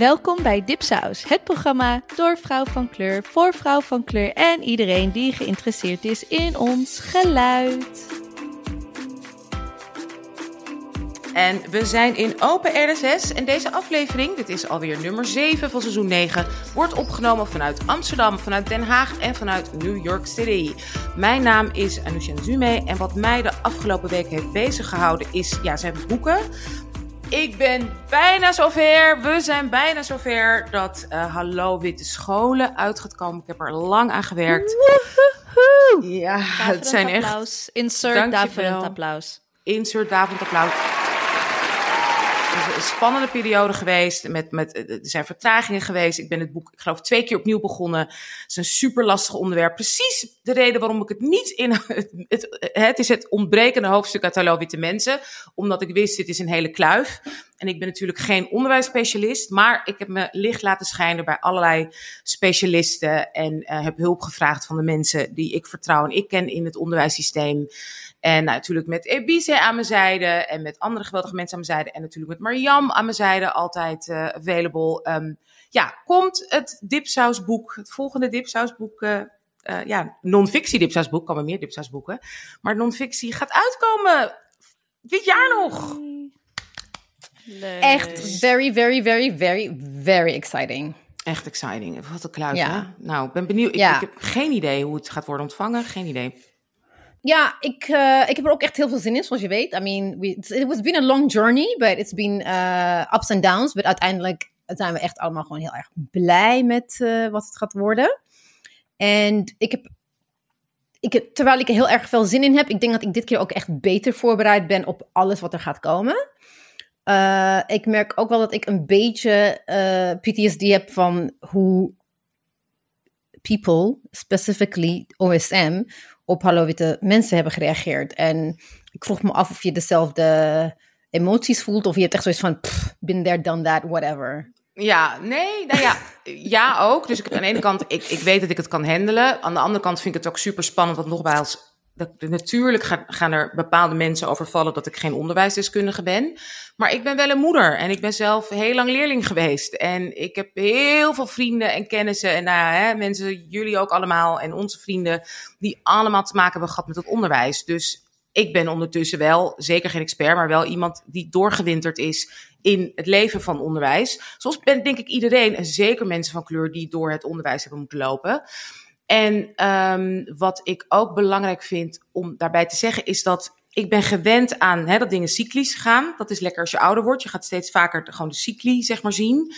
Welkom bij Dipsaus, het programma door vrouw van kleur, voor vrouw van kleur en iedereen die geïnteresseerd is in ons geluid. En we zijn in Open RSS en deze aflevering, dit is alweer nummer 7 van seizoen 9, wordt opgenomen vanuit Amsterdam, vanuit Den Haag en vanuit New York City. Mijn naam is Anusha Zume en wat mij de afgelopen week heeft bezig gehouden is, ja, zijn boeken. Ik ben bijna zover. We zijn bijna zover dat uh, Hallo Witte Scholen uit gaat komen. Ik heb er lang aan gewerkt. Woehoe. Ja, het zijn echt... applaus. Insert daverend applaus. Insert daverend applaus. Spannende periode geweest. Met, met, er zijn vertragingen geweest. Ik ben het boek, ik geloof, twee keer opnieuw begonnen. Het is een super lastig onderwerp. Precies de reden waarom ik het niet in. Het, het, het is het ontbrekende hoofdstuk uit Hallo Witte Mensen. Omdat ik wist, dit is een hele kluif. En ik ben natuurlijk geen onderwijsspecialist. Maar ik heb me licht laten schijnen bij allerlei specialisten. En uh, heb hulp gevraagd van de mensen die ik vertrouw en ik ken in het onderwijssysteem. En nou, natuurlijk met Ebice aan mijn zijde en met andere geweldige mensen aan mijn zijde. En natuurlijk met Mariam aan mijn zijde, altijd uh, available. Um, ja, komt het dipsausboek, het volgende dipsausboek, uh, uh, ja, non-fictie dipsausboek, kan maar meer dipsausboeken. Maar non-fictie gaat uitkomen dit jaar nog. Leuk. Echt very, very, very, very, very exciting. Echt exciting. Wat een kluis, ja. Hè? Nou, ik ben benieuwd. Ik, ja. ik heb geen idee hoe het gaat worden ontvangen. Geen idee. Ja, ik, uh, ik heb er ook echt heel veel zin in, zoals je weet. I mean, it was been a long journey, but it's been uh, ups and downs. Maar uiteindelijk zijn we echt allemaal gewoon heel erg blij met uh, wat het gaat worden. En ik heb, ik terwijl ik er heel erg veel zin in heb, ik denk dat ik dit keer ook echt beter voorbereid ben op alles wat er gaat komen. Ik merk ook wel dat ik een beetje uh, PTSD heb van hoe people, specifically OSM, op Hallo Witte mensen hebben gereageerd. En ik vroeg me af of je dezelfde emoties voelt of je het echt zoiets van, pff, been there, done that, whatever. Ja, nee, nou ja, ja ook. Dus ik, aan de ene kant, ik, ik weet dat ik het kan handelen. Aan de andere kant vind ik het ook super spannend, want nogmaals, dat, natuurlijk gaan, gaan er bepaalde mensen overvallen dat ik geen onderwijsdeskundige ben. Maar ik ben wel een moeder en ik ben zelf heel lang leerling geweest. En ik heb heel veel vrienden en kennissen en nou, hè, mensen, jullie ook allemaal en onze vrienden, die allemaal te maken hebben gehad met het onderwijs. Dus ik ben ondertussen wel, zeker geen expert, maar wel iemand die doorgewinterd is in het leven van onderwijs. Zoals ben denk ik iedereen, en zeker mensen van kleur die door het onderwijs hebben moeten lopen. En um, wat ik ook belangrijk vind om daarbij te zeggen, is dat ik ben gewend aan hè, dat dingen cyclisch gaan. Dat is lekker als je ouder wordt. Je gaat steeds vaker gewoon de cycli, zeg maar, zien.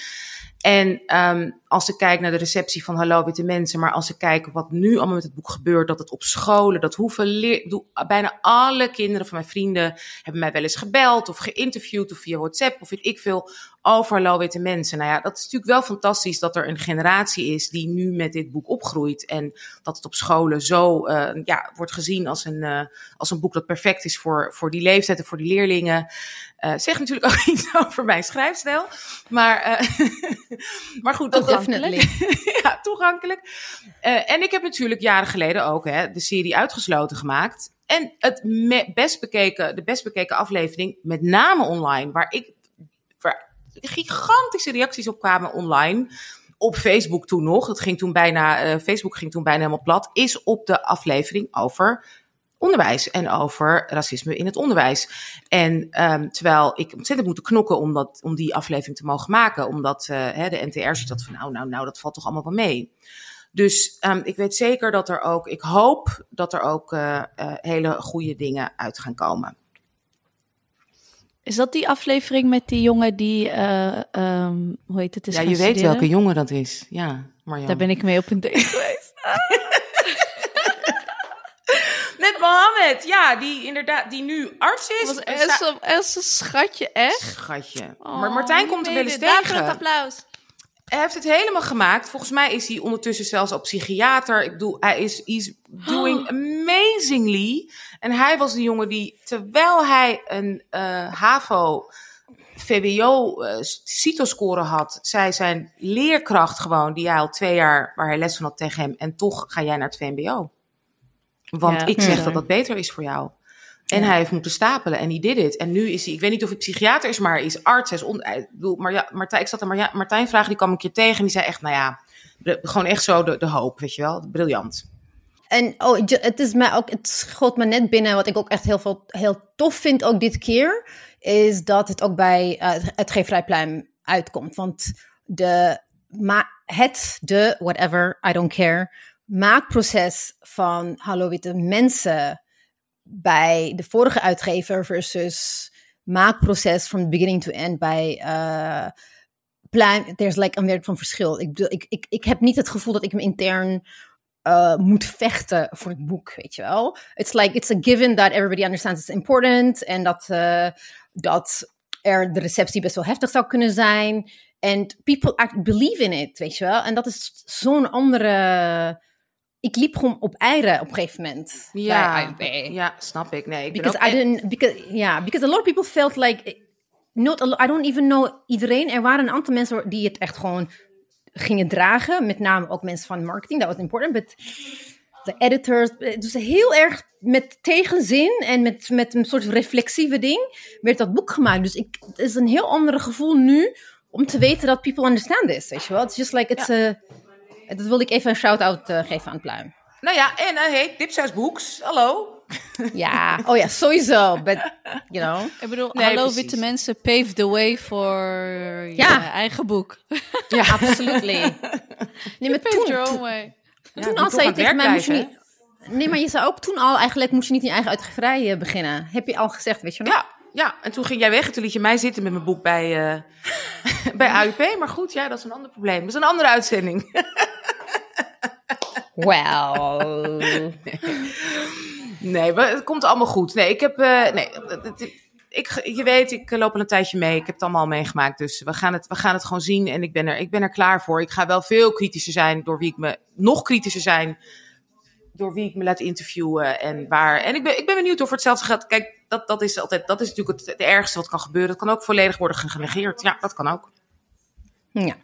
En um, als ik kijk naar de receptie van Hallo Witte Mensen, maar als ik kijk wat nu allemaal met het boek gebeurt, dat het op scholen, dat hoeveel leer, bijna alle kinderen van mijn vrienden hebben mij wel eens gebeld of geïnterviewd of via WhatsApp of weet ik veel over Hallo Witte Mensen. Nou ja, dat is natuurlijk wel fantastisch dat er een generatie is die nu met dit boek opgroeit en dat het op scholen zo uh, ja, wordt gezien als een, uh, als een boek dat perfect is voor, voor die leeftijd en voor die leerlingen. Uh, zegt natuurlijk ook iets over mijn schrijfstijl. Maar, maar goed, dat Definitely. ja, toegankelijk. En ik heb natuurlijk jaren geleden ook hè, de serie Uitgesloten gemaakt. En het best bekeken, de best bekeken aflevering, met name online, waar ik gigantische reacties op kwamen online. Op Facebook toen nog. Het ging toen bijna, Facebook ging toen bijna helemaal plat. Is op de aflevering over onderwijs en over racisme in het onderwijs. En um, terwijl ik ontzettend moet knokken om, dat, om die aflevering te mogen maken, omdat uh, hè, de NTR ziet dat van nou, nou, nou, dat valt toch allemaal wel mee. Dus um, ik weet zeker dat er ook, ik hoop dat er ook uh, hele goede dingen uit gaan komen. Is dat die aflevering met die jongen die, uh, um, hoe heet het? Is ja, je weet studeren? welke jongen dat is. Ja, Marjan. Daar ben ik mee op een date geweest. Met Mohammed, ja, die inderdaad, die nu arts is. Was echt een schatje, echt? Schatje. Oh, maar Martijn komt er wel eens tegen. applaus. Hij heeft het helemaal gemaakt. Volgens mij is hij ondertussen zelfs op psychiater. Ik bedoel, hij is he's doing amazingly. En hij was de jongen die, terwijl hij een uh, HAVO... VWO uh, CITO-score had, zij zijn leerkracht gewoon, die hij al twee jaar, waar hij les van had tegen hem, en toch ga jij naar het VMBO. Want ja, ik zeg ja. dat dat beter is voor jou. En hij heeft moeten stapelen en hij did it. En nu is hij, ik weet niet of hij psychiater is, maar hij is arts. Hij is on, ik bedoel, maar ja, Martijn, ik zat er maar ja, Martijn vragen, die kwam een keer tegen en die zei echt, nou ja, de- gewoon echt zo de, de hoop, weet je wel. Briljant. En oh, het is mij ook, het schoot me net binnen, wat ik ook echt heel, veel, heel tof vind ook dit keer, is dat het ook bij eh, het Geefrijplein uitkomt. Want de, ma het, de, whatever, I don't care, maakproces van Hallo Witte Mensen bij de vorige uitgever versus maakproces from beginning to end bij eh Pluim, there's like een werk van verschil. Ik, ik, ik, ik heb niet het gevoel dat ik me intern uh, moet vechten voor het boek, weet je wel. It's like, it's a given that everybody understands it's important. En dat, uh, dat er de receptie best wel heftig zou kunnen zijn. And people act, believe in it, weet je wel. En dat is zo'n andere... Ik liep gewoon op eieren op een gegeven moment. Ja, ja snap ik. Nee, ik ben Because ook I didn't, because, yeah, because a lot of people felt like, not a lot, I don't even know iedereen. Er waren een aantal mensen die het echt gewoon gingen dragen. Met name ook mensen van marketing, dat was important. But de editors, het was heel erg met tegenzin en met, met een soort reflexieve ding werd dat boek gemaakt. Dus ik, het is een heel ander gevoel nu om te weten dat people understand this, weet je wel. It's just like, it's a, dat wilde ik even een shout-out uh, geven aan Pluim. Nou ja, en uh, hey, Dipsaus Books, hallo. Ja, oh ja, sowieso. But, you know. Ik bedoel, Nee, hallo precies. witte mensen, pave the way voor je Ja. eigen boek. Ja, absolutely. Nee, maar your toen, own way. Ja, toen al zei je tegen mij, moest je niet... Nee, maar je zei ook toen al, eigenlijk moest je niet in je eigen uitgeverij eh, beginnen. Heb je al gezegd, weet je nog? Ja, ja, en toen ging jij weg en toen liet je mij zitten met mijn boek bij, uh, bij AUP. Maar goed, ja, dat is een ander probleem. Dat is een andere uitzending. Well. nee, maar het komt allemaal goed. Nee, ik heb. Uh, nee, het, ik, je weet, ik loop al een tijdje mee. Ik heb het allemaal al meegemaakt. Dus we gaan, het, we gaan het gewoon zien. En ik ben, er, ik ben er klaar voor. Ik ga wel veel kritischer zijn door wie ik me. Nog kritischer zijn door wie ik me laat interviewen en waar. En ik ben, ik ben benieuwd of het hetzelfde gaat. Kijk, dat, dat is altijd. Dat is natuurlijk het, het ergste wat kan gebeuren. Dat kan ook volledig worden genegeerd. Ja, dat kan ook. Ja.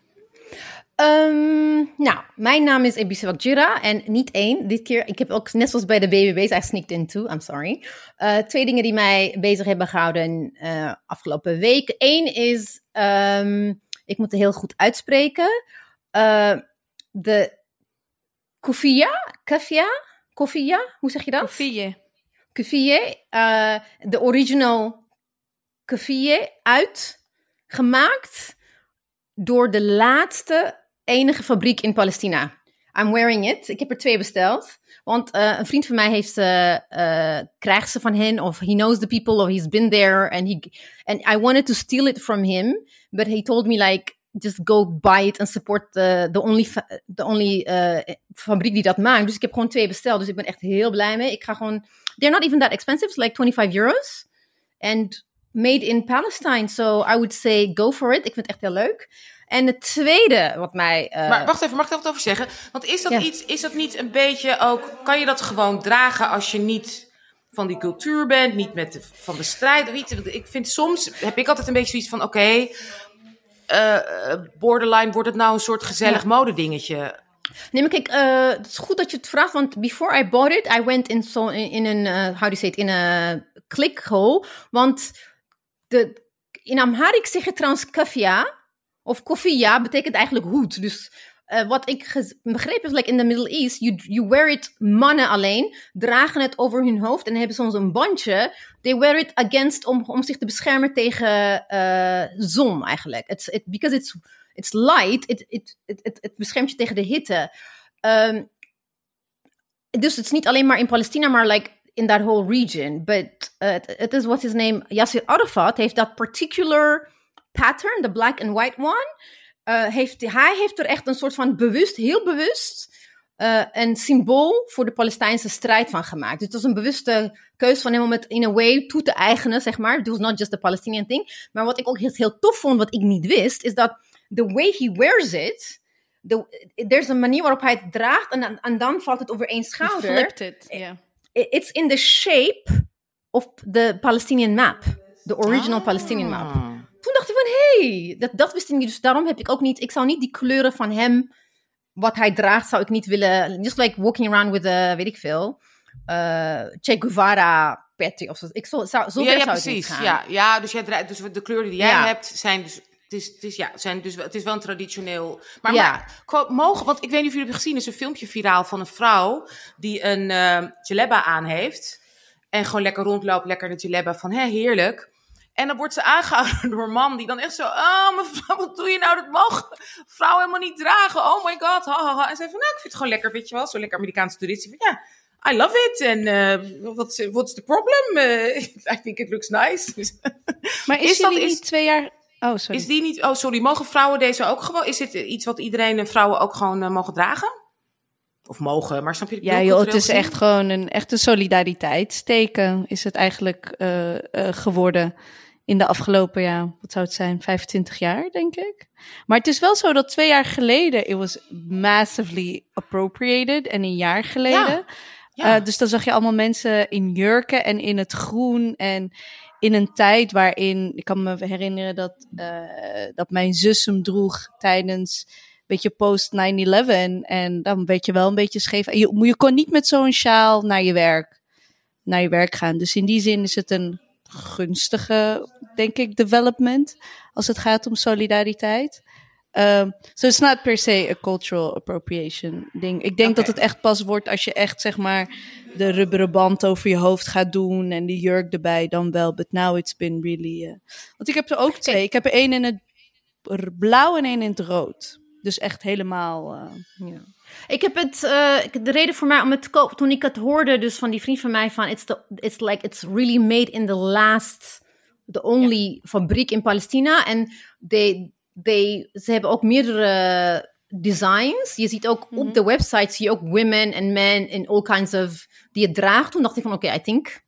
Um, nou, mijn naam is Ebise Wakjira en niet één. Dit keer, ik heb ook net zoals bij de BBB's, I sneaked in too, I'm sorry. Uh, twee dingen die mij bezig hebben gehouden uh, afgelopen week. Eén is, um, ik moet het heel goed uitspreken, uh, de Kofia, Kafia, Kofia, hoe zeg je dat? Kofie. Kofie, de original Kofie uitgemaakt door de laatste enige fabriek in Palestina. I'm wearing it. Ik heb er twee besteld. Want uh, een vriend van mij heeft uh, uh, krijgt ze van hen, of he knows the people, or he's been there, and he and I wanted to steal it from him, but he told me like just go buy it and support the the only the only fabriek die dat maakt. Dus ik heb gewoon twee besteld. Dus ik ben echt heel blij mee. Ik ga gewoon, they're not even that expensive, like 25 euros, and made in Palestine. So I would say go for it. Ik vind het echt heel leuk. En het tweede wat mij. Uh... Maar wacht even, mag ik er wat over zeggen? Want is dat, ja. iets, is dat niet een beetje ook. Kan je dat gewoon dragen als je niet van die cultuur bent, niet met de, van de strijd? Je, ik vind soms heb ik altijd een beetje zoiets van: oké, okay, uh, borderline, wordt het nou een soort gezellig ja. modedingetje? Nee, maar kijk, uh, het is goed dat je het vraagt, want before I bought it, I went in so in, in een, uh, how do you say it, in een clickhole. Want de, in Amharic zeg je trouwens kafia, of kofia, betekent eigenlijk hoed. Dus uh, wat ik begreep is, like in the Middle East, you, you wear it, mannen alleen, dragen het over hun hoofd en hebben soms een bandje. They wear it against, om, om zich te beschermen tegen uh, zon eigenlijk. It's, it, because it's, it's light, it, it, it, it beschermt je tegen de hitte. Um, dus het is niet alleen maar in Palestina, maar like in that whole region. But it is what his name, Yasser Arafat, heeft dat particular pattern, the black and white one. Uh, heeft, hij heeft er echt een soort van bewust, heel bewust, uh, een symbool voor de Palestijnse strijd van gemaakt. Dus het was een bewuste keuze van hem om het in a way toe te eigenen, zeg maar. It was not just a Palestinian thing. Maar wat ik ook heel, heel tof vond, wat ik niet wist, is dat the way he wears it, the, there's een manier waarop hij het draagt en, en dan valt het over één schouder. Flipped it, yeah. It's in the shape of the Palestinian map. The original Ah. Palestinian map. Toen dacht ik hé, hey, dat, dat wist ik niet. Dus daarom heb ik ook niet, ik zou niet die kleuren van hem, wat hij draagt, zou ik niet willen. Just like walking around with a, weet ik veel, uh, Che Guevara petty of zo. Ik zou, zou, zo ja, zou precies. gaan. Ja, ja dus, jij draait, dus de kleuren die jij Ja. hebt zijn dus. Het is, het, is, ja, zijn dus, wel- het is wel een traditioneel. Maar, Ja. maar mogen, want ik weet niet of jullie hebben gezien, is een filmpje viraal van een vrouw die een eh jalebba aan heeft. En gewoon lekker rondloopt, lekker de jalebba van hè, heerlijk. En dan wordt ze aangehouden door een man die dan echt zo, oh mevrouw, wat doe je nou? Dat mogen vrouwen helemaal niet dragen. Oh my god, ha, ha, ha. En zei van, nou, ik vind het gewoon lekker, weet je wel. Zo lekker Amerikaanse toerist. Die van, ja, I love it. En eh what's, what's the problem? Eh, I think it looks nice. Dus- Maar is, Is dat- niet twee jaar... Oh, sorry. is die niet, oh sorry, mogen vrouwen deze ook gewoon, is dit iets wat iedereen en vrouwen ook gewoon eh, mogen dragen? Of mogen, maar snap je? Ja, joh, het is echt gewoon een echte solidariteitsteken. Is het eigenlijk geworden in de afgelopen, ja, wat zou het zijn, 25 jaar, denk ik. Maar het is wel zo dat twee jaar geleden, it was massively appropriated. En een jaar geleden. Ja. Eh, dus dan zag je allemaal mensen in jurken en in het groen. En in een tijd waarin, ik kan me herinneren dat, eh, dat mijn zus hem droeg tijdens een beetje post 9-11. En dan werd je wel een beetje scheef. Je, je kon niet met zo'n sjaal naar je werk, naar je werk gaan. Dus in die zin is het een gunstige, denk ik, development. Als het gaat om solidariteit. Um, so it's not per se a cultural appropriation ding. Ik denk dat het echt pas wordt als je echt, zeg maar, de rubberen band over je hoofd gaat doen en die jurk erbij, dan wel. But now it's been really... uh, Want ik heb er ook twee. Ik heb er één in het blauw en één in het rood. Dus echt helemaal... uh, Ja. Ik heb het, eh, de reden voor mij om het te kopen, toen ik het hoorde, dus van die vriend van mij, van it's, the, it's like, it's really made in the last, the only fabriek in Palestina. En they, they, ze hebben ook meerdere designs. Je ziet ook op de website, zie je ook women en men in all kinds of, die het draagt. Toen dacht ik van, oké, I think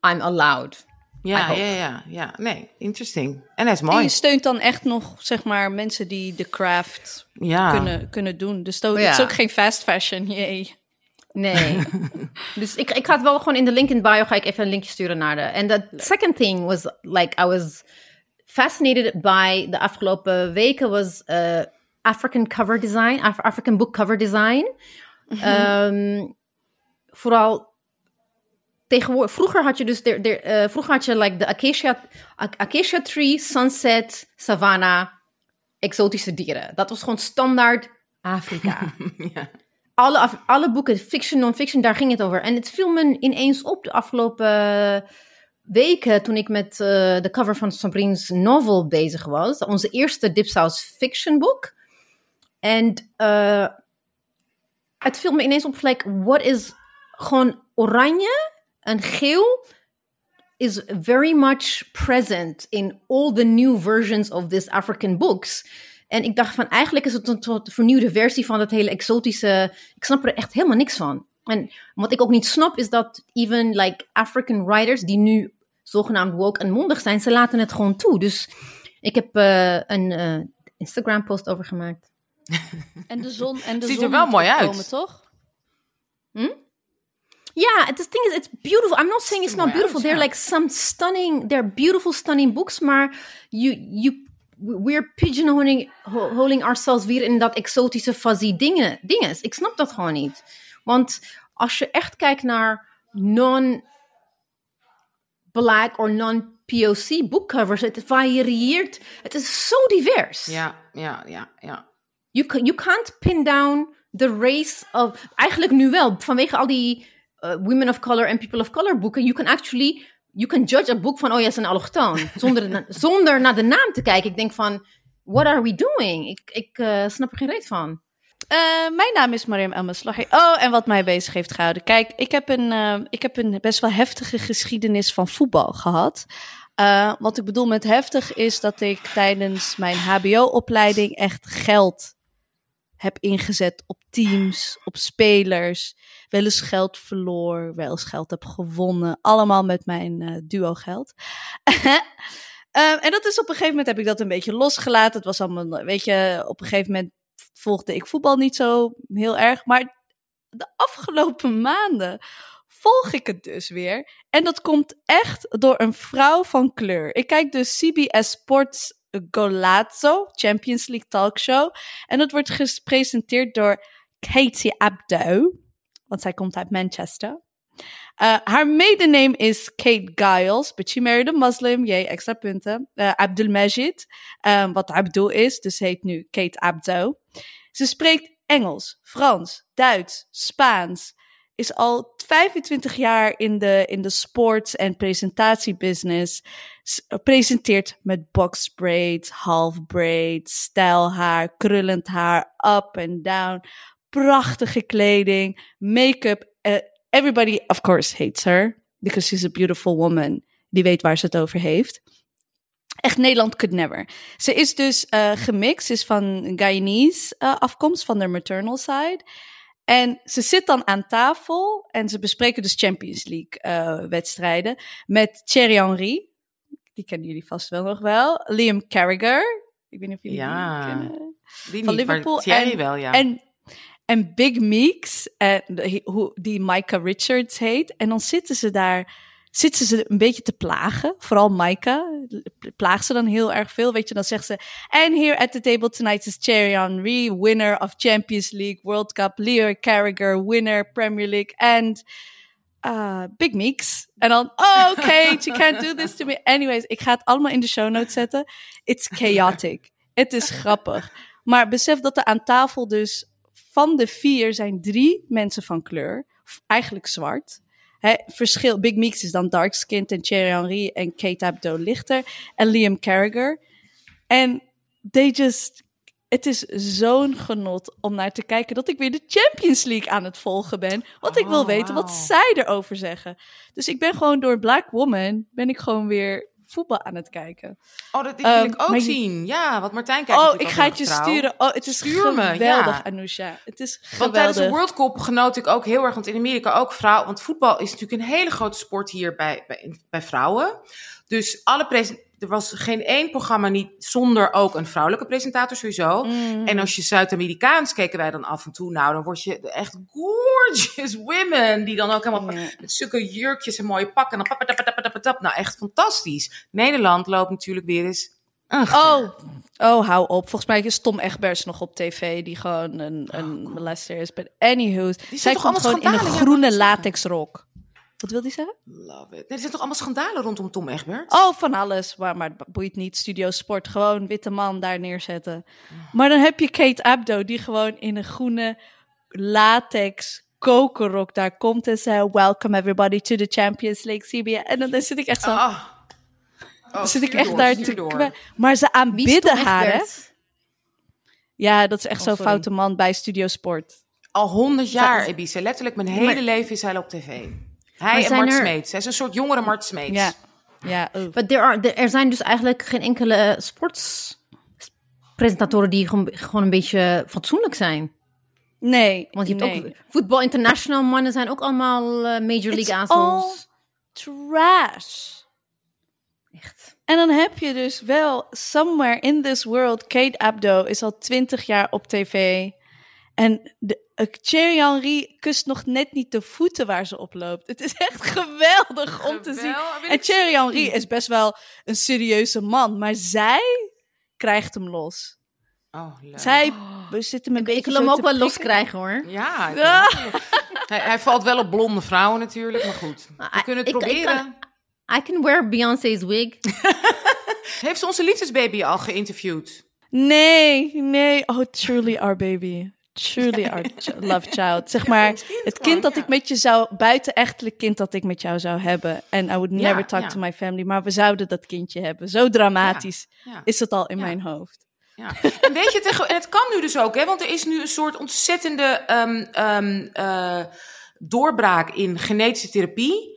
I'm allowed. Ja, ja, ja, ja. Nee, interesting. En hij is En mooi. je steunt dan echt nog, zeg maar, mensen die de craft Ja. kunnen, kunnen doen. Dus dat, Oh, het is ja. ook geen fast fashion, jee. Nee. dus ik, ik ga het wel gewoon in de link in bio, ga ik even een linkje sturen naar de. En the second thing was, like, I was fascinated by de afgelopen weken was uh, African cover design, Af- African book cover design. Ehm, vooral tegenwoordig, vroeger had je dus, de, de, eh, vroeger had je like de acacia, ac- acacia tree, sunset, savanna, exotische dieren. Dat was gewoon standaard Afrika ja. alle, af- alle boeken, fiction, non-fiction, daar ging het over. En het viel me ineens op de afgelopen weken toen ik met eh, de cover van Sabrine's novel bezig was. Onze eerste Dipsaus fiction boek. En eh, het viel me ineens op, like, what is gewoon oranje en geel is very much present in all the new versions of these African books. En ik dacht van, eigenlijk is het een soort vernieuwde versie van dat hele exotische... Ik snap er echt helemaal niks van. En wat ik ook niet snap, is dat even like African writers, die nu zogenaamd woke en mondig zijn, ze laten het gewoon toe. Dus ik heb eh, een eh, Instagram post over gemaakt. En de zon en de Ziet er wel mooi uit. toch? Ja, the thing is, it's beautiful. I'm not saying it's er not beautiful. They're like some stunning, they're beautiful, stunning books, maar you, you, we're pigeonholing ho- holing ourselves weer in dat exotische fuzzy dingen, dinges. Ik snap dat gewoon niet. Want als je echt kijkt naar non-black or non-POC bookcovers, het varieert, het is zo divers. Ja, ja, ja, ja. You, you can't pin down the race of. Eigenlijk nu wel, vanwege al die uh, women of color en people of color boeken. You can actually. You can judge a book van, oh ja, is een allochtoon. Zonder, zonder naar de naam te kijken. Ik denk van, what are we doing? Ik, ik eh, snap er geen reet van. Eh, mijn naam is Mariam Elmaslahi. Oh, en wat mij bezig heeft gehouden. Kijk, ik heb een, ik heb een best wel heftige geschiedenis van voetbal gehad. Eh, wat ik bedoel met heftig is dat ik tijdens mijn HBO-opleiding echt geld heb ingezet op teams, op spelers. Wel eens geld verloor, wel eens geld heb gewonnen. Allemaal met mijn eh, duo-geld. Ehm, en dat is op een gegeven moment heb ik dat een beetje losgelaten. Het was allemaal, weet je, op een gegeven moment volgde ik voetbal niet zo heel erg. Maar de afgelopen maanden volg ik het dus weer. En dat komt echt door een vrouw van kleur. Ik kijk dus CBS Sports Golazzo, Champions League talkshow. En dat wordt gepresenteerd door Katie Abdo. Want zij komt uit Manchester. Uh, haar maiden name is Kate Giles, but she married a Muslim. Yay, extra punten. Uh, Abdul Majid, um, wat Abdul is, dus heet nu Kate Abdo. Ze spreekt Engels, Frans, Duits, Spaans. Is al 25 jaar in de, in de sports- en presentatiebusiness. Presenteert met box braids, half braids, stijlhaar, krullend haar, up and down. Prachtige kleding, make-up. Uh, everybody, of course, hates her. Because she's a beautiful woman. Die weet waar ze het over heeft. Echt Nederland could never. Ze is dus uh, gemixt, ze is van Guyanese uh, afkomst, van de maternal side. En ze zit dan aan tafel en ze bespreken dus Champions League uh, wedstrijden met Thierry Henry. Die kennen jullie vast wel nog wel. Liam Carragher. Ik weet niet of jullie ja, die kennen. Die van niet, Liverpool. Thierry en, wel, ja. En, en Big Meeks, en die Micah Richards heet. En dan zitten ze daar zitten ze een beetje te plagen. Vooral Maika plaagt ze dan heel erg veel. Weet je, dan zegt ze... And here at the table tonight is Thierry Henry, winner of Champions League, World Cup, Leo Carragher, winner Premier League, and... Uh, Big Meeks. En dan, oh, Kate, you can't do this to me. Anyways, ik ga het allemaal in de show notes zetten. It's chaotic. Het is grappig. Maar besef dat er aan tafel dus van de vier zijn drie mensen van kleur. Eigenlijk zwart. He, verschil, Big Meeks is dan dark skinned en Thierry Henry en Kate Abdo lichter. En Liam Carragher. En they just... Het is zo'n genot om naar te kijken dat ik weer de Champions League aan het volgen ben. Want oh, ik wil weten wow. wat zij erover zeggen. Dus ik ben gewoon door Black Woman, ben ik gewoon weer voetbal aan het kijken. Oh, dat wil um, ik ook zien. Ja, wat Martijn kijkt. Oh, ik ga het je sturen. Oh, het is Stuur me, geweldig, ja. Anousha. Het is geweldig. Want tijdens de World Cup genoot ik ook heel erg, want in Amerika ook vrouw, want voetbal is natuurlijk een hele grote sport hier bij, bij, bij vrouwen. Dus alle presentaties er was geen één programma niet zonder ook een vrouwelijke presentator sowieso. Mm. En als je Zuid-Amerikaans keken wij dan af en toe. Nou, dan word je echt gorgeous women. Die dan ook helemaal met zulke jurkjes en mooie pakken. En dan pap, pap, pap, pap, Nou, echt fantastisch. Nederland loopt natuurlijk weer eens... Oh, oh, hou op. Volgens mij is Tom Egbers nog op tv, die gewoon een, een oh, molester is. But anywho, zij komt gewoon in een groene latexrok. Wat wil hij zeggen? Love it. Nee, er zijn toch allemaal schandalen rondom Tom Egbert? Oh, van alles. Maar, maar het boeit niet. Studio Sport. Gewoon witte man daar neerzetten. Maar dan heb je Kate Abdo, die gewoon in een groene latex kokerrok daar komt en zei... Welcome everybody to the Champions League CBA. En dan, dan zit ik echt zo... Oh. Oh, zit ik echt door, daar te Maar ze aanbidden haar, hè? Ja, dat is echt Oh, zo'n foute man bij Studio Sport. Al honderd jaar, Ebise. Letterlijk mijn hele Maar- leven is hij op tv. Hij Maar en zijn Mart er- Smeets. Hij is een soort jongere Mart Smeets. Ja. Ja, oh. Maar er, are- er- er zijn dus eigenlijk geen enkele sportspresentatoren die gewoon, gewoon een beetje fatsoenlijk zijn. Nee, Want je hebt nee. ook voetbal international mannen zijn ook allemaal eh, Major League It's assholes. trash. Echt. En dan heb je dus wel somewhere in this world, Kate Abdo is al twintig jaar op tv. En de, Thierry Henry kust nog net niet de voeten waar ze op loopt. Het is echt geweldig om te zien. En Thierry. Henry is best wel een serieuze man, maar zij krijgt hem los. Oh, leuk. Zij we zitten hem een Ik, beetje ik wil hem ook wel los krijgen hoor. Ja, hij, hij valt wel op blonde vrouwen natuurlijk, maar goed. We Ah, kunnen het ik- ik proberen. I can wear Beyoncé's wig. Heeft ze onze liefdesbaby al geïnterviewd? Nee, nee. Oh, truly our baby. Truly our love child. Zeg maar, kind het kind dat ja. ik met je zou, buitenechtelijk kind dat ik met jou zou hebben. En I would never talk ja. to my family, maar we zouden dat kindje hebben. Zo dramatisch is het al in mijn hoofd. Ja. En weet je, tegen, en het kan nu dus ook, hè, want er is nu een soort ontzettende ehm, ehm, eh, doorbraak in genetische therapie.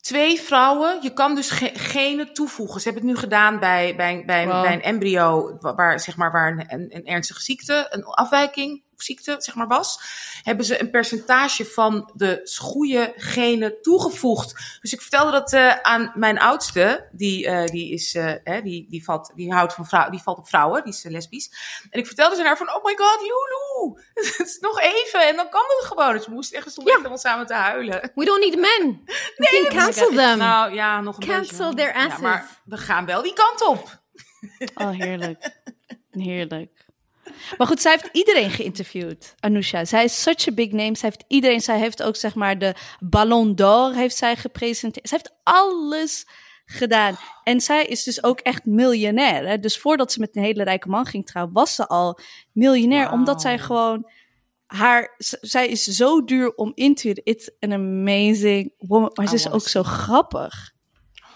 Twee vrouwen, je kan dus ge- genen toevoegen. Ze hebben het nu gedaan bij, bij, bij, Wow. bij een embryo wa- waar, zeg maar, waar een, een, een ernstige ziekte, een afwijking ziekte zeg maar, was. Hebben ze een percentage van de goede genen toegevoegd. Dus ik vertelde dat eh, aan mijn oudste, die, eh, die, is, eh, hè, die, die, valt, die, houdt van vrouw, die valt op vrouwen, die is lesbisch. En ik vertelde ze haar van, oh my god, Lulu, het is nog even en dan kan het gewoon. Dus we moesten echt, we stonden Ja. echt samen te huilen. We don't need men. We can cancel them. Nou ja, nog een Cancel beetje. their Ja, asses. maar we gaan wel die kant op. Oh, heerlijk. heerlijk. Maar goed, zij heeft iedereen geïnterviewd, Anousha. Zij is such a big name. Zij heeft iedereen, zij heeft ook zeg maar de Ballon d'Or heeft zij gepresenteerd. Zij heeft alles gedaan. En zij is dus ook echt miljonair. Hè? Dus voordat ze met een hele rijke man ging trouwen, was ze al miljonair. Omdat zij gewoon haar, zij is zo duur om in te huren. It's an amazing woman. Maar ze is ook zo grappig.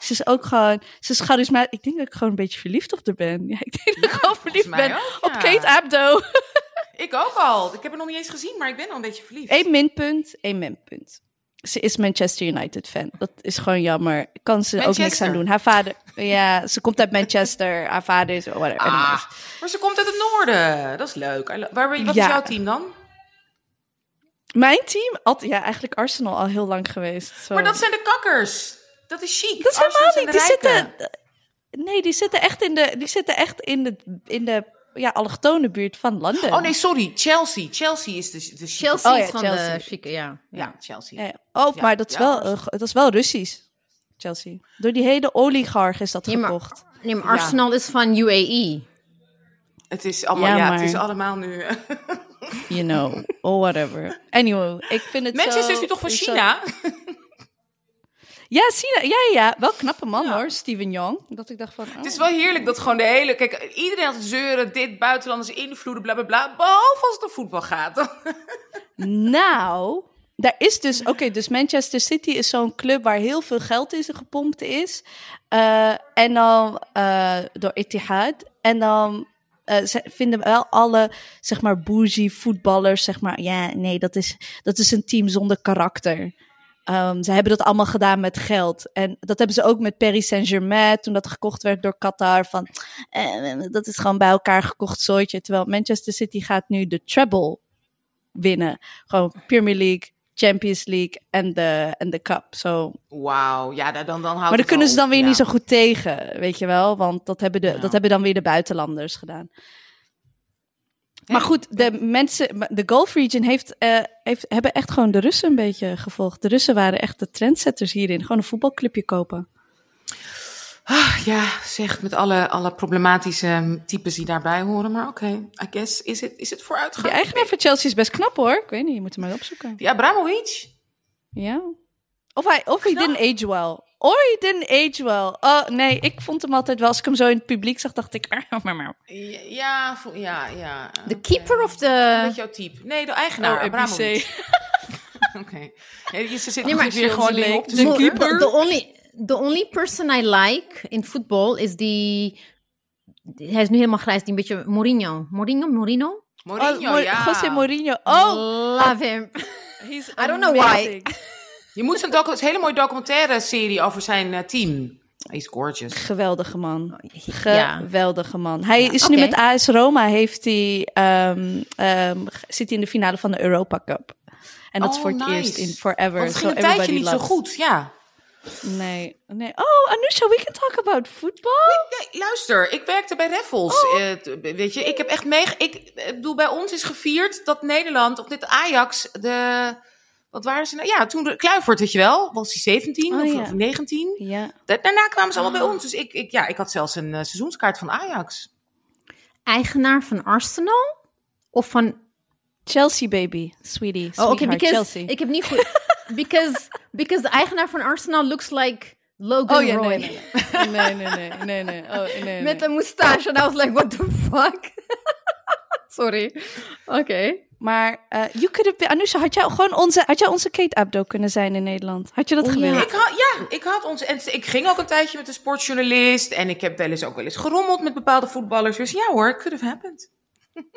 Ze is ook gewoon, ze is charisma. Ik denk dat ik gewoon een beetje verliefd op haar ben. Ja, ik denk dat ik gewoon verliefd ben ook, op. Kate Abdo. Ik ook al. Ik heb het nog niet eens gezien, maar ik ben al een beetje verliefd. Eén minpunt, één minpunt. Ze is Manchester United fan. Dat is gewoon jammer. Kan ze ook niks aan doen. Haar vader, ja, ze komt uit Manchester. Haar vader is, whatever. Ah, maar ze komt uit het noorden. Dat is leuk. Waar, wat Ja. is jouw team dan? Mijn team, altijd, ja, eigenlijk Arsenal al heel lang geweest. Zo. Maar dat zijn de kakkers. Dat is chic. Dat is helemaal niet. Die zitten, nee, die zitten echt in de, die zitten echt in de, in de ja, allochtone buurt van Londen. Oh nee, sorry. Chelsea. Chelsea is de, de chic. Chelsea Oh ja, is van Chelsea. de chique, ja. Ja, Chelsea. Ja, oh, Ja, maar dat is, ja, wel, eh, dat is wel Russisch. Chelsea. Door die hele oligarch is dat Nee, maar- gekocht. Nee, maar Arsenal is van. UAE. Het is allemaal, Ja, ja, maar- het is allemaal nu. You know, or whatever. Anyway, ik vind het Manchester zo... is nu toch van zo- China? Ja. Ja, ja. Wel knappe man Ja. hoor, Steven Young. Dat ik dacht van... Het is oh. wel heerlijk dat gewoon de hele... Kijk, iedereen had zeuren, dit, buitenlanders invloeden, bla bla bla. Behalve als het om voetbal gaat. Nou, daar is dus... Oké, dus Manchester City is zo'n club waar heel veel geld in gepompt is. Eh, en dan eh, door Etihad. En dan eh, ze vinden wel alle, zeg maar, bougie voetballers, zeg maar... Ja, nee, dat is, dat is een team zonder karakter. Ehm, ze hebben dat allemaal gedaan met geld. En dat hebben ze ook met Paris Saint-Germain, toen dat gekocht werd door Qatar. Van, eh, dat is gewoon bij elkaar gekocht zooitje. Terwijl Manchester City gaat nu de treble winnen. Gewoon Premier League, Champions League en de, en de Cup. Zo. Wauw, ja, dan, dan, dan houdt Maar het kunnen ze dan weer ja. niet zo goed tegen, weet je wel. Want dat hebben, de, Ja. dat hebben dan weer de buitenlanders gedaan. Maar goed, de mensen, de Gulf region heeft, eh, heeft, hebben echt gewoon de Russen een beetje gevolgd. De Russen waren echt de trendsetters hierin. Gewoon een voetbalclubje kopen. Ah, ja, zeg, met alle, alle problematische mm, types die daarbij horen. Maar oké, I guess, is het, is het vooruitgang? Die eigenaar van Chelsea is best knap hoor. Ik weet niet, je moet hem maar opzoeken. Die Abramovic? Ja. Of hij, of hij didn't age well. Or he didn't age well. Oh nee, ik vond hem altijd wel. Als ik hem zo in het publiek zag, dacht ik. "Ah, maar, maar." Ja, ja, ja. ja De keeper of de... is jouw type? Nee, de eigenaar, Oh, Abramovic. Oké. Nee, ze zit Nee, maar weer gewoon dingen op de keeper. The only, the only person I like in football is die... Hij is nu helemaal grijs, die een beetje Mourinho. Mourinho? Mourinho? Mourinho, oh, ja. José Mourinho. Oh, Love him. he's I don't know why. Je moet zo'n docu- een hele mooie documentaire serie over zijn eh, team. He's gorgeous. Geweldige man. Ja. Geweldige man. Hij is nu met AS Roma, heeft hij, ehm, zit hij in de finale van de Europa Cup. En dat is Oh, voor het nice. eerst in forever. Want het So ging een tijdje niet zo goed, ja. Nee, nee. Oh, Anousha, we can talk about football. Nee, luister, ik werkte bij Raffles. Oh. eh, weet je, ik heb echt mee... Ik bedoel, bij ons is gevierd dat Nederland, of dit Ajax, de... Wat waren ze nou? Ja, toen de Kluivert, weet je wel. Was hij 17 Oh, of, ja. of 19? Ja. Da- Daarna kwamen ze allemaal Ah. bij ons. Dus ik, ik, ja, ik had zelfs een eh, seizoenskaart van Ajax. Eigenaar van Arsenal? Of van... Chelsea baby, sweetie, Oh, oké, sweetheart, because... Chelsea. Ik heb niet goed... because, because de eigenaar van Arsenal looks like Logan Oh ja, Roy. nee, nee, nee, nee, nee, nee, oh, nee, nee. Met een moustache. En I was like, what the fuck? Sorry. Oké. Maar eh you could have been, Anousha, had jij gewoon onze, had jij onze Kate Abdo kunnen zijn in Nederland? Had je dat Oh, gewild? ja. Ik had, ja, ik had ons. En ik ging ook een tijdje met een sportjournalist. En ik heb wel eens ook wel eens gerommeld met bepaalde voetballers. Dus ja hoor, it could have happened.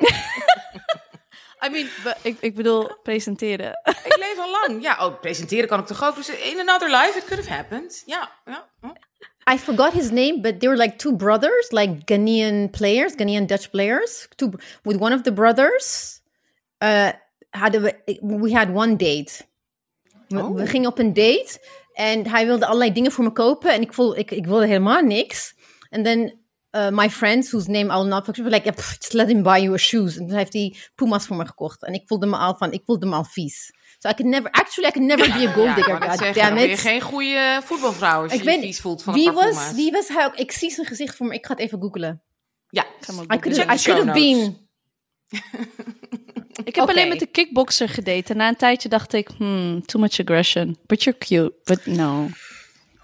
I mean, ik, ik bedoel presenteren. Ik leef al lang. Ja, oh, presenteren kan ik toch ook. Dus in another life, it could have happened. Ja, ja. hm. I forgot his name, but they were like two brothers, like Ghanaian players, Ghanaian Dutch players. Two, with one of the brothers, uh, hadden we, we had one date. We, Oh. we gingen op een date en hij wilde allerlei dingen voor me kopen en ik, voel, ik, ik wilde helemaal niks. And then uh, my friends, whose name I'll not were like, yeah, pff, just let him buy you a shoes. En toen heeft hij Puma's voor me gekocht. En ik voelde me al van, ik voelde me al vies. So I could never, actually I could never be a gold Ja, digger. ik God zeggen, damn dan ben je it. geen goede voetbalvrouw als je Ik je weet vies voelt van wie was, Puma's. wie was hij ook? Ik zie zijn gezicht voor me. Ik ga het even googlen. Ja, Ga maar I could googlen. have, I could been. Ik heb alleen met de kickboxer gedate. Na een tijdje dacht ik, hmm, too much aggression. But you're cute, but no.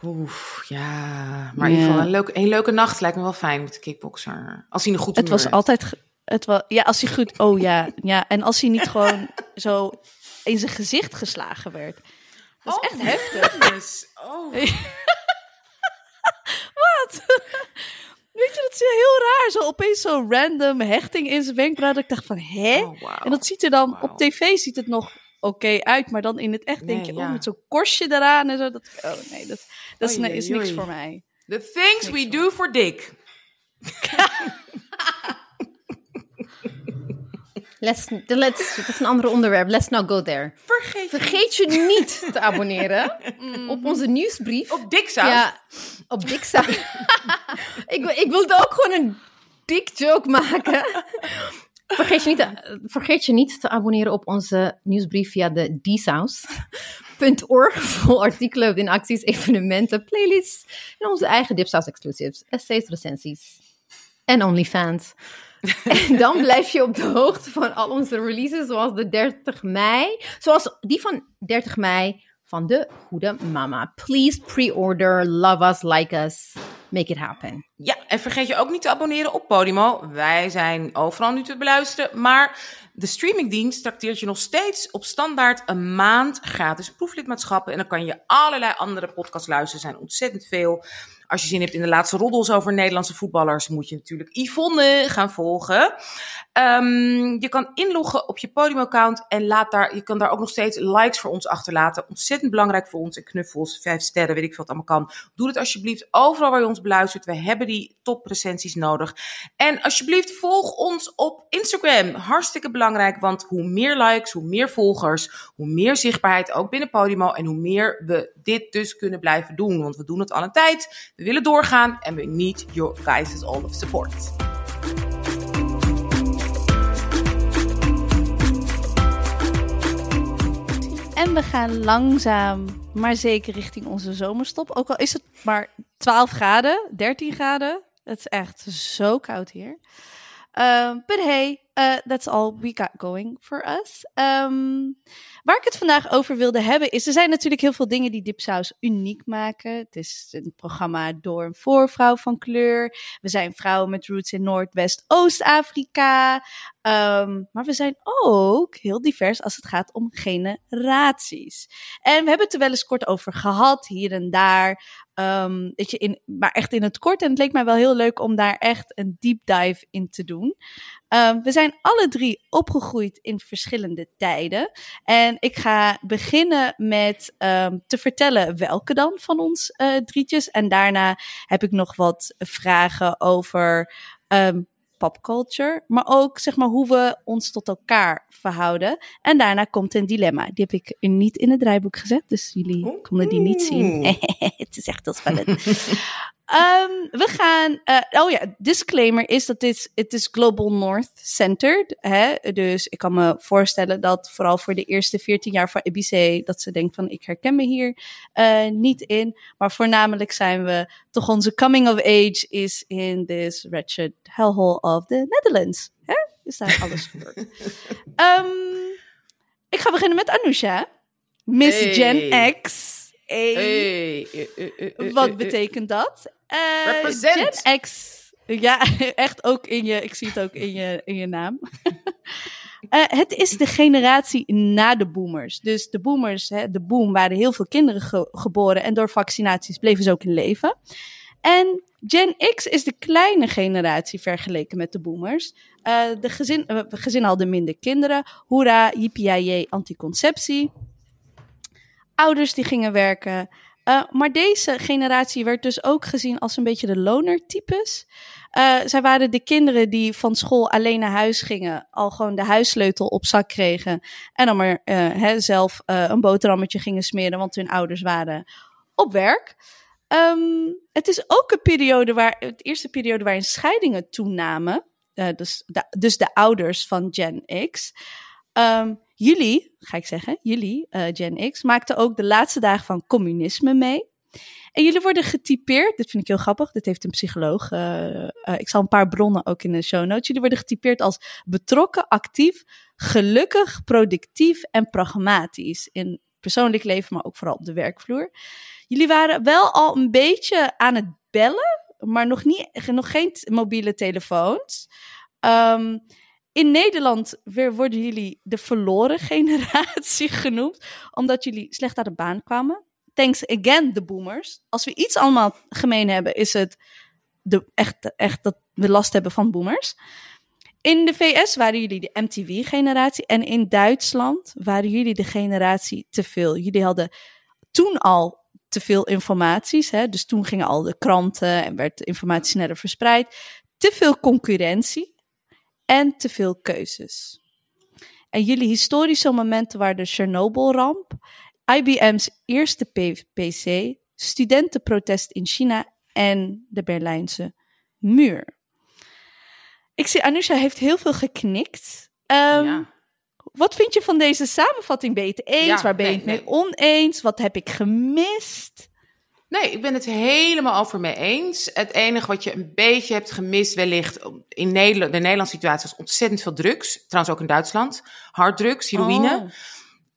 Oeh, ja. Maar in ieder geval een leuke, een leuke nacht lijkt me wel fijn met de kickboxer. Als hij een goed Het was heeft. altijd, het was, ja, als hij goed, oh ja, ja. En als hij niet gewoon zo in zijn gezicht geslagen werd. Dat is echt heftig. heftig. Oh. Wat? Weet je, dat is Zo opeens zo random hechting in zijn wenkbrauw. Dat ik dacht van, hè? Oh. En dat ziet er dan, op tv ziet het nog oké uit. Maar dan in het echt denk je, ja. oh, met zo'n korstje eraan en zo. Dat, oh nee, dat, dat is, Oei, is niks oei. voor mij. The things we do for Dick. Let's, de- let's, dat is een ander onderwerp. Let's not go there. Vergeet je Vergeet je niet te abonneren op onze nieuwsbrief. op Dicksaus. Ja, op Diksa. ik, wil- ik wilde ook gewoon een dik joke maken. Vergeet je, niet te, vergeet je niet te abonneren op onze nieuwsbrief via de dsaus.org voor artikelen, in acties, evenementen, playlists en onze eigen Dipsaus exclusives, essays, recensies en OnlyFans. En dan blijf je op de hoogte van al onze releases, zoals de 30 mei, zoals die van 30 mei van de Goede Mama. Please pre-order, love us, like us, make it happen. Ja, en vergeet je ook niet te abonneren op Podimo. Wij zijn overal nu te beluisteren, maar de streamingdienst trakteert je nog steeds op standaard een maand gratis proeflidmaatschappen. En dan kan je allerlei andere podcasts luisteren, er zijn ontzettend veel. Als je zin hebt in de laatste roddels over Nederlandse voetballers, moet je natuurlijk Yvonne gaan volgen. Ehm, je kan inloggen op je Podimo-account en laat daar, je kan daar ook nog steeds likes voor ons achterlaten. Ontzettend belangrijk voor ons en knuffels, vijf sterren, weet ik veel wat allemaal kan. Doe het alsjeblieft overal waar je ons beluistert. We hebben die toprecensies nodig. En alsjeblieft volg ons op Instagram. Hartstikke belangrijk, want hoe meer likes, hoe meer volgers, hoe meer zichtbaarheid ook binnen Podimo en hoe meer we dit dus kunnen blijven doen. Want we doen het al een tijd. We willen doorgaan en we need your guys' all of support. En we gaan langzaam, maar zeker richting onze zomerstop. Ook al is het maar 12 graden, 13 graden. Het is echt zo koud hier. Um, but hey, uh, that's all we got going for us. Um, waar ik het vandaag over wilde hebben is, er zijn natuurlijk heel veel dingen die Dipsaus uniek maken. Het is een programma door een voorvrouw van kleur. We zijn vrouwen met roots in Noord-West Oost-Afrika. Um, maar we zijn ook heel divers als het gaat om generaties. En we hebben het er wel eens kort over gehad, hier en daar. Um, weet je, in, maar echt in het kort. En het leek mij wel heel leuk om daar echt een deep dive in te doen. Um, we zijn alle drie opgegroeid in verschillende tijden. En ik ga beginnen met te vertellen welke dan van ons uh, drietjes. En daarna heb ik nog wat vragen over popculture. Maar ook zeg maar hoe we ons tot elkaar verhouden. En daarna komt een dilemma. Die heb ik niet in het draaiboek gezet. Dus jullie konden die niet zien. het is echt heel spannend. Um, we gaan. Uh, oh ja, disclaimer is dat dit het is Global North centered. Hè? Dus ik kan me voorstellen dat vooral voor de eerste 14 jaar van EBC dat ze denkt van ik herken me hier uh, niet in. Maar voornamelijk zijn we toch onze coming of age is in this wretched hellhole of the Netherlands. Hè? Is daar alles gebeurd? um, ik ga beginnen met Anousha, Miss Hey. Gen X. Hey. Hey, uh, uh, uh, uh, Wat betekent dat? Represent. Gen X. Ja, echt ook in je, ik zie het ook in je, in je naam. Uh, het is de generatie na de boomers. Dus de boomers, hè, de boom, waren heel veel kinderen ge geboren en door vaccinaties bleven ze ook in leven. En Gen X is de kleine generatie vergeleken met de boomers. Uh, de gezin, uh, gezin hadden minder kinderen. Hoera, yippie anticonceptie. Ouders die gingen werken. Uh, maar deze generatie werd dus ook gezien als een beetje de loner-types. Uh, zij waren de kinderen die van school alleen naar huis gingen, al gewoon de huissleutel op zak kregen en dan maar uh, zelf een boterhammetje gingen smeren, want hun ouders waren op werk. Um, het is ook een periode waar, het eerste periode waarin scheidingen toenamen. dus, de, dus de ouders van Gen X. Um, jullie, ga ik zeggen, jullie, uh, Gen X, maakten ook de laatste dagen van communisme mee. En jullie worden getypeerd, dit vind ik heel grappig, dit heeft een psycholoog. Uh, ik zal een paar bronnen ook in de show notes. Jullie worden getypeerd als betrokken, actief, gelukkig, productief en pragmatisch. In persoonlijk leven, maar ook vooral op de werkvloer. Jullie waren wel al een beetje aan het bellen, maar nog, niet, nog geen mobiele telefoons. Um, in Nederland weer worden jullie de verloren generatie genoemd, omdat jullie slecht uit de baan kwamen. Thanks again, de boomers. Als we iets allemaal gemeen hebben, is het de, echt, echt dat we last hebben van boomers. In de VS waren jullie de MTV-generatie en in Duitsland waren jullie de generatie te veel. Jullie hadden toen al te veel informaties, hè? dus toen gingen al de kranten en werd de informatie sneller verspreid. Te veel concurrentie en te veel keuzes. En jullie historische momenten waren de Chernobyl-ramp, IBM's eerste PC, studentenprotest in China en de Berlijnse muur. Ik zie, Anusha heeft heel veel geknikt. Um, ja. Wat vind je van deze samenvatting? Ben je het eens? Ja, Waar ben je het mee oneens? Wat heb ik gemist? Nee, ik ben het helemaal over mee eens. Het enige wat je een beetje hebt gemist, wellicht in Nederland, de Nederlandse situatie was ontzettend veel drugs. Trouwens ook in Duitsland. Harddrugs, heroïne. Oh.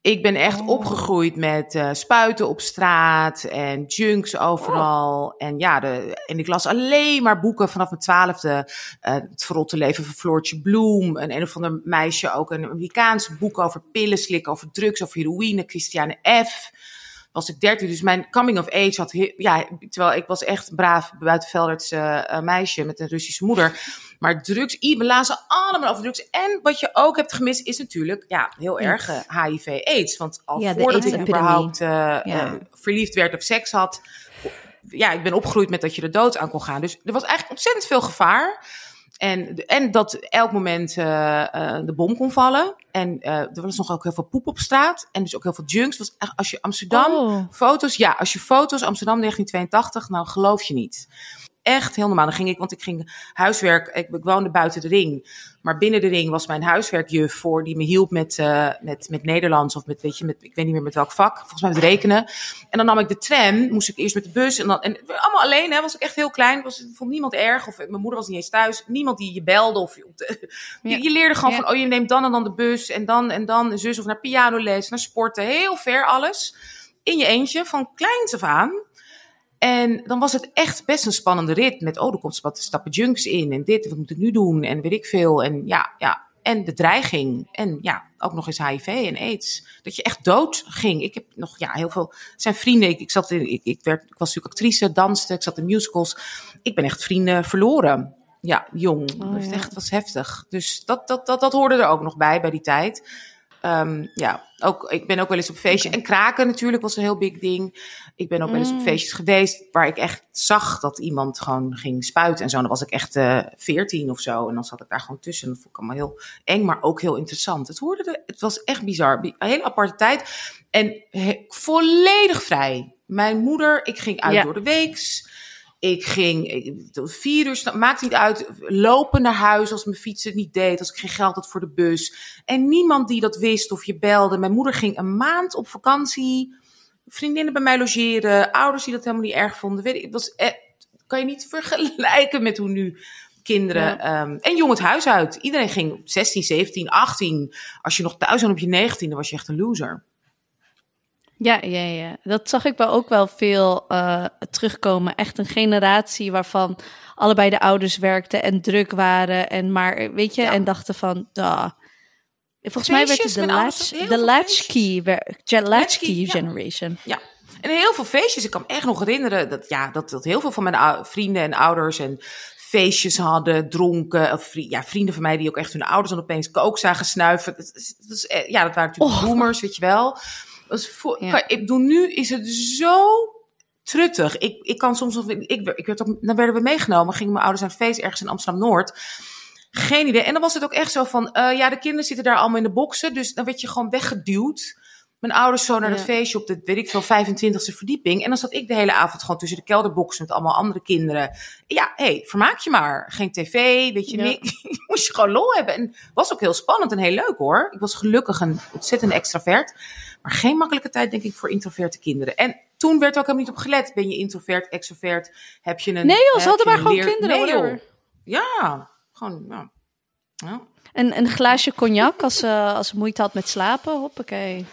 Ik ben echt oh. opgegroeid met uh, spuiten op straat en junks overal. Oh. En ja, de, en ik las alleen maar boeken vanaf mijn twaalfde. Uh, het verrotte leven van Floortje Bloem. Een een of ander meisje ook een Amerikaans boek over pillen slikken, over drugs, over heroïne. Christiane F was ik dertien. Dus mijn coming of age had, ja, terwijl ik was echt een braaf buitenvelderts uh, meisje met een Russische moeder. Maar drugs, we lazen allemaal over drugs. En wat je ook hebt gemist is natuurlijk, ja, heel erg HIV AIDS. Want al voordat ik überhaupt uh, verliefd werd of seks had, ja, ik ben opgegroeid met dat je er dood aan kon gaan. Dus er was eigenlijk ontzettend veel gevaar. En, en dat elk moment uh, uh, de bom kon vallen. En uh, er was nog ook heel veel poep op straat. En dus ook heel veel junks. Was echt, als je Amsterdam oh. foto's, ja, als je foto's Amsterdam 1982, nou geloof je niet echt heel normaal. Dan ging ik, want ik ging huiswerk, ik, ik woonde buiten de ring. Maar binnen de ring was mijn huiswerkjuf voor, die me hielp met, uh, met, met Nederlands of met, weet je, met, ik weet niet meer met welk vak, volgens mij met rekenen. En dan nam ik de tram, moest ik eerst met de bus en dan, en allemaal alleen, hè, was ik echt heel klein, was, vond niemand erg, of mijn moeder was niet eens thuis, niemand die je belde of je, je, leerde gewoon van, oh je neemt dan en dan de bus en dan en dan een zus of naar pianoles, naar sporten, heel ver alles. In je eentje, van kleins af aan. En dan was het echt best een spannende rit met, oh, er komt wat stappen junks in en dit, wat moet ik nu doen en weet ik veel. En ja, ja, en de dreiging en ja, ook nog eens HIV en AIDS. Dat je echt dood ging. Ik heb nog ja, heel veel, zijn vrienden, ik, ik, zat in, ik, ik, werd, ik was natuurlijk actrice, danste, ik zat in musicals. Ik ben echt vrienden verloren. Ja, jong. Oh, dat ja. echt was heftig. Dus dat, dat, dat, dat hoorde er ook nog bij, bij die tijd. Um, ja, ook, ik ben ook wel eens op feestjes. En kraken natuurlijk was een heel big ding. Ik ben ook wel eens op mm. feestjes geweest waar ik echt zag dat iemand gewoon ging spuiten en zo. dan was ik echt uh, veertien of zo. En dan zat ik daar gewoon tussen. Dat vond ik allemaal heel eng, maar ook heel interessant. Het, hoorde de, het was echt bizar. Een hele aparte tijd. En he, volledig vrij. Mijn moeder, ik ging uit ja. door de weeks. Ik ging vier uur, maakt niet uit, lopen naar huis als mijn fiets het niet deed, als ik geen geld had voor de bus. En niemand die dat wist of je belde. Mijn moeder ging een maand op vakantie, vriendinnen bij mij logeren, ouders die dat helemaal niet erg vonden. Weet ik, het was, eh, kan je niet vergelijken met hoe nu kinderen ja. um, en jong het huis uit. Iedereen ging 16, 17, 18. Als je nog thuis was op je 19e, was je echt een loser. Ja, ja, ja. Dat zag ik wel ook wel veel uh, terugkomen. Echt een generatie waarvan allebei de ouders werkten en druk waren. En maar, weet je, ja. en dachten van, da. Volgens mij werd het de, latch, de latchkey, latchkey generation. Ja. En heel veel feestjes. Ik kan me echt nog herinneren dat, ja, dat, dat heel veel van mijn vrienden en ouders en feestjes hadden, dronken. Of ja, vrienden van mij die ook echt hun ouders dan opeens kook zagen snuiven. Dat, dat, dat, ja, dat waren natuurlijk oh. boomers, weet je wel. Voor, ja. ik bedoel, nu is het zo truttig. Ik, ik kan soms nog. Ik, ik werd ook, dan werden we meegenomen, gingen mijn ouders naar een feest ergens in Amsterdam Noord. Geen idee. En dan was het ook echt zo van: uh, ja, de kinderen zitten daar allemaal in de boksen. Dus dan werd je gewoon weggeduwd. Mijn ouders zo naar ja. dat feestje op de, weet ik veel, 25e verdieping. En dan zat ik de hele avond gewoon tussen de kelderboksen met allemaal andere kinderen. Ja, hé, hey, vermaak je maar. Geen tv, weet je, ja. moest je gewoon lol hebben. En was ook heel spannend en heel leuk hoor. Ik was gelukkig een ontzettend extravert. Maar geen makkelijke tijd, denk ik, voor introverte kinderen. En toen werd er ook helemaal niet op gelet. Ben je introvert, extrovert? Heb je een... Nee joh, ze hadden maar gewoon leer- kinderen. Nee, joh. Ja, gewoon, ja. ja. En een glaasje cognac als ze, als ze moeite had met slapen. Hoppakee.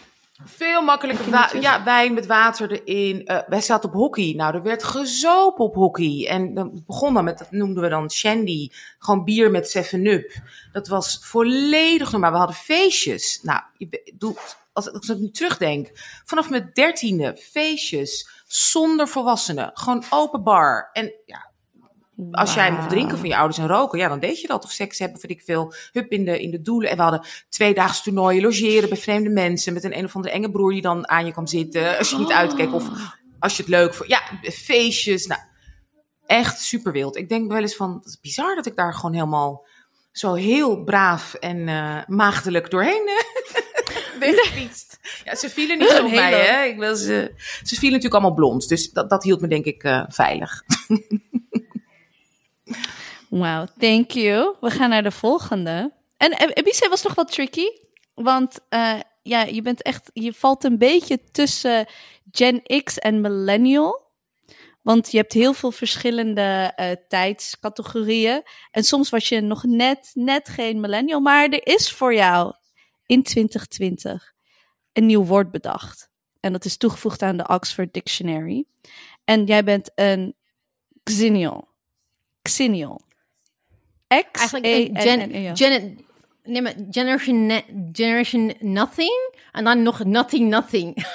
Veel makkelijker. Wa- ja, wijn met water erin. Eh, wij zaten op hockey. Nou, er werd gezopen op hockey. En dan begon dan met, dat noemden we dan shandy. Gewoon bier met 7-up. Dat was volledig normaal. We hadden feestjes. Nou, je doet, als, als ik nu terugdenk. Vanaf mijn dertiende, feestjes. Zonder volwassenen. Gewoon open bar. En ja, als jij mocht drinken van je ouders en roken, ja, dan deed je dat. Of seks hebben, weet ik veel. Hup in de, in de doelen. En we hadden tweedaagse toernooien, logeren bij vreemde mensen. Met een een of andere enge broer die dan aan je kwam zitten. Als je niet uitkeek. Of als je het leuk vond. Ja, feestjes. Nou, echt super wild. Ik denk wel eens van, het is bizar dat ik daar gewoon helemaal zo heel braaf en eh, maagdelijk doorheen eh, ben gefietst. Ja, ze vielen niet zo op Heel mij, leuk. hè. Ik wil ze, ze vielen natuurlijk allemaal blond. Dus dat, dat hield me denk ik eh, veilig. Wauw, thank you. We gaan naar de volgende. En eh, Ebise was nog wat tricky. Want eh, ja, je bent echt, je valt een beetje tussen Gen X en Millennial. Want je hebt heel veel verschillende tijdscategorieën. En soms was je nog net, net geen millennial. Maar er is voor jou in 2020 een nieuw woord bedacht. En dat is toegevoegd aan de Oxford Dictionary. En jij bent een Xennial. Xennial. X Eigenlijk N N E gen, nee, maar generation, ne- generation nothing en dan nog nothing nothing.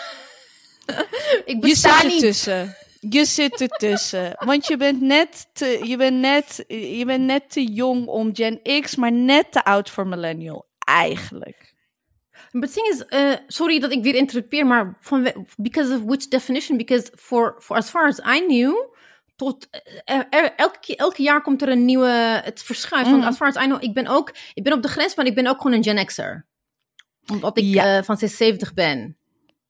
ik Je zit niet. ertussen. Je zit ertussen. Want je bent, net te, je, bent net, je bent net te jong om Gen X, maar net te oud voor Millennial. Eigenlijk. But thing is, uh, sorry dat ik weer interrupeer, maar van because of which definition? Because for, for as far as I knew, tot eh, er, er- elke, elke jaar komt er een nieuwe, het verschuift. Want Mhm. as far as I know, ik ben ook, ik ben op de grens, maar ik ben ook gewoon een Gen X'er. Omdat ik Ja. eh, van 76 ben.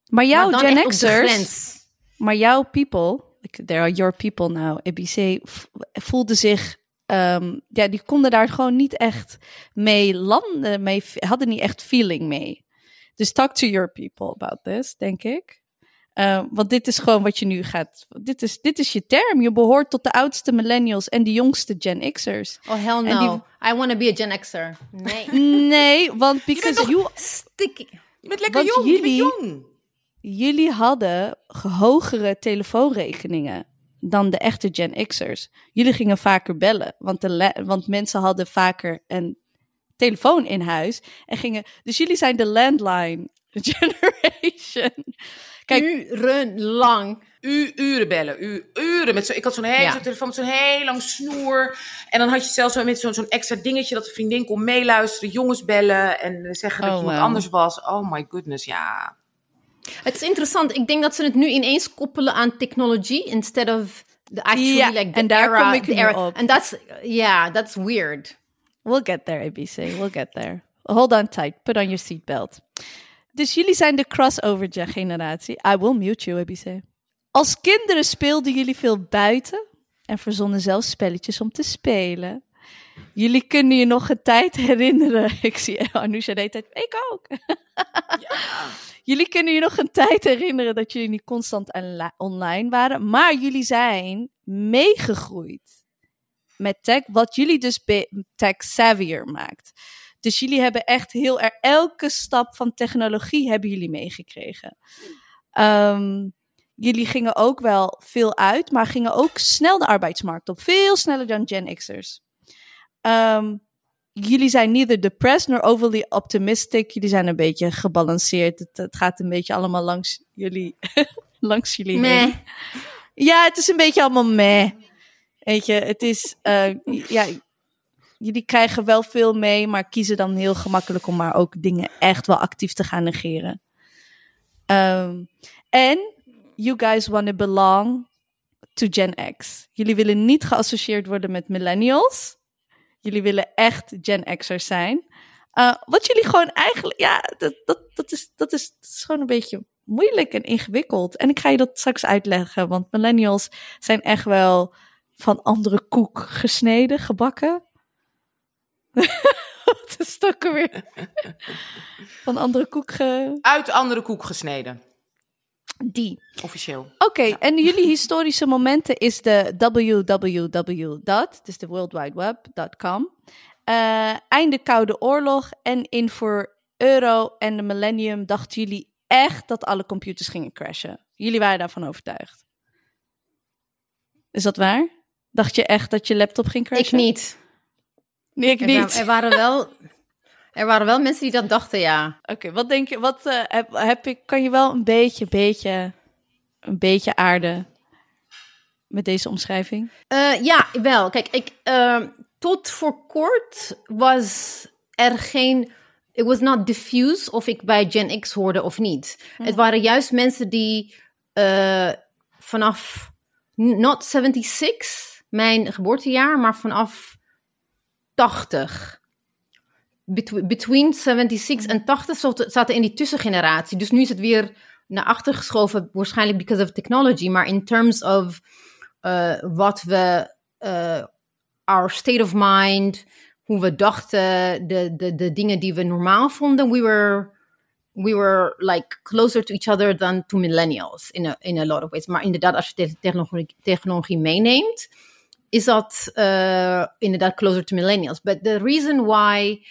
Maar jouw maar Gen X'ers, maar jouw people, like, there are your people now, EBC, v- voelden zich, ehm, ja, die konden daar gewoon niet echt mee landen, mee, hadden niet echt feeling mee. Dus talk to your people about this, denk ik. Ehm, want dit is gewoon wat je nu gaat. Dit is, dit is je term. Je behoort tot de oudste millennials en de jongste Gen X'ers. Oh, hell no. I want to be a Gen X'er. Nee. Nee, want because toch- you, Sticky. Je bent lekker Want jong, je bent jullie- jong. jullie hadden hogere telefoonrekeningen dan de echte Gen X'ers. Jullie gingen vaker bellen, want, de want mensen hadden vaker een telefoon in huis. En gingen, dus jullie zijn de landline generation. Kijk, Uren lang. U, uren bellen, u, uren. Met zo, ik had zo'n hele Ja. telefoon met zo'n heel lang snoer. En dan had je zelfs zo met zo'n zo'n extra dingetje dat de vriendin kon meeluisteren, jongens bellen en zeggen dat Oh, je iemand wow. anders was. Oh my goodness, ja. Het is interessant. Ik denk dat ze het nu ineens koppelen aan technology instead of the actually Ja, like the en daar era. kom ik the nu era. op. En that's yeah, that's weird. We'll get there, ABC. We'll get there. Hold on tight. Put on your seatbelt. Dus jullie zijn de crossover gen- generatie. I will mute you, ABC. Als kinderen speelden jullie veel buiten en verzonnen zelfs spelletjes om te spelen. Jullie kunnen je nog een tijd herinneren. Ik zie Anousha de hele tijd. Ik ook. Jullie kunnen je nog een tijd herinneren dat jullie niet constant onli- online waren. Maar jullie zijn meegegroeid met tech, wat jullie dus tech savvier maakt. Dus jullie hebben echt heel erg elke stap van technologie hebben jullie meegekregen. Ehm, jullie gingen ook wel veel uit, maar gingen ook snel de arbeidsmarkt op. Veel sneller dan Gen X'ers. Ehm, jullie zijn neither depressed nor overly optimistic. Jullie zijn een beetje gebalanceerd. Het, het gaat een beetje allemaal langs jullie, langs jullie heen. Ja, het is een beetje allemaal meh. Weet je, het is, eh, ja, jullie krijgen wel veel mee, maar kiezen dan heel gemakkelijk om maar ook dingen echt wel actief te gaan negeren. Ehm, En you guys want to belong to Gen X. Jullie willen niet geassocieerd worden met millennials. Jullie willen echt Gen X'ers zijn. Uh, wat jullie gewoon eigenlijk, ja, dat, dat, dat, is, dat is gewoon een beetje moeilijk en ingewikkeld. En ik ga je dat straks uitleggen, want millennials zijn echt wel van andere koek gesneden, gebakken. Wat is het ook alweer? Van andere koek ge... Uit andere koek gesneden. Die. Officieel. Oké, en jullie historische momenten is de www. dus de World Wide Web.com. Uh, einde Koude Oorlog en in voor euro en de millennium dachten jullie echt dat alle computers gingen crashen. Jullie waren daarvan overtuigd. Is dat waar? Dacht je echt dat je laptop ging crashen? Ik niet. Nee, ik Er, niet. er waren wel, er waren wel mensen die dat dachten, ja. Oké, wat denk je? Wat eh, heb, heb ik? Kan je wel een beetje, beetje, een beetje aarde met deze omschrijving? Eh, ja, wel. Kijk, ik, ehm, tot voor kort was er geen. It was not diffuse of ik bij Gen X hoorde of niet. Het waren juist mensen die eh, vanaf not 76, mijn geboortejaar, maar vanaf 80. Bet- between 76 en 80 zat- zaten in die tussengeneratie. Dus nu is het weer naar achter geschoven, waarschijnlijk because of technology. Maar in terms of eh, wat we, eh, our state of mind, hoe we dachten, de, de, de dingen die we normaal vonden, we were, we were like closer to each other than to millennials in a, in a lot of ways. Maar inderdaad, als je te- technologie, technologie meeneemt, is dat eh, inderdaad closer to millennials. But the reason why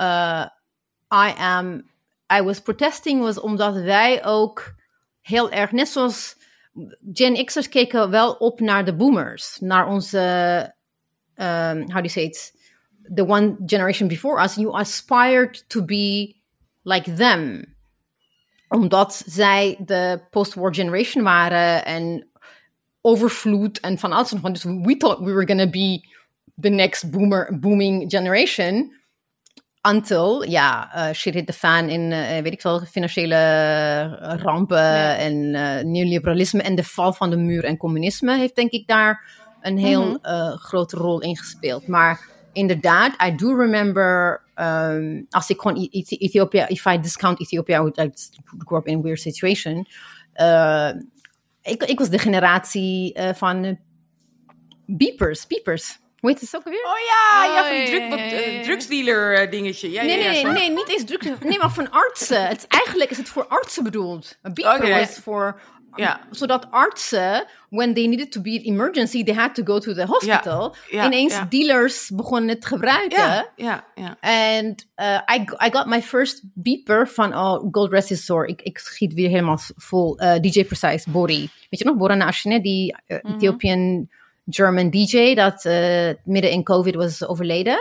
uh, I am, I was protesting was omdat wij ook heel erg, net zoals Gen X'ers keken wel op naar de boomers, naar onze, um, how do you say it, the one generation before us. You aspired to be like them. Omdat zij de post-war generation waren en overvloed en van alles. en nog. Dus we thought we were gonna be the next boomer, booming generation. Until, ja, eh, shit hit the fan in, eh, weet ik veel, financiële rampen en eh, neoliberalisme en de val van de muur en communisme heeft denk ik daar een heel eh, grote rol in gespeeld. Maar inderdaad, I do remember, um, als ik gewoon E- E- Ethiopia, if I discount Ethiopia, I would like grew up in a weird situation. Ik, ik was de generatie eh, van eh, beepers, beepers. Hoe heet het ook alweer? Oh ja, ja, Oh, van die ja, ja. drugsdealer dingetje. Ja, Nee, ja, nee, ja, nee, nee, niet eens druk. Nee, maar van artsen. Het, eigenlijk is het voor artsen bedoeld. Een beeper Oké. was voor... Ja. Zodat artsen, when they needed to be in emergency, they had to go to the hospital. ja, Ineens dealers begonnen het te gebruiken. Ja, ja, ja. And uh, I, I got my first beeper van oh, Gold Rest is Sore. Ik, ik schiet weer helemaal vol. Uh, DJ Precise, Bori. Weet je nog, Bora Nashine, die uh, Ethiopian German DJ dat uh, midden in COVID was overleden.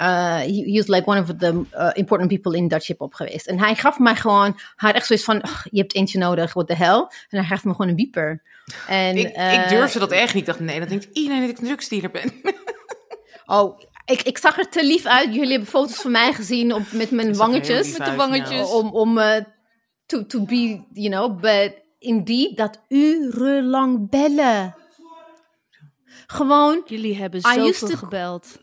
Uh, he, was like one of the uh, important people in Dutch hip-hop geweest. En hij gaf mij gewoon, hij had echt zoiets van, "Ugh, je hebt eentje nodig, what the hell. En hij gaf me gewoon een beeper. En, Ik, uh, ik durfde dat echt niet. Ik dacht, nee, dat denkt iedereen dat ik een drugsdealer ben. Oh, ik, ik zag er te lief uit. Jullie hebben foto's van mij gezien op, met mijn wangetjes. Met de wangetjes. ja. om, om uh, to, to be, you know, but indeed, dat urenlang bellen. Gewoon, Jullie hebben zoveel to- gebeld.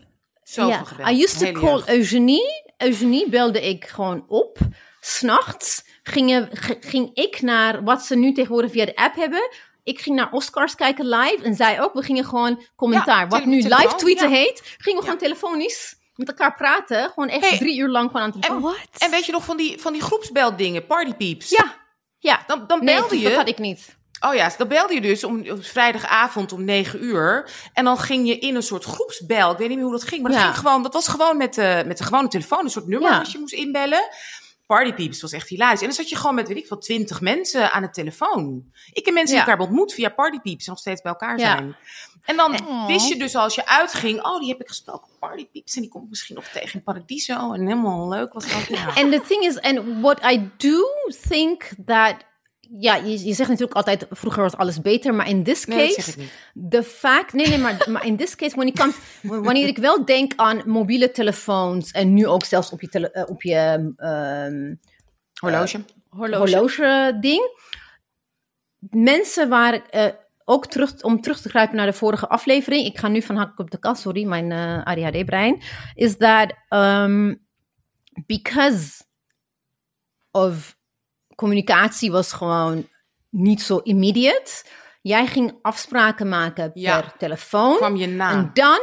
Zoveel ja, gebeld. I used to call. Eugenie. Eugenie belde ik gewoon op. S'nachts ging, ging ik naar wat ze nu tegenwoordig via de app hebben. Ik ging naar Oscars kijken live en zij ook. We gingen gewoon commentaar. Ja, wat nu live tweeten ja. heet, gingen we gewoon telefonisch met elkaar praten. Gewoon echt Hey, drie uur lang gewoon aan de telefoon. What? En weet je nog van die, van die groepsbeldingen, partypeeps? Ja, ja. Dan, dan Nee, belde je. dat had ik niet. Oh ja, dan belde je dus om, op vrijdagavond om 9 uur. En dan ging je in een soort groepsbel. Ik weet niet meer hoe dat ging. Maar dat, Ja. ging gewoon, dat was gewoon met de, met de gewone telefoon. Een soort nummer Ja. dat je moest inbellen. Partypeeps was echt hilarisch. En dan zat je gewoon met, weet ik veel, 20 mensen aan de telefoon. Ik heb mensen die Ja. elkaar ontmoet via Partypeeps. En nog steeds bij elkaar zijn. En dan Oh. wist je dus als je uitging. Oh, die heb ik gesproken Partypeeps. En die komt misschien nog tegen in Paradiso. En helemaal leuk was dat. And the thing is, and what I do think that. Ja, je, je zegt natuurlijk altijd, vroeger was alles beter, maar in this Nee, dat case, niet. de fact, nee, nee, maar, maar in this case, when it comes, wanneer ik wel denk aan mobiele telefoons en nu ook zelfs op je, tele, eh, op je ehm, Horloge. horloge ding, mensen waren eh, ook terug, om terug te grijpen naar de vorige aflevering, ik ga nu van hak op de kast, sorry, mijn eh, ADHD-brein, is that um, because of communicatie was gewoon niet zo immediate. Jij ging afspraken maken Ja. per telefoon. kwam je na. En dan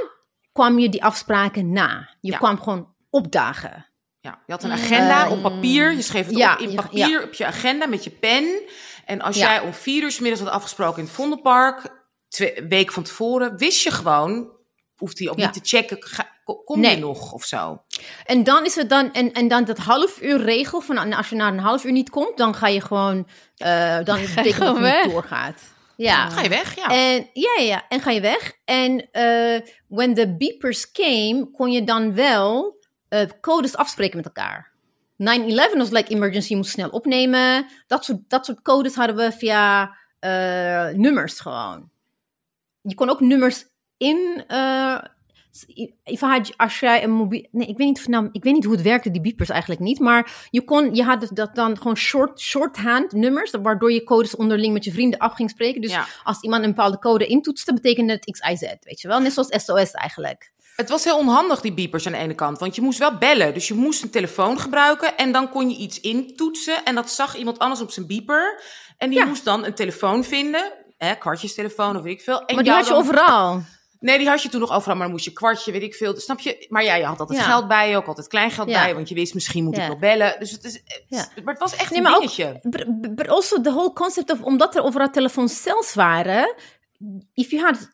kwam je die afspraken na. Je Ja. kwam gewoon opdagen. Ja, je had een agenda op papier. Je schreef het ja, op in ja, papier op je agenda met je pen. En als jij om vier uur 's middags had afgesproken in het Vondelpark, twee week van tevoren, wist je gewoon, hoeft hij ook Ja. niet te checken, ga- kom Nee. je nog of zo. En dan is het dan, en, en dan dat half uur regel van nou, als je na een half uur niet komt, dan ga je gewoon, eh dan betekent dat gewoon niet weg. doorgaat. Ja. Ga je weg? Ja. En ja, ja, ja, en ga je weg. En eh when the beepers came, kon je dan wel eh, codes afspreken met elkaar. 9-11 was like emergency, je moest snel opnemen. Dat soort, dat soort codes hadden we via eh, nummers gewoon. Je kon ook nummers in. eh, even had je- als jij een mobiel. Nee, ik weet, niet, nou, ik weet niet hoe het werkte, die beepers eigenlijk niet. Maar je, kon, je had dat dan gewoon short, shorthand nummers, waardoor je codes onderling met je vrienden af ging spreken. Dus Ja. als iemand een bepaalde code intoetste, betekende het XIZ, weet je wel? Net zoals SOS eigenlijk. Het was heel onhandig, die beepers aan de ene kant. Want je moest wel bellen. Dus je moest een telefoon gebruiken. En dan kon je iets intoetsen. En dat zag iemand anders op zijn beeper. En die Ja. moest dan een telefoon vinden. Hè, kwartjestelefoon of weet ik veel. En Maar die had je dan- overal. Nee, die had je toen nog overal. Maar dan moest je kwartje, weet ik veel. Snap je? Maar ja, je had altijd Ja. geld bij je. Ook altijd kleingeld Ja. bij je. Want je wist, misschien moet ik wel bellen. Dus het is... het-. Maar het was echt Nee, een maar ook- dingetje. But, but also the whole concept of, omdat er overal telefooncells waren, if you had,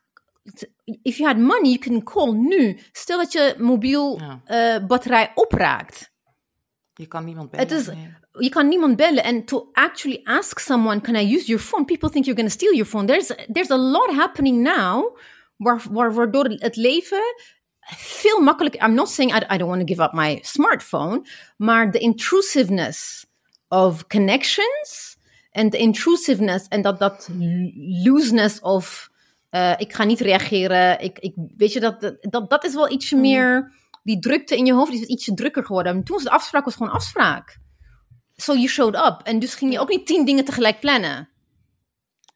if you had money, you can call nu. Stel dat je mobiel eh, batterij opraakt. Je kan niemand bellen. Het is, je kan niemand bellen. En to actually ask someone, can I use your phone? People think you're going to steal your phone. There's, there's a lot happening now, waardoor het leven veel makkelijker... I'm not saying I, I don't want to give up my smartphone, maar the intrusiveness of connections and the intrusiveness en dat, dat looseness of... eh, ik ga niet reageren. Ik, ik, weet je, dat, dat, dat is wel ietsje meer... Die drukte in je hoofd is ietsje drukker geworden. En toen was de afspraak was gewoon afspraak. So you showed up. En dus ging je ook niet tien dingen tegelijk plannen.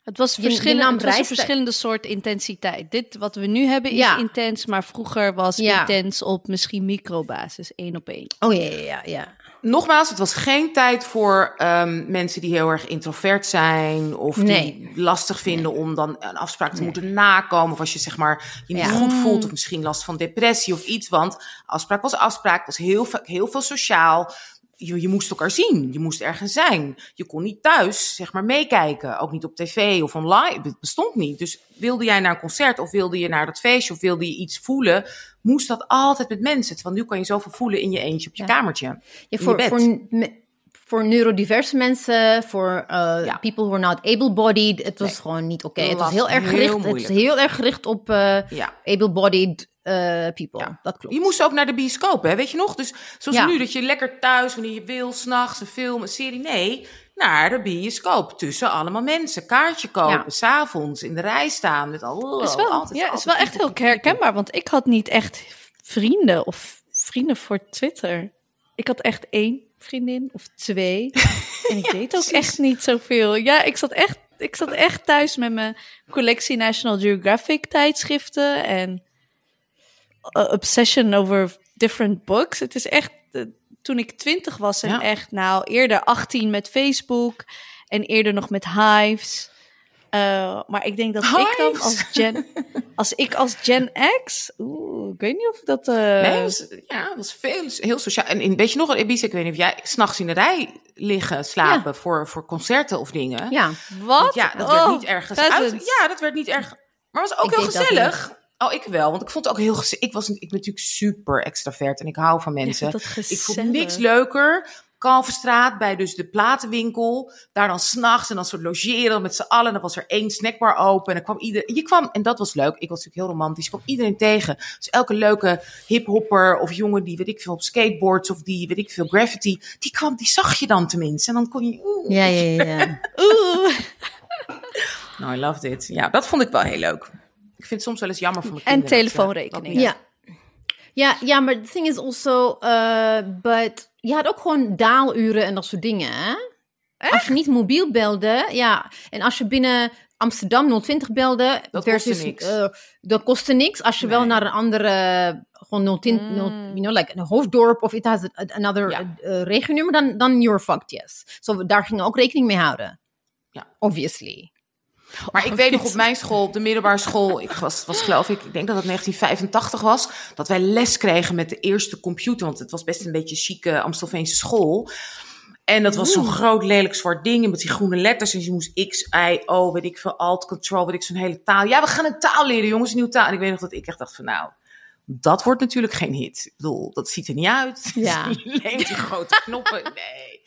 Het was, Je- je verschillend, nam het was een reistijd. verschillende soort intensiteit. Dit wat we nu hebben is Ja. intens, maar vroeger was Ja. intens op misschien microbasis, één op één. Oh ja, ja, ja. ja. Nogmaals, het was geen tijd voor ehm, mensen die heel erg introvert zijn. Of Nee. die lastig vinden om dan een afspraak te moeten nakomen. Of als je zeg maar je niet Ja. goed voelt. Of misschien last van depressie of iets. Want afspraak was afspraak. was heel, heel veel sociaal. Je, je moest elkaar zien. Je moest ergens zijn. Je kon niet thuis zeg maar meekijken. Ook niet op tv of online. Het bestond niet. Dus wilde jij naar een concert of wilde je naar dat feestje of wilde je iets voelen, moest dat altijd met mensen. Want nu kan je zoveel voelen in je eentje op je Ja. kamertje. Ja, voor, voor, voor neurodiverse mensen, voor eh, Ja. people who are not able-bodied, het was Nee. gewoon niet oké. Het was heel erg heel gericht, het is moeilijk. heel erg gericht op Ja. able-bodied eh, people. Ja. Dat klopt. Je moest ook naar de bioscoop, hè? weet je nog? Dus zoals Ja. nu, dat je lekker thuis, wanneer je wil, s'nachts een film, een serie. Nee, naar de bioscoop. Tussen allemaal mensen. Kaartje kopen, Ja. s'avonds in de rij staan. Met al, is wel, altijd, ja, is wel echt heel herkenbaar, want ik had niet echt vrienden of vrienden voor Twitter. Ik had echt één vriendin of twee. en ik deed ook echt niet zoveel. Ja, ik zat echt, ik zat echt thuis met mijn collectie National Geographic tijdschriften en uh, obsession over different books. Het is echt, eh, toen ik twintig was en Ja. echt, nou, eerder 18 met Facebook en eerder nog met Hives. Uh, maar ik denk dat ik dan als Gen, als ik als Gen X, oeh, ik weet niet of dat. eh, Nee, was, ja, het was veel, heel sociaal. En in, weet je nog, Ibiza, ik weet niet of jij s'nachts in de rij liggen, slapen voor, voor concerten of dingen. Ja, wat? Want ja, dat werd Oh, niet ergens uit. Ja, dat werd niet erg. Maar was ook Ik heel gezellig. Oh, ik wel. Want ik vond het ook heel gezellig. Ik, was, ik ben natuurlijk super extravert en ik hou van mensen. ik vond niks leuker. Kalverstraat bij dus de platenwinkel. Daar dan s'nachts en dan soort logeren met z'n allen. En dan was er één snackbar open. En dan kwam iedereen. Je kwam, en dat was leuk. Ik was natuurlijk heel romantisch. Je kwam iedereen tegen. Dus elke leuke hiphopper of jongen die weet ik veel op skateboards of die weet ik veel graffiti. Die kwam, die zag je dan tenminste. En dan kon je. oeh. ja, ja, ja. ja. Oeh. Nou, I loved it. Ja, dat vond ik wel heel leuk. Ik vind het soms wel eens jammer voor mijn En kinderen. dat ze telefoonrekening. dat niet- Ja. Ja, ja, maar the thing is also, uh, but je had ook gewoon daaluren en dat soort dingen, hè? Als je niet mobiel belde, ja, en als je binnen Amsterdam 020 belde, Dat versus, kostte niks. eh, dat kostte niks. Als je wel naar een andere, gewoon 010, Mm. 0, you know, like een hoofddorp of it has a- another Ja. uh, dan, dan you're fucked, yes. So daar gingen we ook rekening mee houden. Ja. Obviously. Maar ik weet nog op mijn school, op de middelbare school, ik was, was geloof ik, ik denk dat het 1985 was, dat wij les kregen met de eerste computer, want het was best een beetje chique Amstelveense school. En dat was zo'n groot lelijk zwart ding met die groene letters. En je moest X, Y, O, weet ik veel, Alt, Control, weet ik zo'n hele taal. Ja, we gaan een taal leren, jongens, een nieuwe taal. En ik weet nog dat ik echt dacht van nou, dat wordt natuurlijk geen hit. Ik bedoel, dat ziet er niet uit. Ja. Alleen die grote knoppen, nee.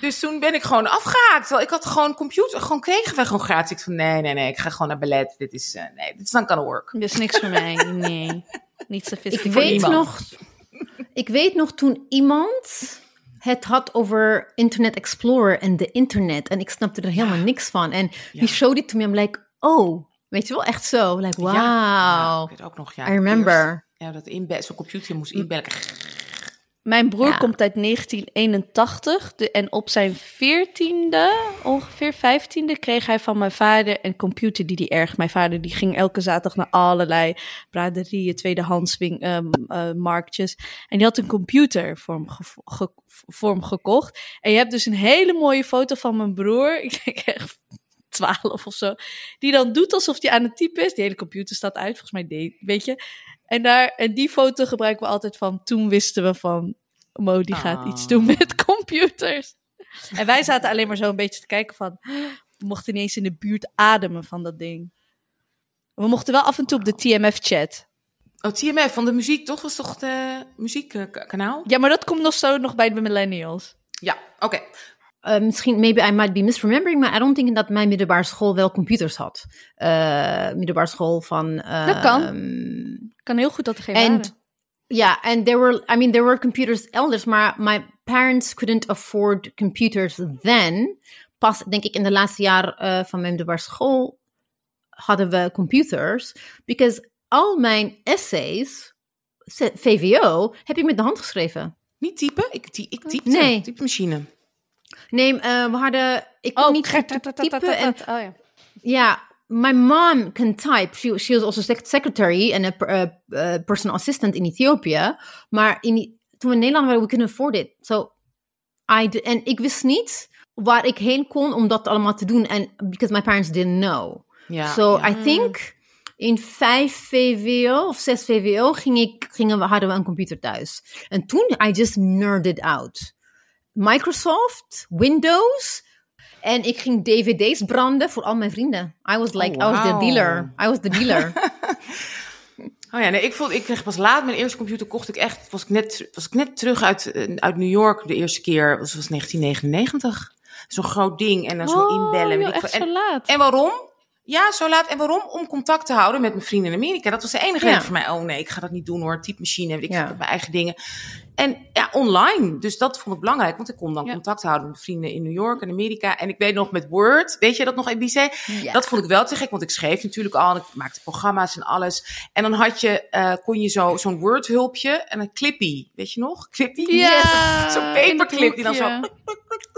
Dus toen ben ik gewoon afgehaakt. Ik had gewoon computer, gewoon kregen wij gewoon gratis. Ik van nee, nee, nee, ik ga gewoon naar ballet. Dit is, eh, nee, dit is dan kan work. Dit is niks voor mij. Nee. Niet Ik sophisticated. weet, nog, ik weet nog toen iemand het had over Internet Explorer en de internet. En ik snapte er helemaal niks van. En he showed it to me. I'm like, oh, weet je wel, echt zo. Like, wow. Ja, ik weet ook nog, ja. I remember. Ja, dat inbellen, zo'n computer moest inbellen. Mijn broer Ja. komt uit 1981 de, en op zijn 14e, ongeveer 15e, kreeg hij van mijn vader een computer die hij erg. Mijn vader die ging elke zaterdag naar allerlei braderieën, tweedehands wing- ehm, eh, marktjes. En die had een computer voor hem, ge- voor hem gekocht. En je hebt dus een hele mooie foto van mijn broer. Ik denk echt 12 of zo. Die dan doet alsof hij aan het typen is. Die hele computer staat uit, volgens mij, deed, weet je. En, daar, en die foto gebruiken we altijd van. Toen wisten we van. Mo, die gaat Ah. iets doen met computers. En wij zaten alleen maar zo een beetje te kijken van. We mochten niet eens in de buurt ademen van dat ding. We mochten wel af en toe op de TMF-chat. Oh, TMF van de muziek, toch? Was toch de muziekkanaal? Ja, maar dat komt nog zo nog bij de millennials. Ja, oké. Uh, misschien, maybe I might be misremembering, maar I don't think dat mijn middelbare school wel computers had. Uh, middelbare school van... Uh, Dat kan. um, Kan heel goed dat er geen And waren. yeah, and there were, I mean, there were computers elders, maar my parents couldn't afford computers then. Pas, denk ik, in de laatste jaar uh, van mijn middelbare school hadden we computers. Because al mijn essays, VWO, heb ik met de hand geschreven. Niet typen? Ik, ty ik typte. Nee. Typemachine. Nee, uh, we hadden, ik kon niet goed typen. En, Oh ja. ja, my mom can type. She, she was also sec- secretary and a uh, uh, personal assistant in Ethiopië. Maar in, toen we in Nederland waren, we couldn't afford it. So, I en ik wist niet waar ik heen kon om dat allemaal te doen. En because my parents didn't know. Ja, so. I think in 5 VWO of 6 VWO ging ik, gingen we, hadden we een computer thuis. En toen, I just nerded out. Microsoft, Windows. En ik ging dvd's branden voor al mijn vrienden. I was like, Oh, I was the wow. dealer. I was the dealer. Oh ja, nee, ik, vond, ik kreeg pas laat mijn eerste computer kocht ik echt. Was ik net, was ik net terug uit, eh, uit New York de eerste keer. was, was 1999. Zo'n groot ding en dan zo Oh, inbellen. joh, zo en, laat. en waarom? Ja, zo laat. En waarom? Om contact te houden met mijn vrienden in Amerika. Dat was de enige Ja. reden voor mij. Oh nee, ik ga dat niet doen hoor. Typemachine, ik Ja. mijn eigen dingen. En ja, online. Dus dat vond ik belangrijk. Want ik kon dan Ja. contact houden met vrienden in New York en Amerika. En ik weet nog met Word. Weet je dat nog, ABC? Ja. Dat vond ik wel te gek, want ik schreef natuurlijk al. en Ik maakte programma's en alles. En dan had je, eh, kon je zo, zo'n Word-hulpje en een clippy. Weet je nog? Clippy? Ja, Zo'n paperclip die dan zo...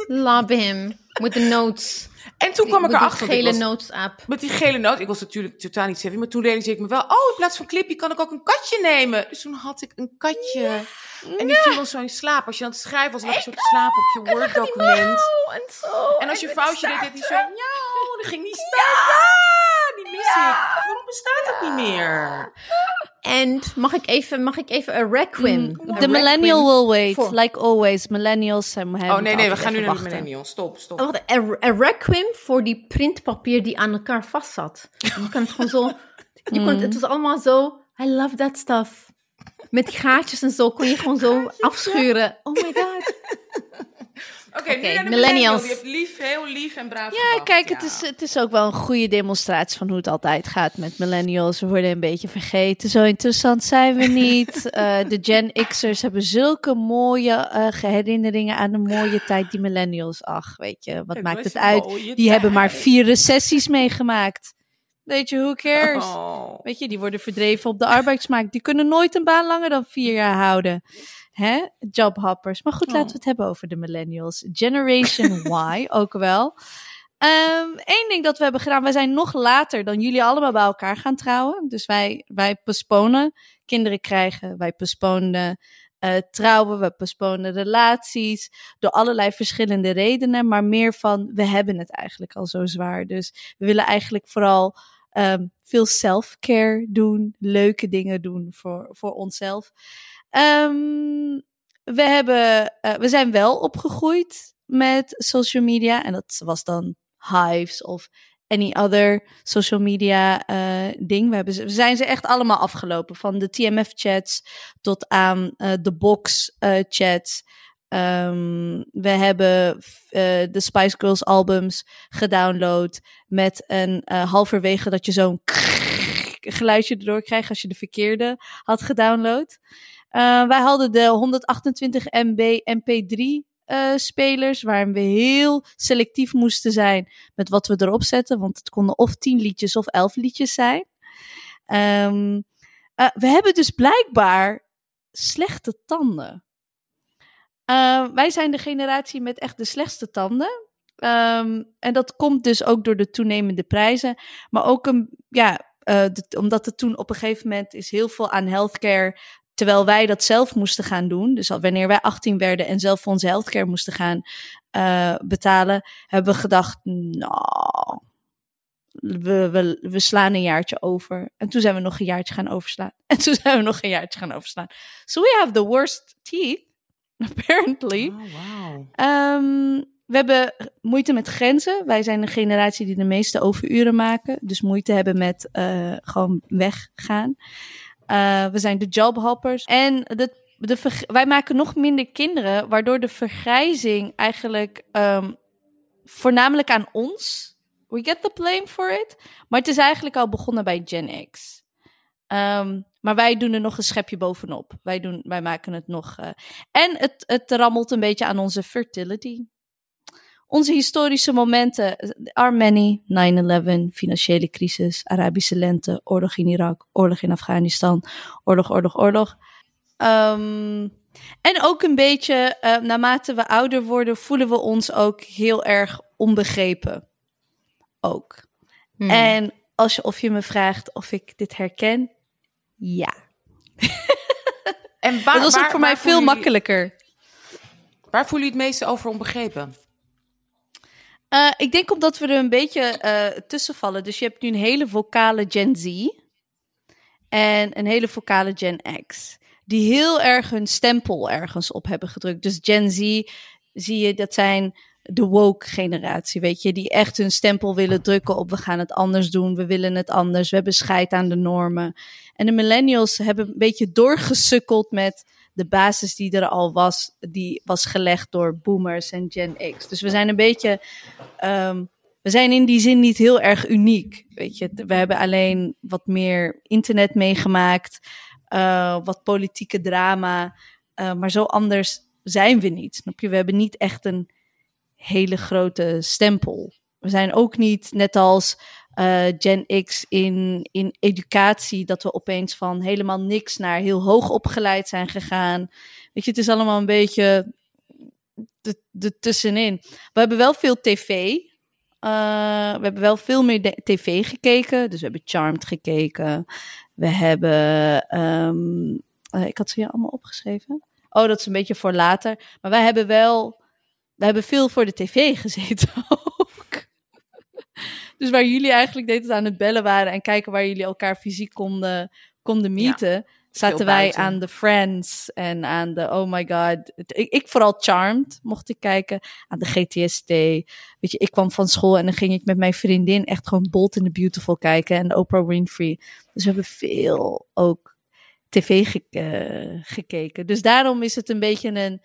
Love him. With the notes. En toen kwam ik erachter. gele was- notes app. Met die gele noot. Ik was natuurlijk totaal niet savvy. Maar toen realiseerde ik me wel. Oh, in plaats van Clippy kan ik ook een katje nemen. Dus toen had ik een katje. En die viel dan zo in slaap. Als je aan het schrijven was, lag je zo te slapen op je Word-document. En zo. En als je foutje deed, deed hij zo. Ja, dan ging niet staan. Ja, die mis ik. Waarom bestaat dat niet meer? En mag ik even, mag ik even een requiem? Mm, requiem millennial will wait, voor- like always. Millennials zijn Oh nee, nee, we gaan nu naar de wachten. millennials. Stop, stop. Oh, wacht, een, een requiem voor die printpapier die aan elkaar vast zat. Je kan het gewoon zo. Je kon, het was allemaal zo. I love that stuff. Met die gaatjes en zo kon je gewoon zo afschuren. Oh my god. De millennials. millennials. Je hebt lief, heel lief en braaf Ja, kijk, het is, het is ook wel een goede demonstratie van hoe het altijd gaat met millennials. We worden een beetje vergeten. Zo interessant zijn we niet. Eh, de Gen X'ers hebben zulke mooie eh, herinneringen aan de mooie tijd. Die millennials, ach, weet je, wat Het maakt het uit? Die hebben maar vier recessies meegemaakt. Weet je, who cares? Oh. Weet je, die worden verdreven op de arbeidsmarkt. Die kunnen nooit een baan langer dan vier jaar houden. Hè? Jobhoppers. Maar goed, Oh. laten we het hebben over de millennials. Generation Y ook wel. Eén ding dat we hebben gedaan. Wij zijn nog later dan jullie allemaal bij elkaar gaan trouwen. Dus wij, wij postponen kinderen krijgen. Wij postponen eh, trouwen, we postponen relaties. Door allerlei verschillende redenen. Maar meer van, we hebben het eigenlijk al zo zwaar. Dus we willen eigenlijk vooral um, veel self-care doen. Leuke dingen doen voor, voor onszelf. Um, we, hebben, uh, we zijn wel opgegroeid met social media. En dat was dan Hives of any other social media uh, ding. We, hebben, we zijn ze echt allemaal afgelopen. Van de TMF-chats tot aan uh, de box-chats. Um, we hebben de Spice Girls albums gedownload met een halverwege dat je zo'n geluidje erdoor krijgt als je de verkeerde had gedownload. Uh, wij hadden de 128 MB MP3 uh, spelers, waarin we heel selectief moesten zijn met wat we erop zetten, want het konden of 10 liedjes of 11 liedjes zijn. Um, uh, we hebben dus blijkbaar slechte tanden. Uh, wij zijn de generatie met echt de slechtste tanden. Um, en dat komt dus ook door de toenemende prijzen, maar ook een, ja, omdat er toen op een gegeven moment is heel veel aan healthcare Terwijl wij dat zelf moesten gaan doen. Dus wanneer wij 18 werden en zelf voor onze healthcare moesten gaan uh, betalen, hebben we gedacht, nou, we, we, we slaan een jaartje over. En toen zijn we nog een jaartje gaan overslaan. En toen zijn we nog een jaartje gaan overslaan. So we have the worst teeth, apparently. Oh, wow. Um, we hebben moeite met grenzen. Wij zijn de generatie die de meeste overuren maken. Dus moeite hebben met uh, gewoon weggaan. Uh, we zijn de jobhoppers. En de, de wij maken nog minder kinderen, waardoor de vergrijzing eigenlijk um, voornamelijk aan ons. We get the blame for it. Maar het is eigenlijk al begonnen bij Gen X. Um, maar wij doen er nog een schepje bovenop. Wij, doen, wij maken het nog. Uh, en het, het rammelt een beetje aan onze fertility. Onze historische momenten are many. 9-11, financiële crisis, Arabische lente, oorlog in Irak, oorlog in Afghanistan, oorlog, oorlog, oorlog. Um, en ook een beetje, uh, naarmate we ouder worden, voelen we ons ook heel erg onbegrepen. Ook. Hmm. En als je, of je me vraagt of ik dit herken, ja. En waar, dat was waar, ook voor mij veel jullie, makkelijker. Waar voel je het meeste over onbegrepen? Uh, ik denk omdat we er een beetje uh, tussen vallen. Dus je hebt nu een hele vocale Gen Z en een hele vocale Gen X. Die heel erg hun stempel ergens op hebben gedrukt. Dus Gen Z zie je, dat zijn de woke generatie, weet je. Die echt hun stempel willen drukken op we gaan het anders doen, we willen het anders, we hebben scheid aan de normen. En de millennials hebben een beetje doorgesukkeld met de basis die er al was, die was gelegd door boomers en Gen X. Dus we zijn een beetje, um, we zijn in die zin niet heel erg uniek. Weet je, we hebben alleen wat meer internet meegemaakt, uh, wat politieke drama, uh, maar zo anders zijn we niet. Snap je? We hebben niet echt een hele grote stempel. We zijn ook niet net als uh, Gen X in, in educatie, dat we opeens van helemaal niks naar heel hoog opgeleid zijn gegaan. Weet je, het is allemaal een beetje de, de tussenin. We hebben wel veel tv. Uh, we hebben wel veel meer tv gekeken. Dus we hebben Charmed gekeken. We hebben. Um, uh, ik had ze hier allemaal opgeschreven. Oh, dat is een beetje voor later. Maar wij hebben wel. We hebben veel voor de tv gezeten. Dus waar jullie eigenlijk deed het aan het bellen waren en kijken waar jullie elkaar fysiek konden, konden meeten, ja, zaten wij buiten. aan de Friends en aan de Oh my God. Ik, ik, vooral Charmed mocht ik kijken, aan de GTST. Weet je, ik kwam van school en dan ging ik met mijn vriendin echt gewoon Bolt in the Beautiful kijken en Oprah Winfrey. Dus we hebben veel ook tv ge uh, gekeken. Dus daarom is het een beetje een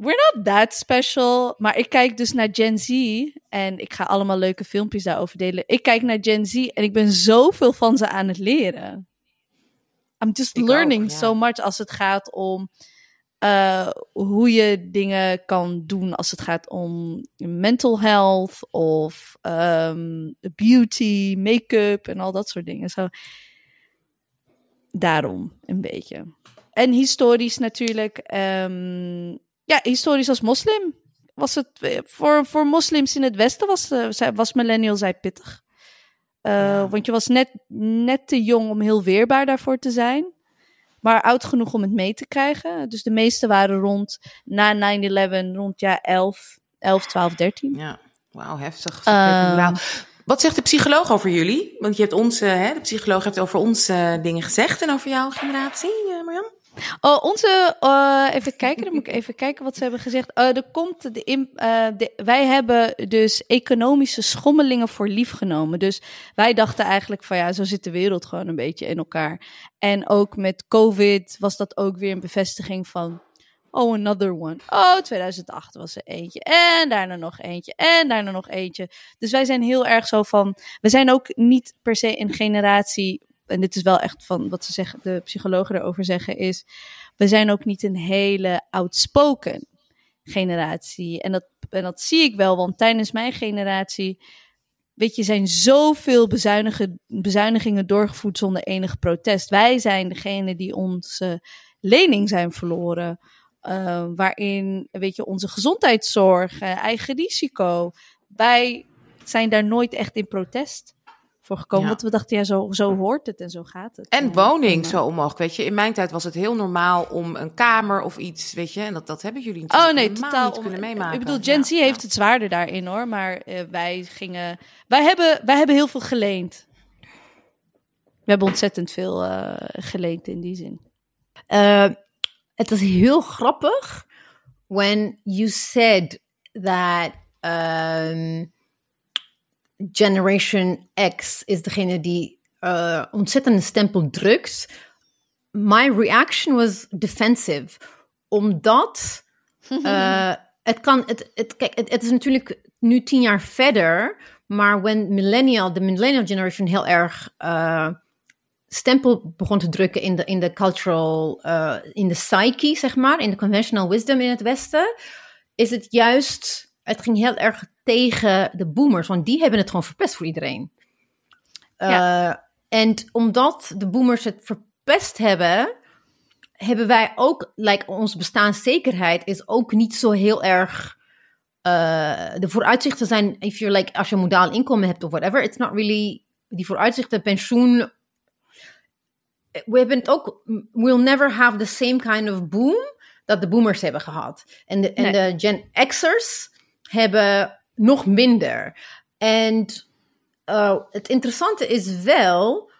we're not that special. Maar ik kijk dus naar Gen Z. En ik ga allemaal leuke filmpjes daarover delen. Ik kijk naar Gen Z en ik ben zoveel van ze aan het leren. I'm just ik learning ook, ja. so much als het gaat om uh, hoe je dingen kan doen. Als het gaat om mental health of um, beauty, make-up en al dat soort dingen. So, daarom een beetje. En historisch natuurlijk. Um, ja, historisch als moslim was het voor, voor moslims in het Westen was, uh, was millennial zij pittig. Uh, ja. Want je was net, net te jong om heel weerbaar daarvoor te zijn. maar oud genoeg om het mee te krijgen. Dus de meeste waren rond na 9-11, rond jaar 11, 11, 12, 13. Ja, wauw, heftig. Wauw. Wat zegt de psycholoog over jullie? Want je hebt ons, eh, hè, de psycholoog heeft over ons eh, dingen gezegd en over jouw generatie, uh, Marjan. Oh, onze, uh, even kijken, dan moet ik even kijken wat ze hebben gezegd. Uh, er komt de, in, uh, de, wij hebben dus economische schommelingen voor lief genomen. Dus wij dachten eigenlijk van ja, zo zit de wereld gewoon een beetje in elkaar. En ook met COVID was dat ook weer een bevestiging van Oh, another one. Oh, 2008 was er eentje. En daarna nog eentje. En daarna nog eentje. Dus wij zijn heel erg zo van. We zijn ook niet per se een generatie. En dit is wel echt van wat ze zeggen, de psychologen erover zeggen, is. We zijn ook niet een hele outspoken generatie. En dat, en dat zie ik wel, want tijdens mijn generatie. Weet je, zijn zoveel bezuinigingen doorgevoerd zonder enig protest. Wij zijn degene die onze lening zijn verloren. Uh, waarin, weet je, onze gezondheidszorg, uh, eigen risico. Wij zijn daar nooit echt in protest voor gekomen. Ja. Want we dachten, ja, zo, zo hoort het en zo gaat het. En woning zo omhoog, weet je. In mijn tijd was het heel normaal om een kamer of iets, weet je. En dat, dat hebben jullie oh, nee, totaal niet kunnen meemaken. Ik bedoel, Gen Z ja, heeft het zwaarder daarin, hoor. Maar uh, wij gingen... Wij hebben, wij hebben heel veel geleend. We hebben ontzettend veel uh, geleend in die zin. Uh, het is heel grappig when you said that um, Generation X is degene die uh, ontzettende stempel drukt. My reaction was defensive, omdat uh, het kan, het, het, kijk, het, het, is natuurlijk nu tien jaar verder, maar when millennial, de millennial generation heel erg uh, stempel begon te drukken in de, in de cultural, uh, in de psyche, zeg maar, in de conventional wisdom in het Westen, is het juist, het ging heel erg tegen de boomers, want die hebben het gewoon verpest voor iedereen. Ja. Uh, en omdat de boomers het verpest hebben, hebben wij ook, like, onze bestaanszekerheid is ook niet zo heel erg. Uh, de vooruitzichten zijn, if you're like, als je modaal inkomen hebt of whatever, it's not really, die vooruitzichten, pensioen, we hebben het ook, we'll never have the same kind of boom dat de boomers hebben gehad. En de, nee. en de Gen Xers hebben nog minder. En uh, het interessante is wel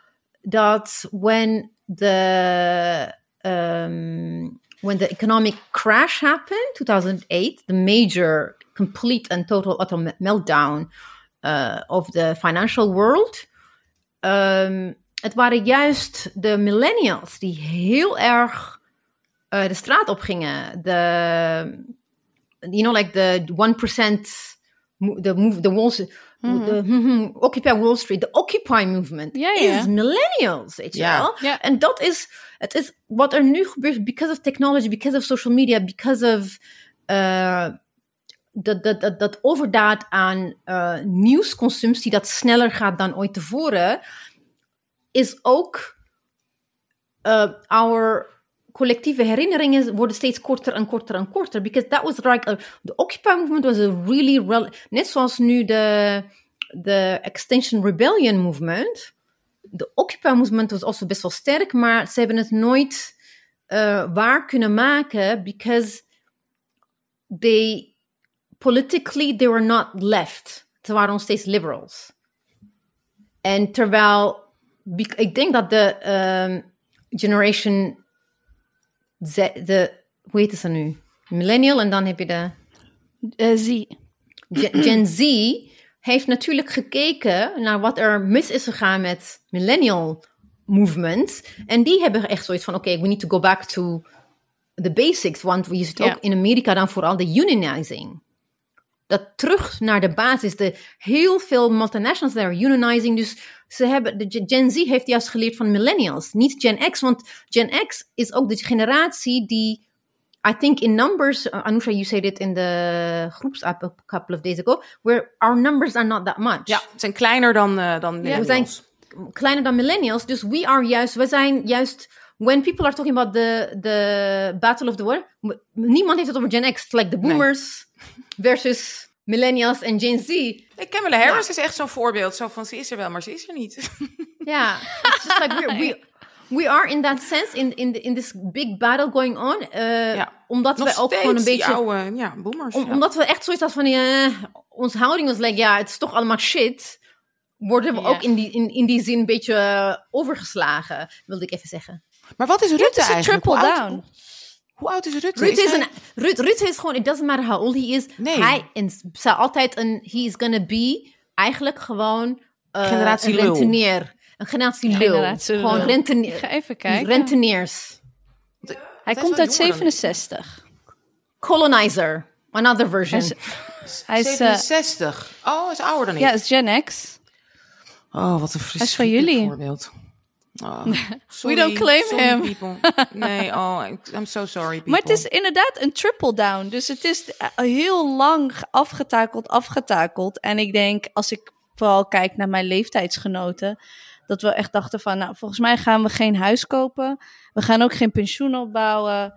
dat when the um, when the economic crash happened, 2008, the major, complete and total utter meltdown uh, of the financial world. Um, het waren juist de millennials die heel erg uh, de straat op gingen. De, you know, like the 1%, the move, the Wall Street, mm-hmm. the mm, Occupy Wall Street, the Occupy movement ja, ja. is millennials, weet je wel. Ja. En dat is, het is wat er nu gebeurt because of technology, because of social media, because of uh, dat, dat, dat, dat overdaad aan uh, nieuwsconsumptie dat sneller gaat dan ooit tevoren is ook uh, our collectieve herinneringen worden steeds korter en korter en korter. Because that was like, the Occupy movement was a really, rel net zoals nu de, de Extinction Rebellion movement. De Occupy movement was also best wel sterk, maar ze hebben het nooit uh, waar kunnen maken because they, politically, they were not left. Ze waren nog steeds liberals. En terwijl ik denk dat de um, generation De, hoe heet ze nu? Millennial en dan heb je de... Uh, Z. Gen, Gen Z heeft natuurlijk gekeken naar wat er mis is gegaan met millennial movement. En die hebben echt zoiets van, oké, okay, we need to go back to the basics. Want je ziet ook in Amerika dan vooral de unionizing dat terug naar de basis. De, heel veel multinationals daar unionizing. Dus ze hebben, de Gen Z heeft juist geleerd van millennials, niet Gen X. Want Gen X is ook de generatie die, I think in numbers, uh, Anusha, you said it in the groepsapp a couple of days ago, where our numbers are not that much. Ja, het zijn kleiner dan, uh, dan millennials. Ja, we zijn kleiner dan millennials. Dus we are juist, we zijn juist when people are talking about the, the battle of the world, niemand heeft het over Gen X. Like the boomers. Versus millennials en Gen Z. Ik Kamala Harris ja. is echt zo'n voorbeeld. Zo van, ze is er wel, maar ze is er niet. Ja, it's just like we, we, we are in that sense in, in, in this big battle going on. eh, Ja. Omdat Nog we ook gewoon een beetje... oude, ja, boomers. om- ja. Omdat we echt zoiets hadden van, eh, onze houding was like, ja, het is toch allemaal shit. Worden we ook in die, in, in die zin een beetje eh, overgeslagen, wilde ik even zeggen. Maar wat is Het Rutte is een eigenlijk? triple down. Hoe oud is Rutte? Rutte is, hij- een, Rutte is gewoon, it doesn't matter how old he is. Nee. Hij is, zou altijd een, he is gonna be eigenlijk gewoon eh, Generatie een rentenier. Een generatie lul. Generatie Gewoon lul. rentenier. Ga even kijken. Renteniers. Hij komt uit jonger dan ik. 67. Colonizer. Another Hij version. is, hij is, eh, 67. oh, hij is ouder dan ik. ja, is Gen X. Oh, wat een fris Hij is van jullie. voorbeeld. Oh, We don't claim him. people. Nee, oh, I'm so sorry people. Maar het is inderdaad een triple down. Dus het is eh, heel lang afgetakeld, afgetakeld. En ik denk, als ik vooral kijk naar mijn leeftijdsgenoten, dat we echt dachten van, nou, volgens mij gaan we geen huis kopen. We gaan ook geen pensioen opbouwen.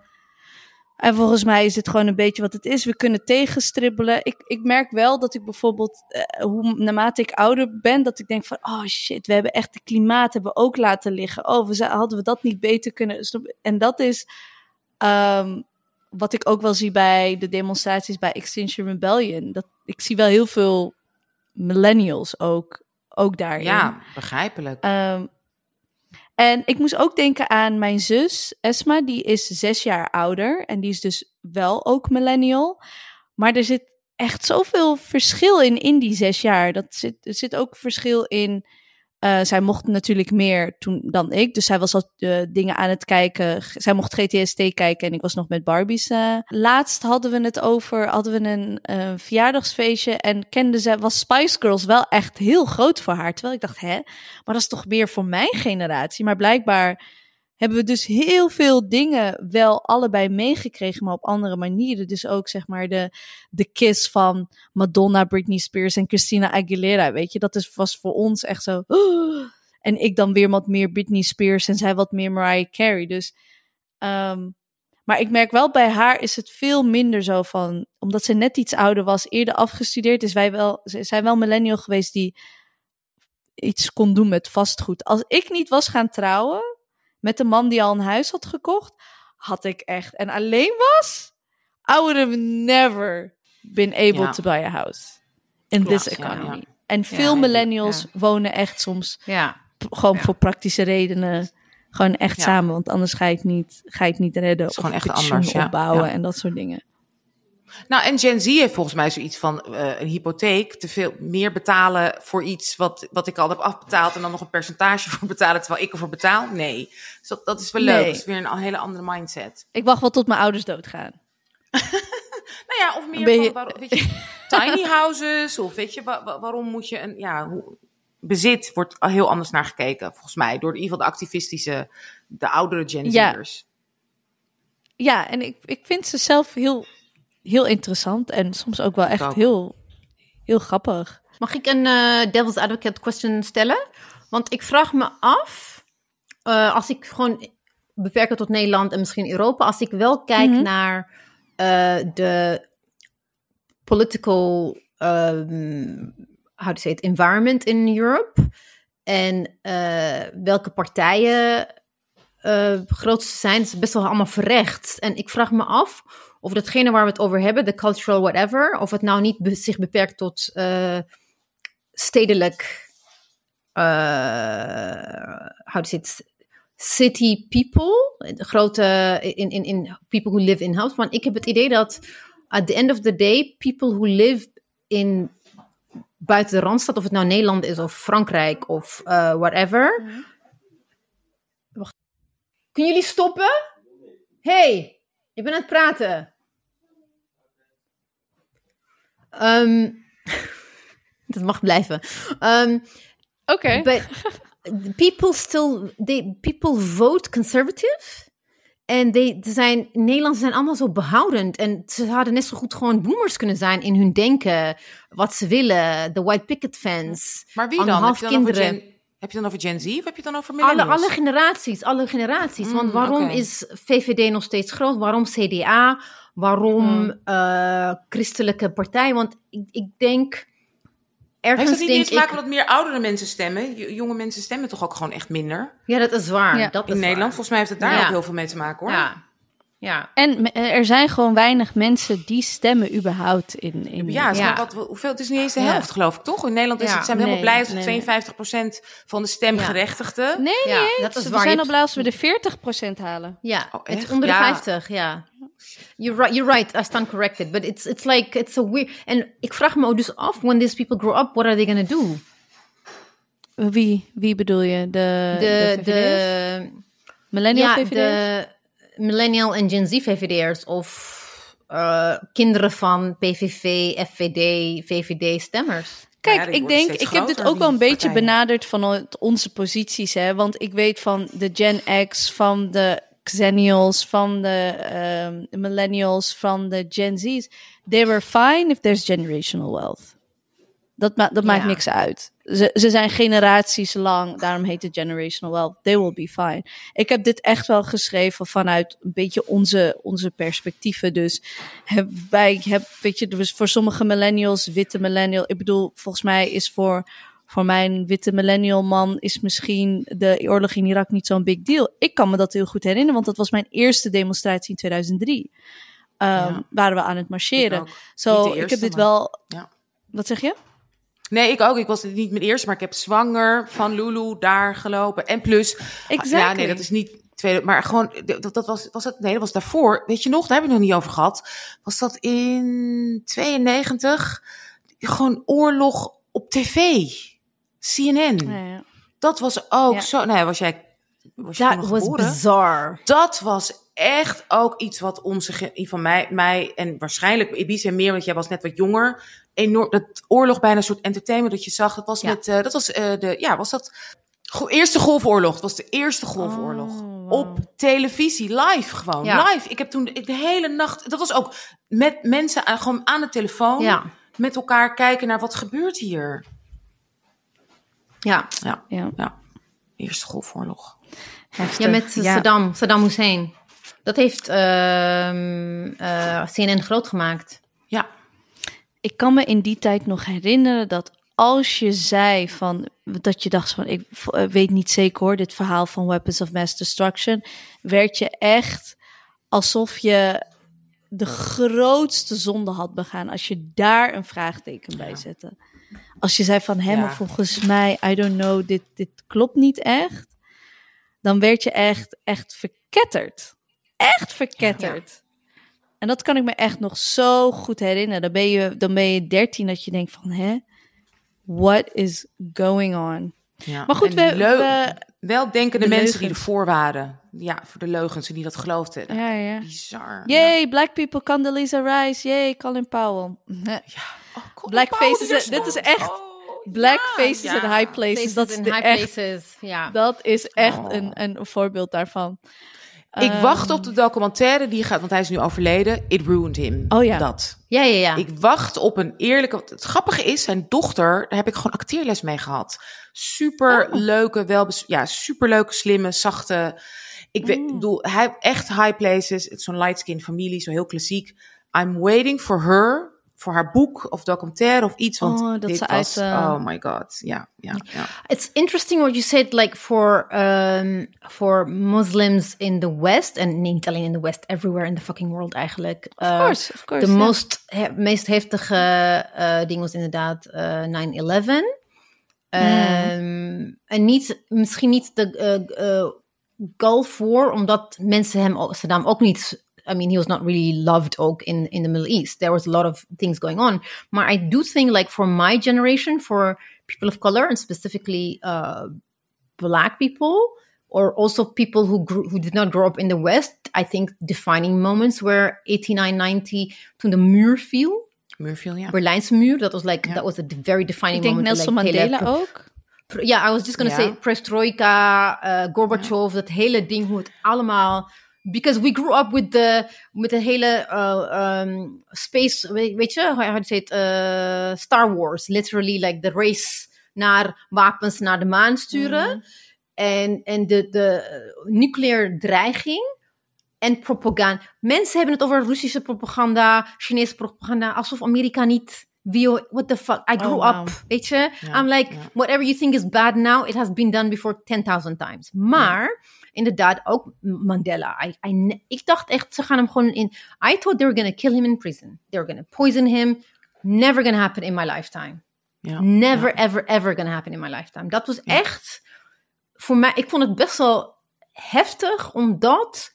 En volgens mij is het gewoon een beetje wat het is. We kunnen tegenstribbelen. Ik, ik merk wel dat ik bijvoorbeeld, eh, hoe, naarmate ik ouder ben, dat ik denk van, oh shit, we hebben echt het klimaat hebben we ook laten liggen. Oh, we, hadden we dat niet beter kunnen. En dat is ehm, wat ik ook wel zie bij de demonstraties bij Extinction Rebellion. Dat, ik zie wel heel veel millennials ook, ook daarin. Ja, begrijpelijk. Ehm, en ik moest ook denken aan mijn zus, Esma, die is zes jaar ouder. En die is dus wel ook millennial. Maar er zit echt zoveel verschil in, in die zes jaar. Dat zit, er zit ook verschil in. Eh, zij mocht natuurlijk meer toen dan ik. Dus zij was al eh, dingen aan het kijken. Zij mocht GTST kijken en ik was nog met Barbies. eh. Laatst hadden we het over, hadden we een verjaardagsfeestje. En kende zij, was Spice Girls wel echt heel groot voor haar. Terwijl ik dacht, hè, maar dat is toch meer voor mijn generatie. Maar blijkbaar hebben we dus heel veel dingen wel allebei meegekregen, maar op andere manieren. Dus ook zeg maar de, de kiss van Madonna, Britney Spears en Christina Aguilera. Weet je, dat is, was voor ons echt zo. En ik dan weer wat meer Britney Spears en zij wat meer Mariah Carey. Dus, ehm, maar ik merk wel bij haar is het veel minder zo van, omdat ze net iets ouder was, eerder afgestudeerd, is wij wel, ze zijn wel millennial geweest die iets kon doen met vastgoed. Als ik niet was gaan trouwen met een man die al een huis had gekocht, had ik echt en alleen was, I would have never been able Ja. to buy a house in Klopt, this economy. ja. En veel ik- millennials wonen echt soms gewoon voor praktische redenen gewoon echt samen, want anders ga je het niet, ga je het niet redden. is gewoon of echt anders, opbouwen en dat soort dingen. Nou, en Gen Z heeft volgens mij zoiets van eh, een hypotheek. Te veel meer betalen voor iets wat, wat ik al heb afbetaald. En dan nog een percentage voor betalen terwijl ik ervoor betaal. Nee. Dus dat, dat is wel leuk. Nee. Dat is weer een hele andere mindset. Ik wacht wel tot mijn ouders doodgaan. Nou ja, of meer je- van, waarom- weet je, tiny houses. Of weet je, wa- wa- waarom moet je een, ja, hoe, bezit wordt al heel anders naar gekeken, volgens mij. Door in ieder geval de activistische, de oudere Gen Ja. Z'ers. Ja, en ik, ik vind ze zelf heel, heel interessant en soms ook wel echt heel, heel grappig. Mag ik een eh, devil's advocate question stellen? Want ik vraag me af, eh, als ik gewoon beperken tot Nederland en misschien Europa, als ik wel kijk Mhm. naar eh, de political, um, how to say it, environment in Europe en eh, welke partijen eh grootste zijn, het is best wel allemaal verrecht. En ik vraag me af of datgene waar we het over hebben, de cultural whatever, of het nou niet be- zich beperkt tot eh, stedelijk, eh how it, city people, de grote, in, in, in people who live in house. Want ik heb het idee dat at the end of the day, people who live in buiten de Randstad, of het nou Nederland is of Frankrijk of eh, whatever. Wacht. Kunnen jullie stoppen? hey, ik ben aan het praten. Ehm, dat mag blijven. Ehm, Oké. but people still they people vote conservative en they ze zijn Nederlanders zijn allemaal zo behoudend en ze hadden net zo goed gewoon boomers kunnen zijn in hun denken wat ze willen de white picket fans Maar wie dan? Heb je dan, over kinderen. Gen, heb je dan over Gen Z of heb je dan over alle, millennials? alle generaties alle generaties want Mm, waarom is VVD nog steeds groot waarom CDA waarom Mm. eh, christelijke partij want ik, ik denk Heeft ergens dat niet te maken ik... met dat meer oudere mensen stemmen? Jonge mensen stemmen toch ook gewoon echt minder? Ja, dat is waar. Ja. Dat is In Nederland, waar. volgens mij heeft het daar Ja. ook heel veel mee te maken hoor. Ja. Ja. En me- er zijn gewoon weinig mensen die stemmen überhaupt in. in Ja, wat, hoeveel? Het is niet eens de Ja. helft, geloof ik, toch? In Nederland is Ja. het, zijn we helemaal Nee, blij als nee. 52% van de stemgerechtigden. Nee, Ja, nee, dat is we waar. zijn al blij als we de 40% halen. Ja, Oh, het onder de Ja. 50, ja. You're right, you're right, I stand corrected. But it's, it's like, it's a weird... En ik vraag me ook dus af, when these people grow up, what are they gonna do? Wie, wie bedoel je? De, De, de, de, VVD'ers? Millennial ja, VVD'ers? de millennial en Gen Z VVD'ers of eh, kinderen van PVV, FVD, VVD-stemmers. Kijk, Ja, ik denk, ik heb dit ook wel een beetje partijen. benaderd vanuit onze posities, hè. Want ik weet van de Gen X, van de Xennials, van de ehm, Millennials, van de Gen Z's. They were fine if there's generational wealth. Dat, ma dat maakt niks uit. Ze, ze zijn generaties lang, daarom heet het generational wealth. They will be fine. Ik heb dit echt wel geschreven vanuit een beetje onze, onze perspectieven. Dus heb, wij hebben, weet je, dus voor sommige millennials, witte millennial. Ik bedoel, volgens mij is voor, voor mijn witte millennial man is misschien de oorlog in Irak niet zo'n big deal. Ik kan me dat heel goed herinneren, want dat was mijn eerste demonstratie in 2003. Ehm, Ja. Waren we aan het marcheren. Zo, ik heb dit maar- wel. Ja. Wat zeg je? Nee, ik ook. Ik was niet mijn eerste, maar ik heb zwanger van Lulu daar gelopen. En plus, Exactly. ja, nee, dat is niet tweede, maar gewoon, dat, dat was, was dat, nee, dat was daarvoor. Weet je nog, daar hebben we het nog niet over gehad. Was dat in 92? Gewoon oorlog op tv. CNN. Ja, ja. Dat was ook zo, nou ja, was jij, was nog was geboren? bizarre. Dat was echt ook iets wat onze, van mij, mij en waarschijnlijk Ibiza meer, want jij was net wat jonger. Enorm, dat oorlog bijna een soort entertainment dat je zag. Dat was met, eh, dat was eh, de, ja, was dat eerste golfoorlog. Het was de eerste golfoorlog. Oh, wow. Op televisie, live gewoon. Ja. Live. Ik heb toen de, de hele nacht, dat was ook met mensen aan, gewoon aan de telefoon. Ja, Met elkaar kijken naar wat gebeurt hier. Ja. Ja, Ja, ja. Eerste golfoorlog. heftig. ja met Ja. Saddam, Saddam Hussein. Dat heeft ehm, eh, CNN groot gemaakt. Ja. Ik kan me in die tijd nog herinneren dat als je zei van dat je dacht van ik eh, weet niet zeker hoor dit verhaal van weapons of mass destruction werd je echt alsof je de grootste zonde had begaan als je daar een vraagteken bij zette. Als je zei van hem Ja. volgens mij I don't know dit dit klopt niet echt, dan werd je echt echt verketterd. Echt verketterd. En dat kan ik me echt nog zo goed herinneren. Dan ben je, dan ben je 13 dat je denkt van, hè? What is going on? Ja. Maar goed, we, Wel denkende De mensen die ervoor waren. Ja, voor de leugens en die dat geloofden. ja, ja. Bizar. Yay, black people, Condoleezza Rice. Yay, Colin Powell. Ja. Oh, Colin Black Powell faces, die er dit is echt Oh, Black ja, faces ja. in high places. Dat is in de high echt, places. Ja. dat is echt Oh. een, een voorbeeld daarvan. Ik Ehm, wacht op de documentaire die gaat, want hij is nu overleden. It ruined him. Oh ja. Dat. ja, ja, ja. Ik wacht op een eerlijke. Het grappige is, zijn dochter, daar heb ik gewoon acteerles mee gehad. Super Oh. leuke, wel, ja, super leuke, slimme, zachte. Ik weet, Mm. bedoel, hij echt high places. Het is zo'n light skin familie, zo heel klassiek. I'm waiting for her, voor haar boek of documentaire of iets. Want Oh, dat dit ze was, uit, eh, oh my god, ja, ja, ja. It's interesting what you said, like for um, for Muslims in the West, en niet alleen in the West, everywhere in the fucking world eigenlijk. Of Uh, course, of course. de ja. most, he- meest heftige eh, ding was inderdaad eh, 9-11. Ehm, En niet, misschien niet de eh, eh, Gulf War, omdat mensen hem, Saddam ook niet... I mean, he was not really loved ook in, in the Middle East. There was a lot of things going on. Maar I do think, like, for my generation, for people of color, and specifically uh, black people, or also people who grew, who did not grow up in the West, I think defining moments were 89, 90, toen de muur viel. Muurville, ja. Berlijnse muur, that was like, Ja. that was a very defining Ik denk moment. Nelson like, Mandela pro- ook. pro- Ja, I was just gonna Ja. say, Perestroika, uh, Gorbachev, dat hele ding, hoe het allemaal... Because we grew up with the, met de hele uh, um, space, weet, weet je, to say it, uh, Star Wars. Literally like the race naar wapens naar de maan sturen. En, en de, de nucleaire dreiging en propaganda. Mensen hebben het over Russische propaganda, Chinese propaganda, alsof Amerika niet what the fuck? I grew Oh, wow. up, weet je? I'm like, whatever you think is bad now, it has been done before 10.000 times. Maar, inderdaad, ook Mandela. I, I, ne- ik dacht echt, ze gaan hem gewoon in... I thought they were gonna kill him in prison. They were gonna poison him. Never gonna happen in my lifetime. Ja. Never, ever, ever gonna happen in my lifetime. Dat was echt voor mij. Ik vond het best wel heftig, omdat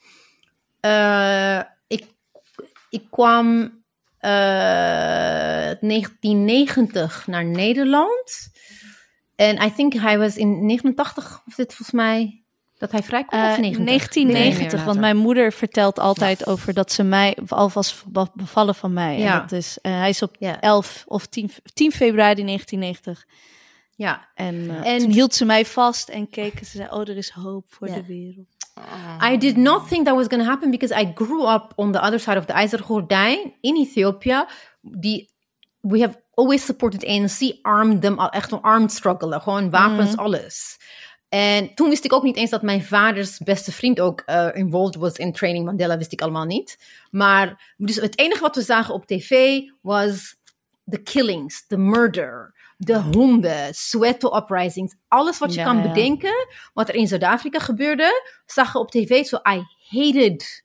eh, ik, ik kwam eh 1990 naar Nederland. En I think hij was in 89, of dit volgens mij, dat hij vrij kwam, Eh, of 90? 1990, later. want mijn moeder vertelt altijd over dat ze mij al was be- bevallen van mij. Ja. En dat is, eh, hij is op Ja. 11 of 10, 10 februari 1990. Ja, En, eh, En- toen hield ze mij vast en keek en ze zei, oh, er is hoop voor Ja. de wereld. I did not think that was going to happen because I grew up on the other side of the IJzeren Gordijn in Ethiopia. Die, we have always supported ANC, armed them, al- echt een armed struggle, gewoon wapens, alles. En toen wist ik ook niet eens dat mijn vaders beste vriend ook eh, involved was in Training Mandela, wist ik allemaal niet. Maar dus het enige wat we zagen op tv was the killings, the murder, de honden, Soweto uprisings, alles wat je Ja, kan ja. bedenken, wat er in Zuid-Afrika gebeurde, zagen we op tv. So I hated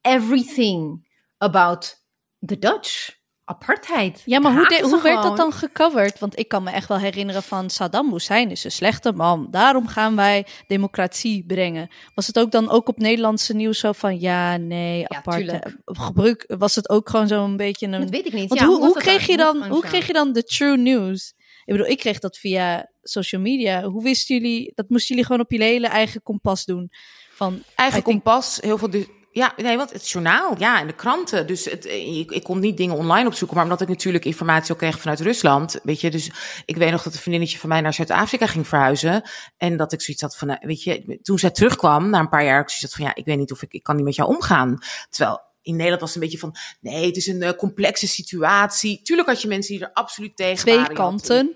everything about the Dutch. Apartheid. Ja, maar hoe, de- hoe werd dat dan gecoverd? Want ik kan me echt wel herinneren van Saddam Hussein is een slechte man. Daarom gaan wij democratie brengen. Was het ook dan ook op Nederlandse nieuws zo van ja, nee, apart. tuurlijk. Gebruik, was het ook gewoon zo'n beetje een... Dat weet ik niet. Want Ja, hoe, hoe, kreeg je dan, hoe kreeg je dan de true news? Ik bedoel, ik kreeg dat via social media. Hoe wisten jullie, dat moesten jullie gewoon op je hele eigen kompas doen. Van, Eigen think- kompas, heel veel. Ja, nee, want het journaal, ja, en de kranten. Dus het, eh, ik, ik kon niet dingen online opzoeken, maar omdat ik natuurlijk informatie ook kreeg vanuit Rusland, weet je. Dus ik weet nog dat een vriendinnetje van mij naar Zuid-Afrika ging verhuizen. En dat ik zoiets had van, nou, weet je, toen zij terugkwam, na een paar jaar, ik zoiets had van, ja, ik weet niet of ik, ik kan niet met jou omgaan. Terwijl in Nederland was het een beetje van, nee, het is een eh, complexe situatie. Tuurlijk had je mensen die er absoluut tegen twee waren. Had- kanten.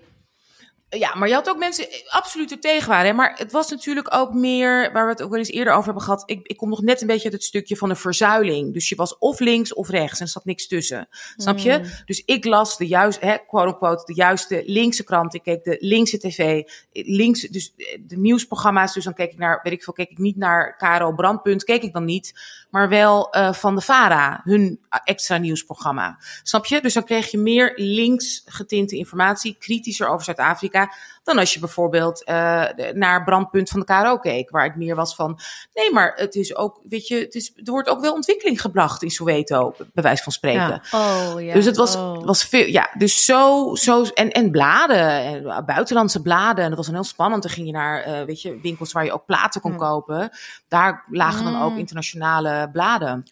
Ja, maar je had ook mensen absoluut er tegen waren. Hè? Maar het was natuurlijk ook meer, waar we het ook wel eens eerder over hebben gehad. Ik, ik kom nog net een beetje uit het stukje van de verzuiling. Dus je was of links of rechts en er zat niks tussen. Snap je? Dus ik las de juiste, hè, quote unquote, de juiste linkse krant. Ik keek de linkse tv, links, dus eh, de nieuwsprogramma's. Dus dan keek ik naar, weet ik veel, keek ik niet naar KRO Brandpunt, keek ik dan niet. Maar wel eh, van de VARA, hun extra nieuwsprogramma. Snap je? Dus dan kreeg je meer links getinte informatie, kritischer over Zuid-Afrika. Dan als je bijvoorbeeld eh, naar Brandpunt van de KRO keek. Waar het meer was van, nee, maar het is ook, weet je, het is, er wordt ook wel ontwikkeling gebracht in Soweto, bij wijze van spreken. Ja. Oh ja. Dus het was, oh. was veel, ja, dus zo, zo, en, en bladen, en eh, buitenlandse bladen. En dat was dan heel spannend. Dan ging je naar, eh, weet je, winkels waar je ook platen kon Hmm. kopen. Daar lagen dan ook Mm. internationale bladen.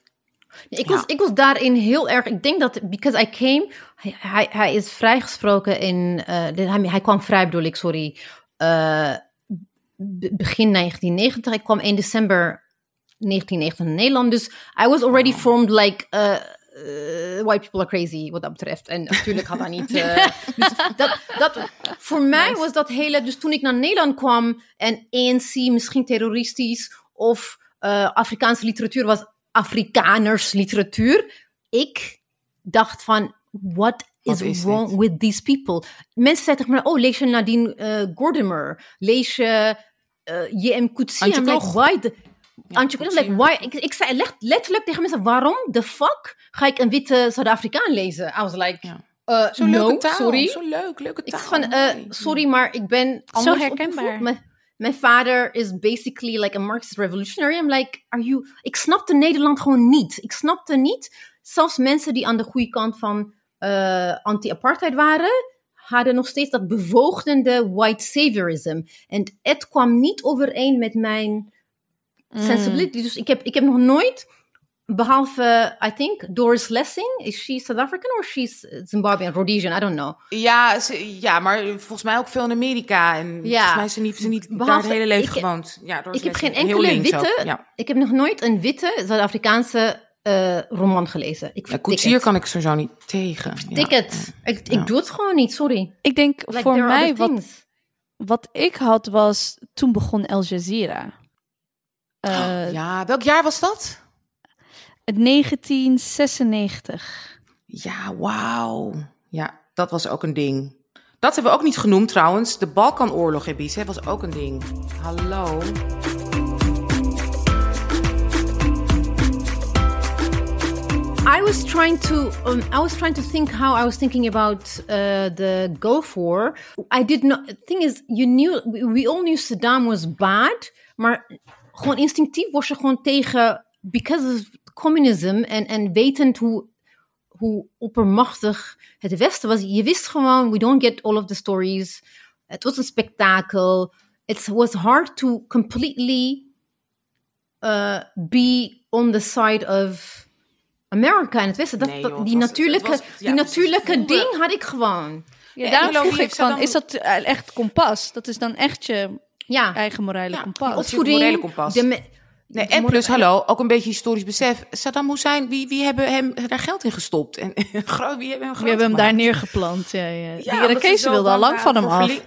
Ik, Ja. was, ik was daarin heel erg. Ik denk dat, because I came. Hij, hij, is vrijgesproken in. eh, hij, hij kwam vrij, bedoel ik, sorry. eh, be- begin 1990. Ik kwam 1 december 1990 naar Nederland. Dus I was already formed like. eh, white people are crazy, wat dat betreft. En natuurlijk had hij niet. dus dat, dat, voor mij was dat hele. Dus toen ik naar Nederland kwam en ANC misschien terroristisch of Afrikaanse literatuur was Afrikaners literatuur. Ik dacht van, what is, wrong dit? with these people? Mensen zeiden tegen me, oh, lees je Nadine eh Gordimer? Lees je eh, J.M. Coetzee? I'm like, why the... Ja, Antje like, why? Ik, ik zei let- letterlijk tegen mensen, waarom de fuck ga ik een witte Zuid-Afrikaan lezen? I was like, Ja. eh, Zo'n no, leuke taal. sorry. Zo leuk, leuke Ik taal. zeg van, sorry, maar ik ben anders herkenbaar. opgevoed. Mijn, vader is basically like a Marxist revolutionary. I'm like, are you... Ik snapte Nederland gewoon niet. Ik snapte niet. Zelfs mensen die aan de goede kant van eh, anti-apartheid waren, hadden nog steeds dat bevoogdende white saviorism. En het kwam niet overeen met mijn sensibility. Dus ik heb, ik heb nog nooit, behalve, I think, Doris Lessing, is she South African or she's Zimbabwean, Rhodesian, I don't know. Ja, ze- ja, maar volgens mij ook veel in Amerika. En Ja. volgens mij is ze niet, ze niet daar Behalve- het hele leven ik gewoond. Ja, door ik heb geen enkele witte- Ja. Ik heb nog nooit een witte Zuid-Afrikaanse eh, roman gelezen. Ik Ja, Koetsier kan ik sowieso niet tegen. Tik ja. het. Ik, ik Ja. doe het gewoon niet, sorry. Ik denk Like, voor mij, wat, wat ik had was, toen begon Al Jazeera. Eh, Ja, welk jaar was dat? 1996. Ja, wauw. Ja, dat was ook een ding. Dat hebben we ook niet genoemd trouwens. De Balkanoorlog, Ebice, was ook een ding. Hallo. I was trying to um, I was trying to think how I was thinking about uh, the Gulf War. I did not. Thing is, you knew we, we all knew Saddam was bad, maar gewoon instinctief was je gewoon tegen because of communism en en wetend hoe hoe oppermachtig het Westen was. Je wist gewoon, we don't get all of the stories. Het was een spektakel. It was hard to completely uh, be on the side of Amerika en het Westen. Dat, Nee, joh, die was- natuurlijke, het was- ja, die natuurlijke voelde- ding had ik gewoon. Ja, En daarom vroeg je, ik van, dan- is dat eh, echt kompas? Dat is dan echt je Ja, eigen morele Ja, kompas. opvoeding. morele kompas. de Nee, en plus, hallo, ook een beetje historisch besef. Saddam Hussein, wie, wie hebben hem daar geld in gestopt? En wie hebben hem We hebben hem daar neergeplant. Ja, ja. Die Irakezen wilden al lang van hem af.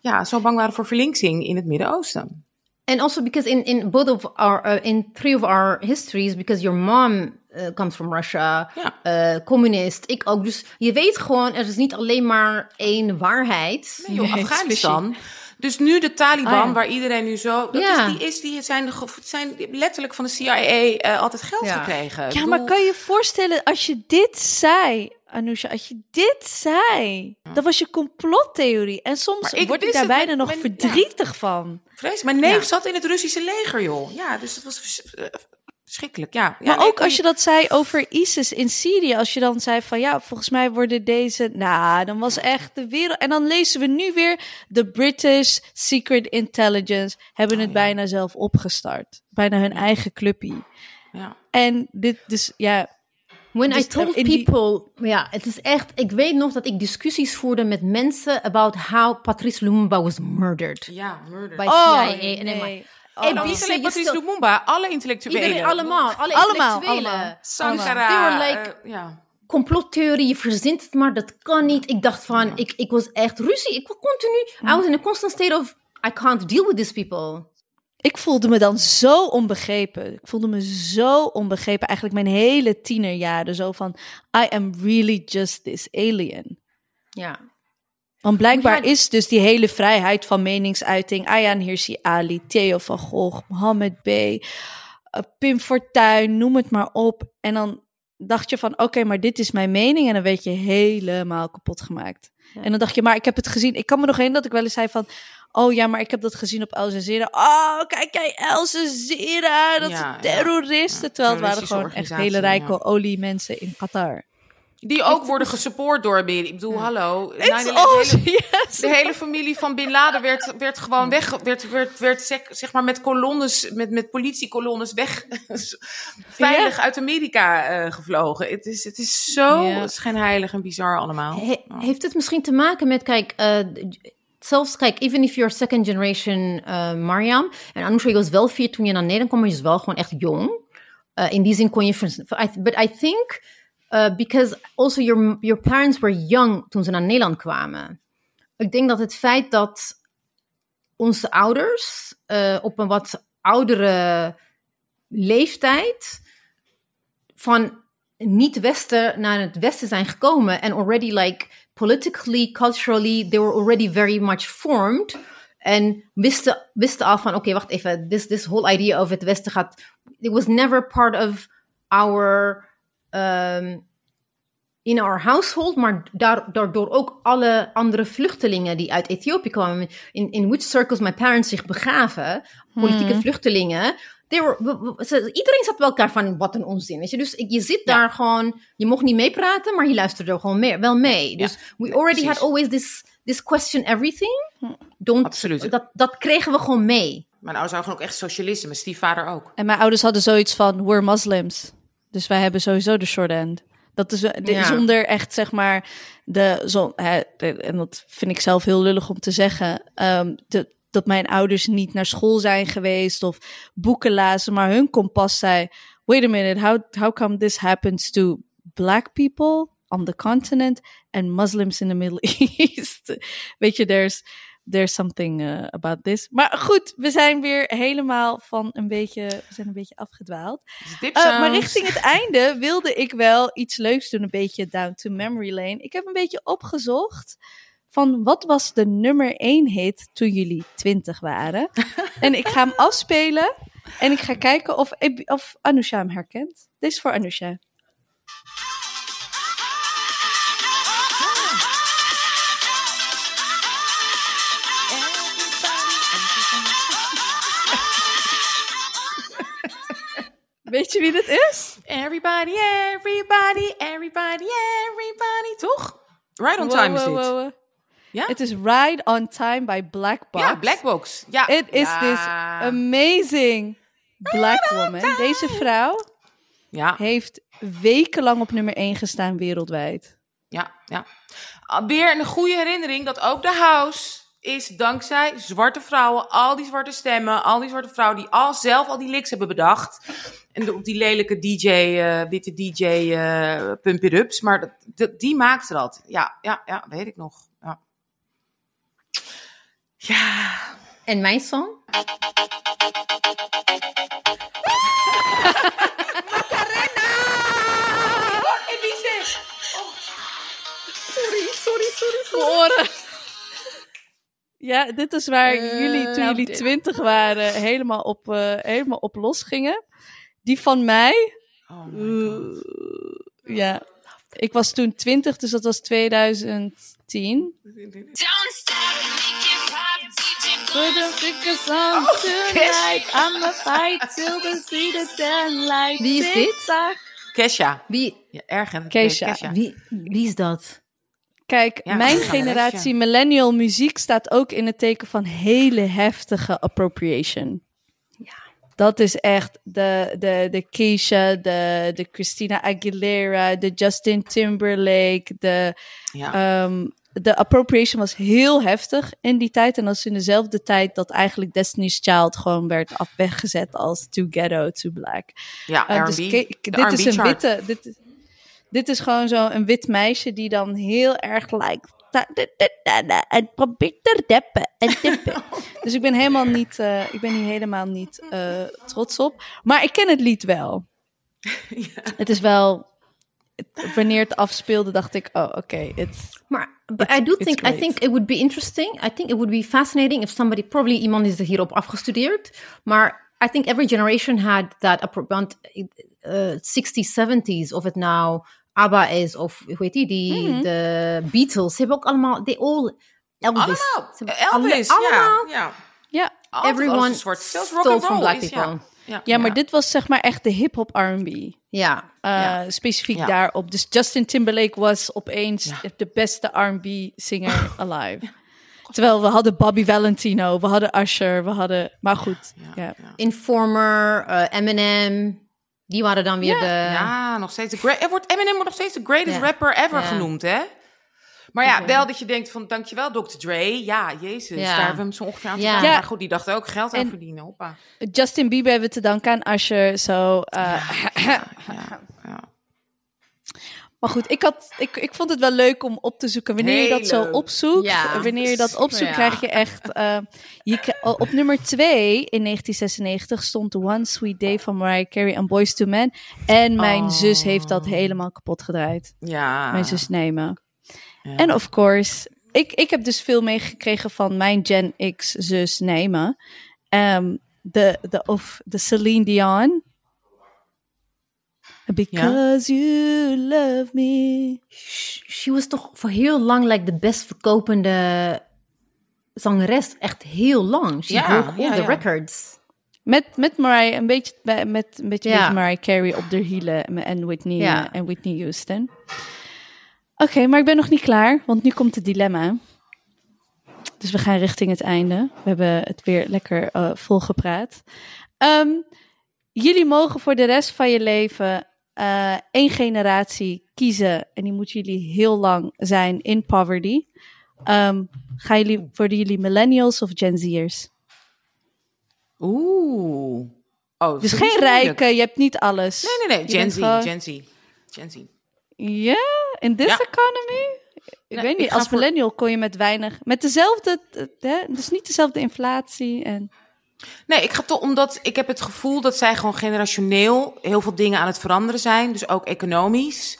Ja, zo bang waren voor verlinksing in het Midden-Oosten. And also because in, in both of our, uh, in three of our histories, because your mom uh, comes from Russia, Ja. uh, communist, ik ook. Dus je weet gewoon, er is niet alleen maar één waarheid. Nee, joh, Afghanistan. Dus nu de Taliban, Ah, ja. waar iedereen nu zo... Dat Ja. is, die, is, die zijn, de zijn letterlijk van de CIA eh, altijd geld Ja. gekregen. Ja, bedoel, maar kan je je voorstellen als je dit zei, Anousha, als je dit zei, dan was je complottheorie. En soms ik word ik daar het bijna nog verdrietig van. Vrees, mijn neef Ja. zat in het Russische leger, joh. Ja, dus het was verschrikkelijk, ja. ja Maar nee, ook als je dat zei over ISIS in Syrië, als je dan zei van ja, volgens mij worden deze, nou, dan was echt de wereld. En dan lezen we nu weer de British Secret Intelligence hebben het Oh, ja. bijna zelf opgestart, bijna hun eigen clubpie. Ja. En dit, dus ja, When Dus, I told die- people, ja, het is echt, ik weet nog dat ik discussies voerde met mensen about how Patrice Lumumba was murdered. Ja, murder. By oh CIA en nee. MI. Oh, En die niet alleen Patrice stil- Lumumba, alle intellectuelen. Iedereen, allemaal, alle Allemaal, intellectuelen. allemaal. Sankara. They were like- eh, ja. complottheorie, je verzint het maar, dat kan niet. Ik dacht van, ik, ik was echt ruzie. Ik was continu, I was in a constant state of, I can't deal with these people. Ik voelde me dan zo onbegrepen. Ik voelde me zo onbegrepen. Eigenlijk mijn hele tienerjaren. Zo van, I am really just this alien. Ja. Want blijkbaar is dus die hele vrijheid van meningsuiting. Ayaan Hirsi Ali, Theo van Gogh, Mohammed B., eh, Pim Fortuyn, noem het maar op. En dan dacht je van, oké, maar dit is mijn mening. En dan werd je helemaal kapot gemaakt. Ja. En dan dacht je, maar ik heb het gezien. Ik kan me nog heen dat ik wel eens zei van... Oh ja, maar ik heb dat gezien op El Jazeera. Oh, kijk jij, El Jazeera, dat Ja, zijn terroristen. Terwijl het waren gewoon echt hele rijke ja. oliemensen in Qatar. Die ook worden gesupport door Bin. Ik bedoel, hallo. It's 9/11, all, de, hele, yes. de hele familie van Bin Laden werd, werd gewoon weg, werd, werd, werd zeg, maar met kolonnes, met, met politiekolonnes weg, veilig uit Amerika eh, gevlogen. Het is, het is zo schijnheilig en bizar allemaal. He- heeft het misschien te maken met, kijk, eh, zelfs, kijk, even if you're second generation eh, Mariam, en Anousha, je was wel vier toen je naar Nederland kwam, maar je was wel gewoon echt jong. In die zin kon je, but I think, uh, because also your, your parents were young toen ze naar Nederland kwamen. Ik denk dat het feit dat onze ouders eh, op een wat oudere leeftijd van niet-Westen naar het Westen zijn gekomen en already like politically, culturally, they were already very much formed. En wisten, wisten al van, oké, wacht even, this, this whole idea of het Westen gaat, it was never part of our, um, in our household, maar daar- daardoor ook alle andere vluchtelingen die uit Ethiopië kwamen, in, in which circles my parents zich begaven, politieke vluchtelingen, were, we- ze- iedereen zat bij elkaar van, wat een onzin, weet je. Dus ik- je zit daar gewoon, je mocht niet meepraten, maar je luisterde er gewoon mee, wel mee. Dus we already had always this, this question everything. Don't, Absoluut. Dat, dat kregen we gewoon mee. Mijn ouders waren gewoon ook echt socialisten, mijn stiefvader ook. En mijn ouders hadden zoiets van, we're Muslims. Dus wij hebben sowieso de short end. Dat is de- Ja. zonder echt, zeg maar, de, zo, hè, de- en dat vind ik zelf heel lullig om te zeggen, ehm, de, dat mijn ouders niet naar school zijn geweest of boeken lazen, maar hun kompas zei, wait a minute, how, how come this happens to black people on the continent and Muslims in the Middle East? Weet je, there's there's something uh, about this. Maar goed, we zijn weer helemaal van een beetje, we zijn een beetje afgedwaald. Uh, maar richting het einde wilde ik wel iets leuks doen, een beetje down to memory lane. Ik heb een beetje opgezocht van wat was de nummer 1 hit toen jullie 20 waren. en ik ga hem afspelen en ik ga kijken of, of Anusha hem herkent. Dit is voor Anusha. Weet je wie dit is? Everybody, everybody, everybody, everybody. Toch? Right on time is dit. Ja? Het is Ride on Time by Black Box. Ja, Black Box. Ja. It is ja. this amazing black woman. Deze vrouw ja. heeft wekenlang op nummer 1 gestaan wereldwijd. Ja, ja. Weer een goede herinnering dat ook de house is dankzij zwarte vrouwen, al die zwarte stemmen, al die zwarte vrouwen die al zelf al die licks hebben bedacht. En op die lelijke DJ, uh, witte DJ uh, pump it ups. Maar dat, dat, die maakte dat. Ja, ja, ja, weet ik nog. Ja. ja. En mijn song? Macarena! Oh! Oh. Sorry, sorry, sorry. sorry. Ja, dit is waar uh, jullie, toen jullie twintig waren, helemaal op, uh, helemaal op los gingen. Die van mij. Oh uh, ja, ik was toen 20, dus dat was 2010. Put the fingers on Oh, tonight. I'ma fight till the sweetest and light. Wie is dit? Kesha. Wie? Ja, erg? Kesha. Kesha. Wie, wie is dat? Kijk, Ja, mijn generatie millennial muziek staat ook in het teken van hele heftige appropriation. Ja. Dat is echt de, de, de Keisha, de, de Christina Aguilera, de Justin Timberlake. De, Ja. ehm, de appropriation was heel heftig in die tijd. En dat is in dezelfde tijd dat eigenlijk Destiny's Child gewoon werd af weggezet als too ghetto, too black. ja, Uh, dus dit is een witte. Dit, is- dit is gewoon zo een wit meisje die dan heel erg lijkt. En probeert te rappen en tippen. dus ik ben helemaal niet, eh, ik ben hier helemaal niet eh, trots op. Maar ik ken het lied wel. Het is wel. wanneer het afspeelde, dacht ik, oh, oké, it's Maar but It's- I do think I think it would be interesting. I think it would be fascinating if somebody probably iemand is er hierop afgestudeerd. Maar I think every generation had that appro- want uh, 60s, 70s of het nou ABBA is of hoe heet die, die Mhm. de Beatles, ze hebben ook allemaal they all Elvis. Allemaal. Alle- Elvis, allemaal. ja. ja. ja. Everyone alles een soort, zelfs rock and from roll black is, people. ja. Ja, ja, maar dit was zeg maar echt de hip-hop RB. Ja. Uh, ja. Specifiek Ja. daarop. Dus Justin Timberlake was opeens Ja. de beste R&B-singer alive. Terwijl we hadden Bobby Valentino, we hadden Usher, we hadden... Maar goed, ja. ja. Informer, uh, Eminem, die waren dan weer Ja. de Ja, nog steeds de great. Er wordt Eminem wordt nog steeds de greatest Ja. rapper ever Ja. genoemd, hè? Maar ja, wel dat je denkt van dankjewel Dr. Dre. Ja, jezus, Ja. daar hebben we hem zo ongeveer aan te Ja. Maar goed, die dacht ook geld aan En- verdienen. Hoppa. Justin Bieber hebben we te danken aan Usher. Zo, uh, Ja, ja. Maar goed, ik, had, ik, ik vond het wel leuk om op te zoeken. Wanneer je dat zo opzoekt, Ja. wanneer je dat opzoekt, Ja. krijg je echt... eh, je, k- op nummer 2 in 1996 stond One Sweet Day van Mariah Carey en Boys to Men. En mijn Oh. zus heeft dat helemaal kapot gedraaid. ja. Mijn zus nemen. Ja. En of course, ik, ik heb dus veel meegekregen van mijn Gen X zus Neema. Ehm, de, de, of de Celine Dion. Because you love me. she was toch voor heel lang like de best verkopende zangeres. Echt heel lang. She Ja, broke all ja, the ja. records. Met, met Mariah, een beetje, met een beetje, Mariah Carey op de hielen en Whitney, Ja. eh, en Whitney Houston. Oké, maar ik ben nog niet klaar, want nu komt het dilemma. Dus we gaan richting het einde. We hebben het weer lekker eh volgepraat. Ehm, jullie mogen voor de rest van je leven eh, één generatie kiezen. En die moeten jullie heel lang zijn in poverty. Ehm, gaan jullie, worden jullie millennials of Gen Z'ers? Oeh. Oh, Dus geen zo moeilijk? rijke, je hebt niet alles. Nee, nee, nee. Gen Z, gewoon- Gen Z. Gen Z. Ja, in this Ja. economy? Ik Nee, weet niet, ik als voor- millennial kon je met weinig, met dezelfde, eh, hè, dus niet dezelfde inflatie en Nee, ik ga toch omdat ik heb het gevoel dat zij gewoon generationeel heel veel dingen aan het veranderen zijn. Dus ook economisch.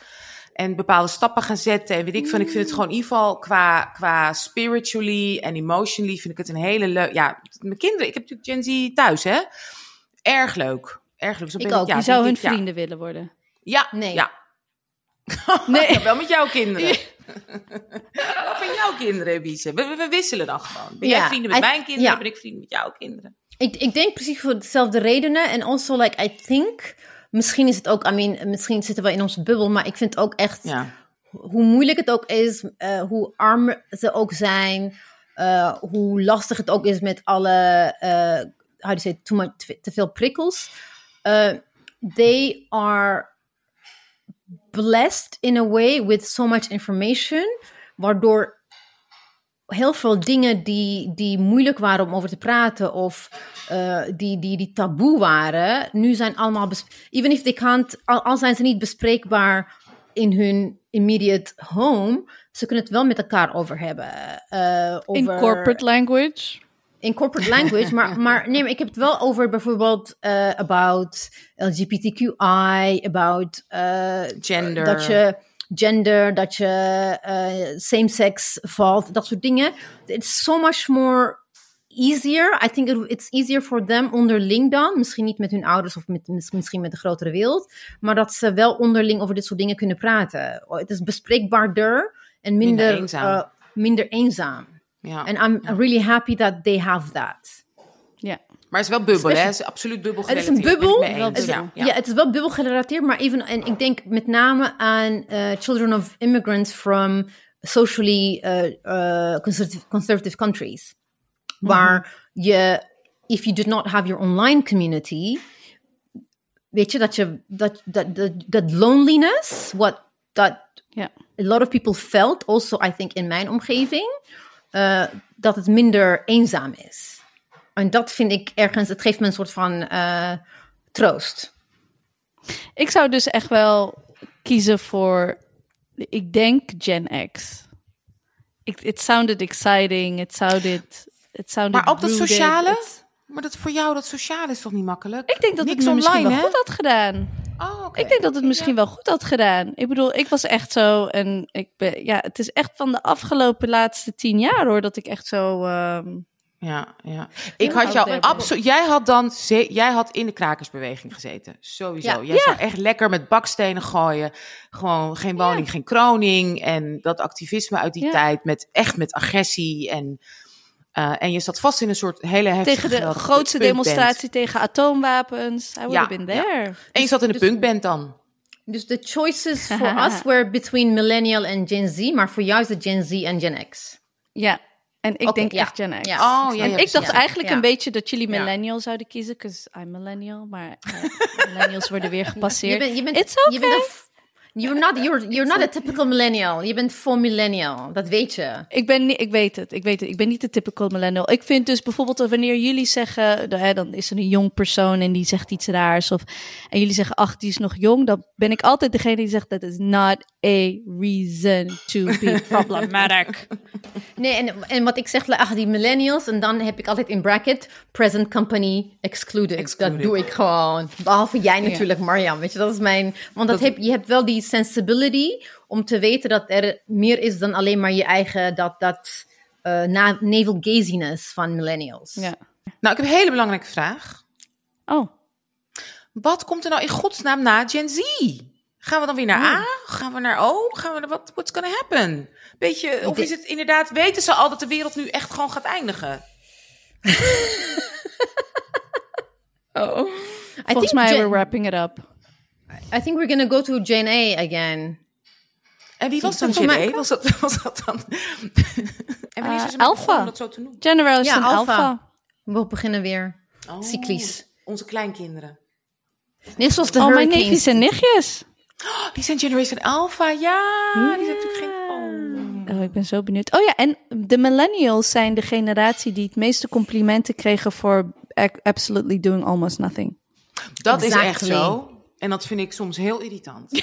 En bepaalde stappen gaan zetten. En weet ik van, ik vind het gewoon in ieder geval qua, qua spiritually en emotionally vind ik het een hele leuk. Ja, mijn kinderen, ik heb natuurlijk Gen Z thuis, hè? Erg leuk. Erg leuk. Dus Ik ben ook. ja, die zou hun ik, ja. vrienden willen worden. Ja, Nee. Ja. Nee. Ja, wel met jouw kinderen. Wel van jouw kinderen, Biese. We, we- we wisselen dan gewoon. Ben jij vrienden met I- mijn kinderen, ja. ben ik vrienden met jouw kinderen. Ik, ik denk precies voor dezelfde redenen. En also, like, I think... Misschien is het ook... I mean, misschien zitten we in onze bubbel. Maar ik vind ook echt... Ja. hoe moeilijk het ook is, eh, hoe arm ze ook zijn, eh, hoe lastig het ook is met alle, eh how do you say, too much, te, veel prikkels. They are blessed in a way with so much information, waardoor heel veel dingen die, die moeilijk waren om over te praten of eh, die, die, die taboe waren, nu zijn allemaal even if they can't, al, al zijn ze niet bespreekbaar in hun immediate home, ze kunnen het wel met elkaar over hebben. eh, In over, corporate language. in corporate language, maar, maar nee, maar ik heb het wel over bijvoorbeeld eh, about LGBTQI, about eh, Gender. dat je gender, dat je eh, same-sex valt, dat soort dingen. It's so much more easier. I think it- it's easier for them onderling dan. Misschien niet met hun ouders of met, mis- misschien met de grotere wereld. Maar dat ze wel onderling over dit soort dingen kunnen praten. Het is bespreekbaarder en minder, Minder eenzaam. eh, minder eenzaam. Ja. And I'm really happy that they have that. Maar het is wel bubbel, hè? Het is absoluut bubbel Het is een bubbel. bubbel. Ja, Ja, het is wel bubbel gerelateerd, maar even, en ik denk met name aan eh, children of immigrants from socially eh, eh, conservative, conservative countries. Waar je, if you did not have your online community, weet je dat je, dat, dat, dat, dat loneliness, what, that Ja. a lot of people felt, also I think in mijn omgeving, eh, dat het minder eenzaam is. En dat vind ik ergens, het geeft me een soort van eh, troost. Ik zou dus echt wel kiezen voor, ik denk Gen X. It sounded exciting, it sounded, it sounded Maar ook dat sociale? it- Maar dat voor jou, dat sociale is toch niet makkelijk? Ik denk dat Niks het me misschien online, wel hè? goed had gedaan. Oh, oké. Ik denk dat het Ja. misschien wel goed had gedaan. Ik bedoel, ik was echt zo en ik ben, ja, het is echt van de afgelopen laatste tien jaar hoor, dat ik echt zo. ehm, Ja, ja. Ik had jou absoluut. Jij had dan. Jij had in de krakersbeweging gezeten. Sowieso. Ja. Jij zou echt lekker met bakstenen gooien. Gewoon geen woning, geen kroning. En dat activisme uit die Ja. tijd. Met echt met agressie. En, eh, en je zat vast in een soort hele heftige. tegen de grootste punkband. demonstratie tegen atoomwapens. I would Ja, have been ja. there. En je zat in de Dus- punkband dan. Dus de choices for us were between millennial en Gen Z, maar voor jou is het Gen Z en Gen X. Ja, en ik denk ja. echt Gen X. Ja. Oh, ja, En ik dacht eigenlijk Ja. een beetje dat jullie Ja. millennial zouden kiezen, because I'm millennial, maar millennials worden weer Je gepasseerd. bent, je bent, It's je okay. bent f- You're not, you're, you're not a typical millennial. Je bent full millennial. Dat weet je. Ik ben niet, ik weet het, ik weet het. Ik ben niet de typical millennial. Ik vind dus bijvoorbeeld dat wanneer jullie zeggen, hè, dan is er een jong persoon en die zegt iets raars of en jullie zeggen, ach, die is nog jong, dan ben ik altijd degene die zegt that is not a reason to be problematic. Nee, en, en wat ik zeg, ach, die millennials. En dan heb ik altijd in bracket present company excluded. Excluded. Dat doe ik gewoon. Behalve jij natuurlijk, Marjam. Weet je, dat is mijn... Want dat heb, je hebt wel die sensibility om te weten dat er meer is dan alleen maar je eigen... Dat, dat eh, na, navel gaziness van millennials. Ja. Nou, ik heb een hele belangrijke vraag. Oh, Wat komt er nou in godsnaam na Gen Z? Gaan we dan weer naar A? Gaan we naar O? Gaan we naar wat? What's gonna happen? Weet je, of is het inderdaad, weten ze al dat de wereld nu echt gewoon gaat eindigen? oh. I Volgens think mij Gen- we're wrapping it up. I think we're gonna go to Gen A again. En wie was dan mij- A? Was dat, was dat dan? en wanneer is ze met Alpha. om dat zo te noemen? Generation Ja, alpha. Alpha. We beginnen weer. Oh, Cyclisch. Onze kleinkinderen. Net zoals de Oh, mijn hurricanes. neefjes en nichtjes. Oh, die zijn Generation Alpha, ja. Die zijn natuurlijk geen... Oh. Oh, ik ben zo benieuwd. Oh ja, en de millennials zijn de generatie die het meeste complimenten kregen voor absolutely doing almost nothing. Dat is echt zo. En dat vind ik soms heel irritant.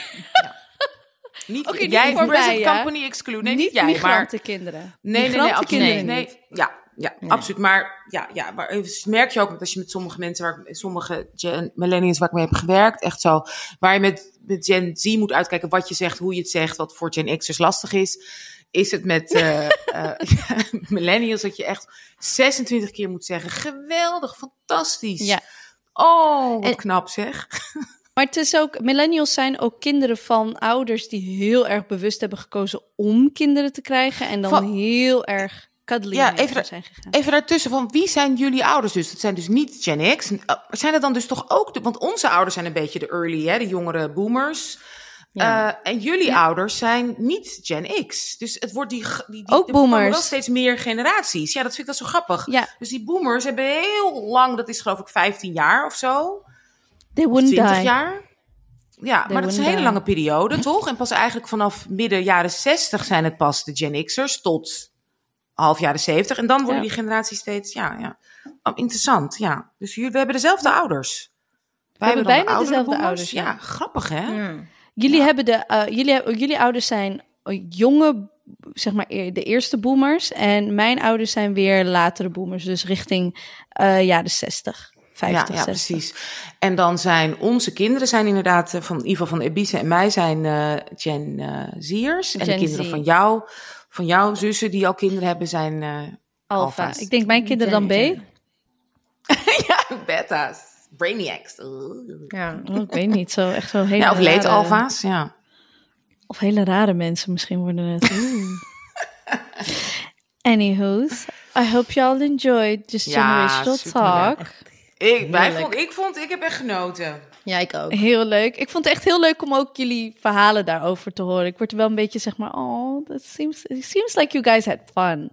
Niet Oké, niet jij, voor mij, ja. company exclude. Nee, niet, niet jij, maar... migrantenkinderen. Nee, nee, nee, absoluut. Nee, Migrantenkinderen nee. Ja, ja absoluut. Maar ja, ja, maar even merk je ook dat als je met sommige mensen, waar sommige gen, millennials waar ik mee heb gewerkt, echt zo, waar je met, met Gen Z moet uitkijken wat je zegt, hoe je het zegt, wat voor Gen X'ers lastig is, is het met eh, eh, millennials dat je echt 26 keer moet zeggen, geweldig, fantastisch. Ja. Oh, wat En- knap zeg. Maar het is ook, millennials zijn ook kinderen van ouders die heel erg bewust hebben gekozen om kinderen te krijgen. En dan Van- heel erg cuddly Ja, even zijn gegaan. Even daartussen, van wie zijn jullie ouders dus? Dat zijn dus niet Gen X. Uh, Zijn het dan dus toch ook, de, want onze ouders zijn een beetje de early, hè, de jongere boomers. Ja. Uh, en jullie ouders zijn niet Gen X. Dus het wordt die, die, die Ook er boomers. wel steeds meer generaties. Ja, dat vind ik wel zo grappig. Ja, Dus die boomers hebben heel lang, dat is geloof ik 15 jaar of zo. They wouldn't 20 die. jaar. Ja, maar dat is een hele lange periode, toch? En pas eigenlijk vanaf midden jaren 60 zijn het pas de Gen X'ers tot half jaren 70. En dan worden Ja. die generaties steeds, ja, ja. Oh, interessant, ja. Dus jullie, we hebben dezelfde ouders. Wij hebben bijna dezelfde boomers. ouders, ja. Ja, grappig hè? Ja. Jullie, Ja. hebben de, eh, jullie, jullie ouders zijn eh, jonge, zeg maar eer- de eerste boomers. En mijn ouders zijn weer latere boomers. Dus richting eh jaren 60, 50, ja, ja, 60. precies. En dan zijn onze kinderen zijn inderdaad, eh, van, geval van Ebise en mij, zijn eh, Gen eh Z'ers. En de kinderen Z. van jou, van jouw zussen die al kinderen hebben, zijn eh, Alpha. Alpha's. Ik denk mijn kinderen dan B. Ja, beta's. Brainiacs. Ja. Oh, ik weet niet, zo echt zo hele Ja, of leed rare- alfa's, ja. Of hele rare mensen misschien worden het. Anywho's, I hope y'all enjoyed this Ja, generational talk. Ik, wij vond, ik vond, ik heb echt genoten. ja, ik ook. Heel leuk. Ik vond het echt heel leuk om ook jullie verhalen daarover te horen. Ik word wel een beetje zeg maar, oh, that seems, it seems like you guys had fun.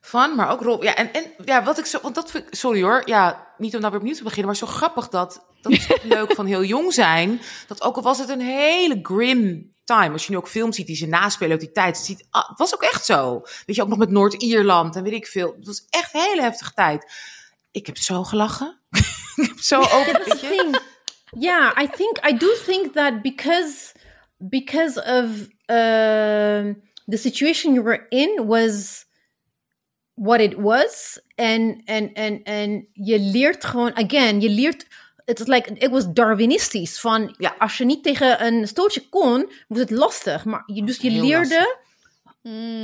Van, maar ook Rob. Ja, en, en ja, wat ik zo, want dat vind ik, sorry hoor, ja, niet om nou weer opnieuw te beginnen, maar zo grappig dat, dat is ook leuk van heel jong zijn, dat ook al was het een hele grim time, als je nu ook films ziet die ze naspelen uit die tijd, het, ziet, ah, het was ook echt zo. Weet je, ook nog met Noord-Ierland en weet ik veel. Het was echt een hele heftige tijd. Ik heb zo gelachen. ik heb zo open. Yeah, I think I do think that because because of um the situation you were in was what it was, and and and and je leert gewoon again. Je leert. Het is like it was Darwinistisch. Van Ja. als je niet tegen een stootje kon, was het lastig. Maar je, dus je leerde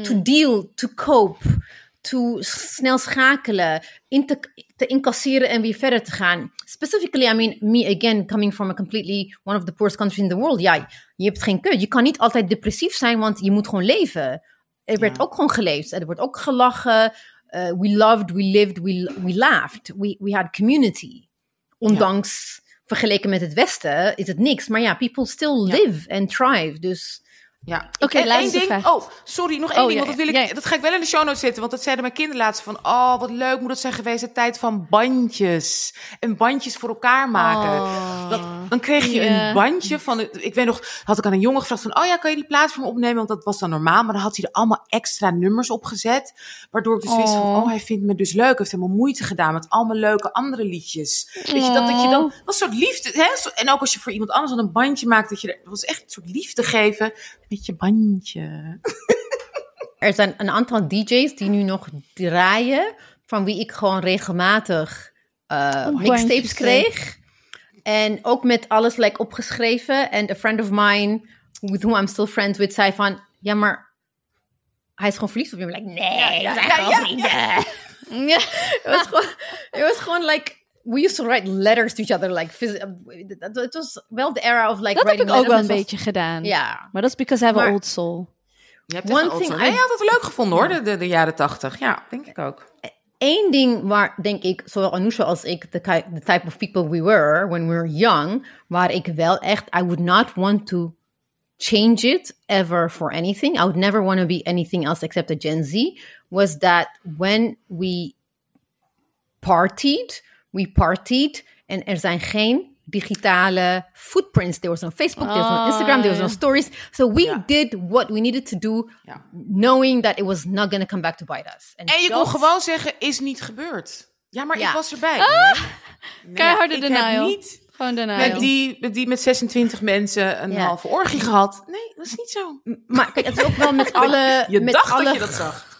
to deal, to cope, to snel schakelen, in te, te incasseren en weer verder te gaan. Specifically, I mean, me again, coming from a completely one of the poorest countries in the world. Ja, je hebt geen keuze. Je kan niet altijd depressief zijn, want je moet gewoon leven. Er werd Ja. ook gewoon geleefd. Er wordt ook gelachen. Uh, we loved, we lived, we, we laughed. We, we had community. Ondanks, vergeleken met het Westen, is het niks. Maar ja, people still Ja. live and thrive. Dus Ja. Oké, één laatste ding. vraag. Oh, sorry, nog één Oh, ding. ja, Want dat, wil ik, ja. dat ga ik wel in de show notes zetten. Want dat zeiden mijn kinderen laatst van... Oh, wat leuk moet het zijn geweest. De tijd van bandjes. En bandjes voor elkaar maken. Oh. Dat, dan kreeg je een bandje van... Ik weet nog, had ik aan een jongen gevraagd van... Oh ja, kan je die plaat voor me opnemen? Want dat was dan normaal. Maar dan had hij er allemaal extra nummers op gezet. Waardoor ik dus wist van... Oh. Oh, hij vindt me dus leuk. Hij heeft helemaal moeite gedaan met allemaal leuke andere liedjes. Weet je, dat, dat je dan... Dat soort liefde. Hè? En ook als je voor iemand anders dan een bandje maakt. Dat, je, er- dat was echt een soort liefde geven met je bandje. Er zijn een aantal DJ's die nu nog draaien, van wie ik gewoon regelmatig eh Oh, mixtapes kreeg. En ook met alles like, opgeschreven. En a friend of mine, with whom I'm still friends with, zei van, ja, maar hij is gewoon verliefd op je. Like, nee, zijn gewoon vrienden. Het was gewoon, it was gewoon like, we used to write letters to each other. Like, it was wel de era of like Dat heb ik writing ook wel een beetje gedaan. Ja. Maar dat is because I have Maar- an old soul. Je hebt One thing I- je had het leuk gevonden hoor, de, de, de jaren tachtig. Ja, denk ik ook. Eén ding waar, denk ik, zowel Anousha als ik, the type of people we were when we were young, waar ik wel echt, I would not want to change it ever for anything. I would never want to be anything else except a Gen Z, was that when we partied, we partied, en er zijn geen digitale footprints. There was no Facebook, there was no Oh, Instagram, there was no stories. So we did what we needed to do, knowing that it was not going to come back to bite us. En je kon gewoon zeggen, is niet gebeurd. Ja, maar Ja. ik was erbij. Nee. Nee, Keiharde denial. Heb niet, Gewoon denial. Met die, met die met 26 mensen een Ja. halve orgie gehad. Nee, dat is niet zo. Maar kijk, het is ook wel met alle, Je met dacht alle dat je dat zag.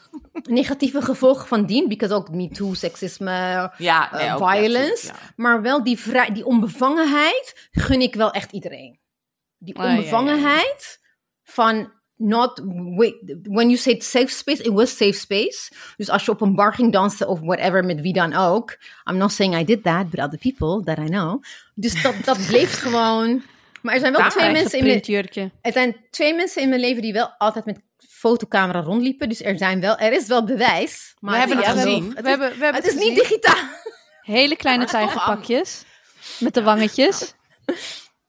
Negatieve gevolgen van dien. Because ook MeToo, seksisme, Ja, eh, nee, violence. ja. Maar wel die, vrij, die onbevangenheid gun ik wel echt iedereen. Die Ah, onbevangenheid van not wait, when you say safe space, it was safe space. Dus als je op een bar ging dansen of whatever met wie dan ook. I'm not saying I did that, but other people that I know. Dus dat, dat bleef gewoon. Maar er zijn wel Daar twee mensen in mijn, er zijn twee mensen in mijn leven die wel altijd met fotocamera rondliepen. Dus er, zijn wel, er is wel bewijs. Maar We hebben het gezien. Het We is, hebben, we hebben het is niet digitaal. Hele kleine tijgerpakjes. Met de wangetjes.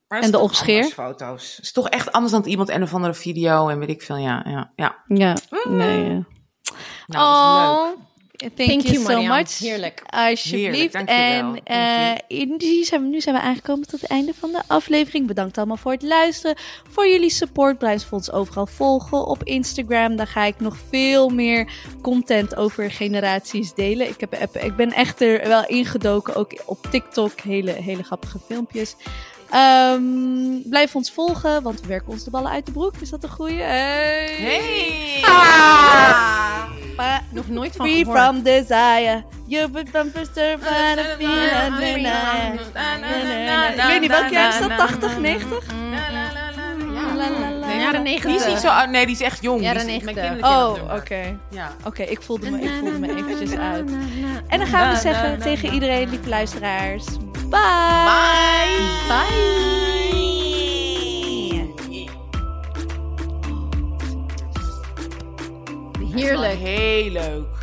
En de opscheer? foto's. Het is toch echt anders dan iemand en of andere video en weet ik veel. Ja, ja, ja. Ja, nee. ja. Nou, dat is leuk. Thank, you, so Marianne. much. Heerlijk. Alsjeblieft. Heerlijk, en dankjewel. eh, nu, zijn we, nu zijn we aangekomen tot het einde van de aflevering. Bedankt allemaal voor het luisteren. Voor jullie support. Blijf ons overal volgen op Instagram. Daar ga ik nog veel meer content over generaties delen. Ik, heb, heb- ik ben echt er wel ingedoken. Ook op TikTok. Hele, hele grappige filmpjes. Ehm, blijf ons volgen, want we werken ons de ballen uit de broek. Is dat een goeie? Hey! Hey! Ah! Nog nooit van Free gehoord. from desire. You be from disturbed by the feeling. Ik weet niet welk jaar is dat? 80, 90? La, la, la, De jaren Die is 90. niet zo oud. Nee, die is echt jong. Jaren Die is- mijn 90. kinderen Oh, oké. hem. Ja. Oké, ik voelde me, ik voelde me eventjes uit. En dan gaan we zeggen tegen iedereen, lieve luisteraars. Bye! Bye! Bye! Heerlijk. Heel leuk.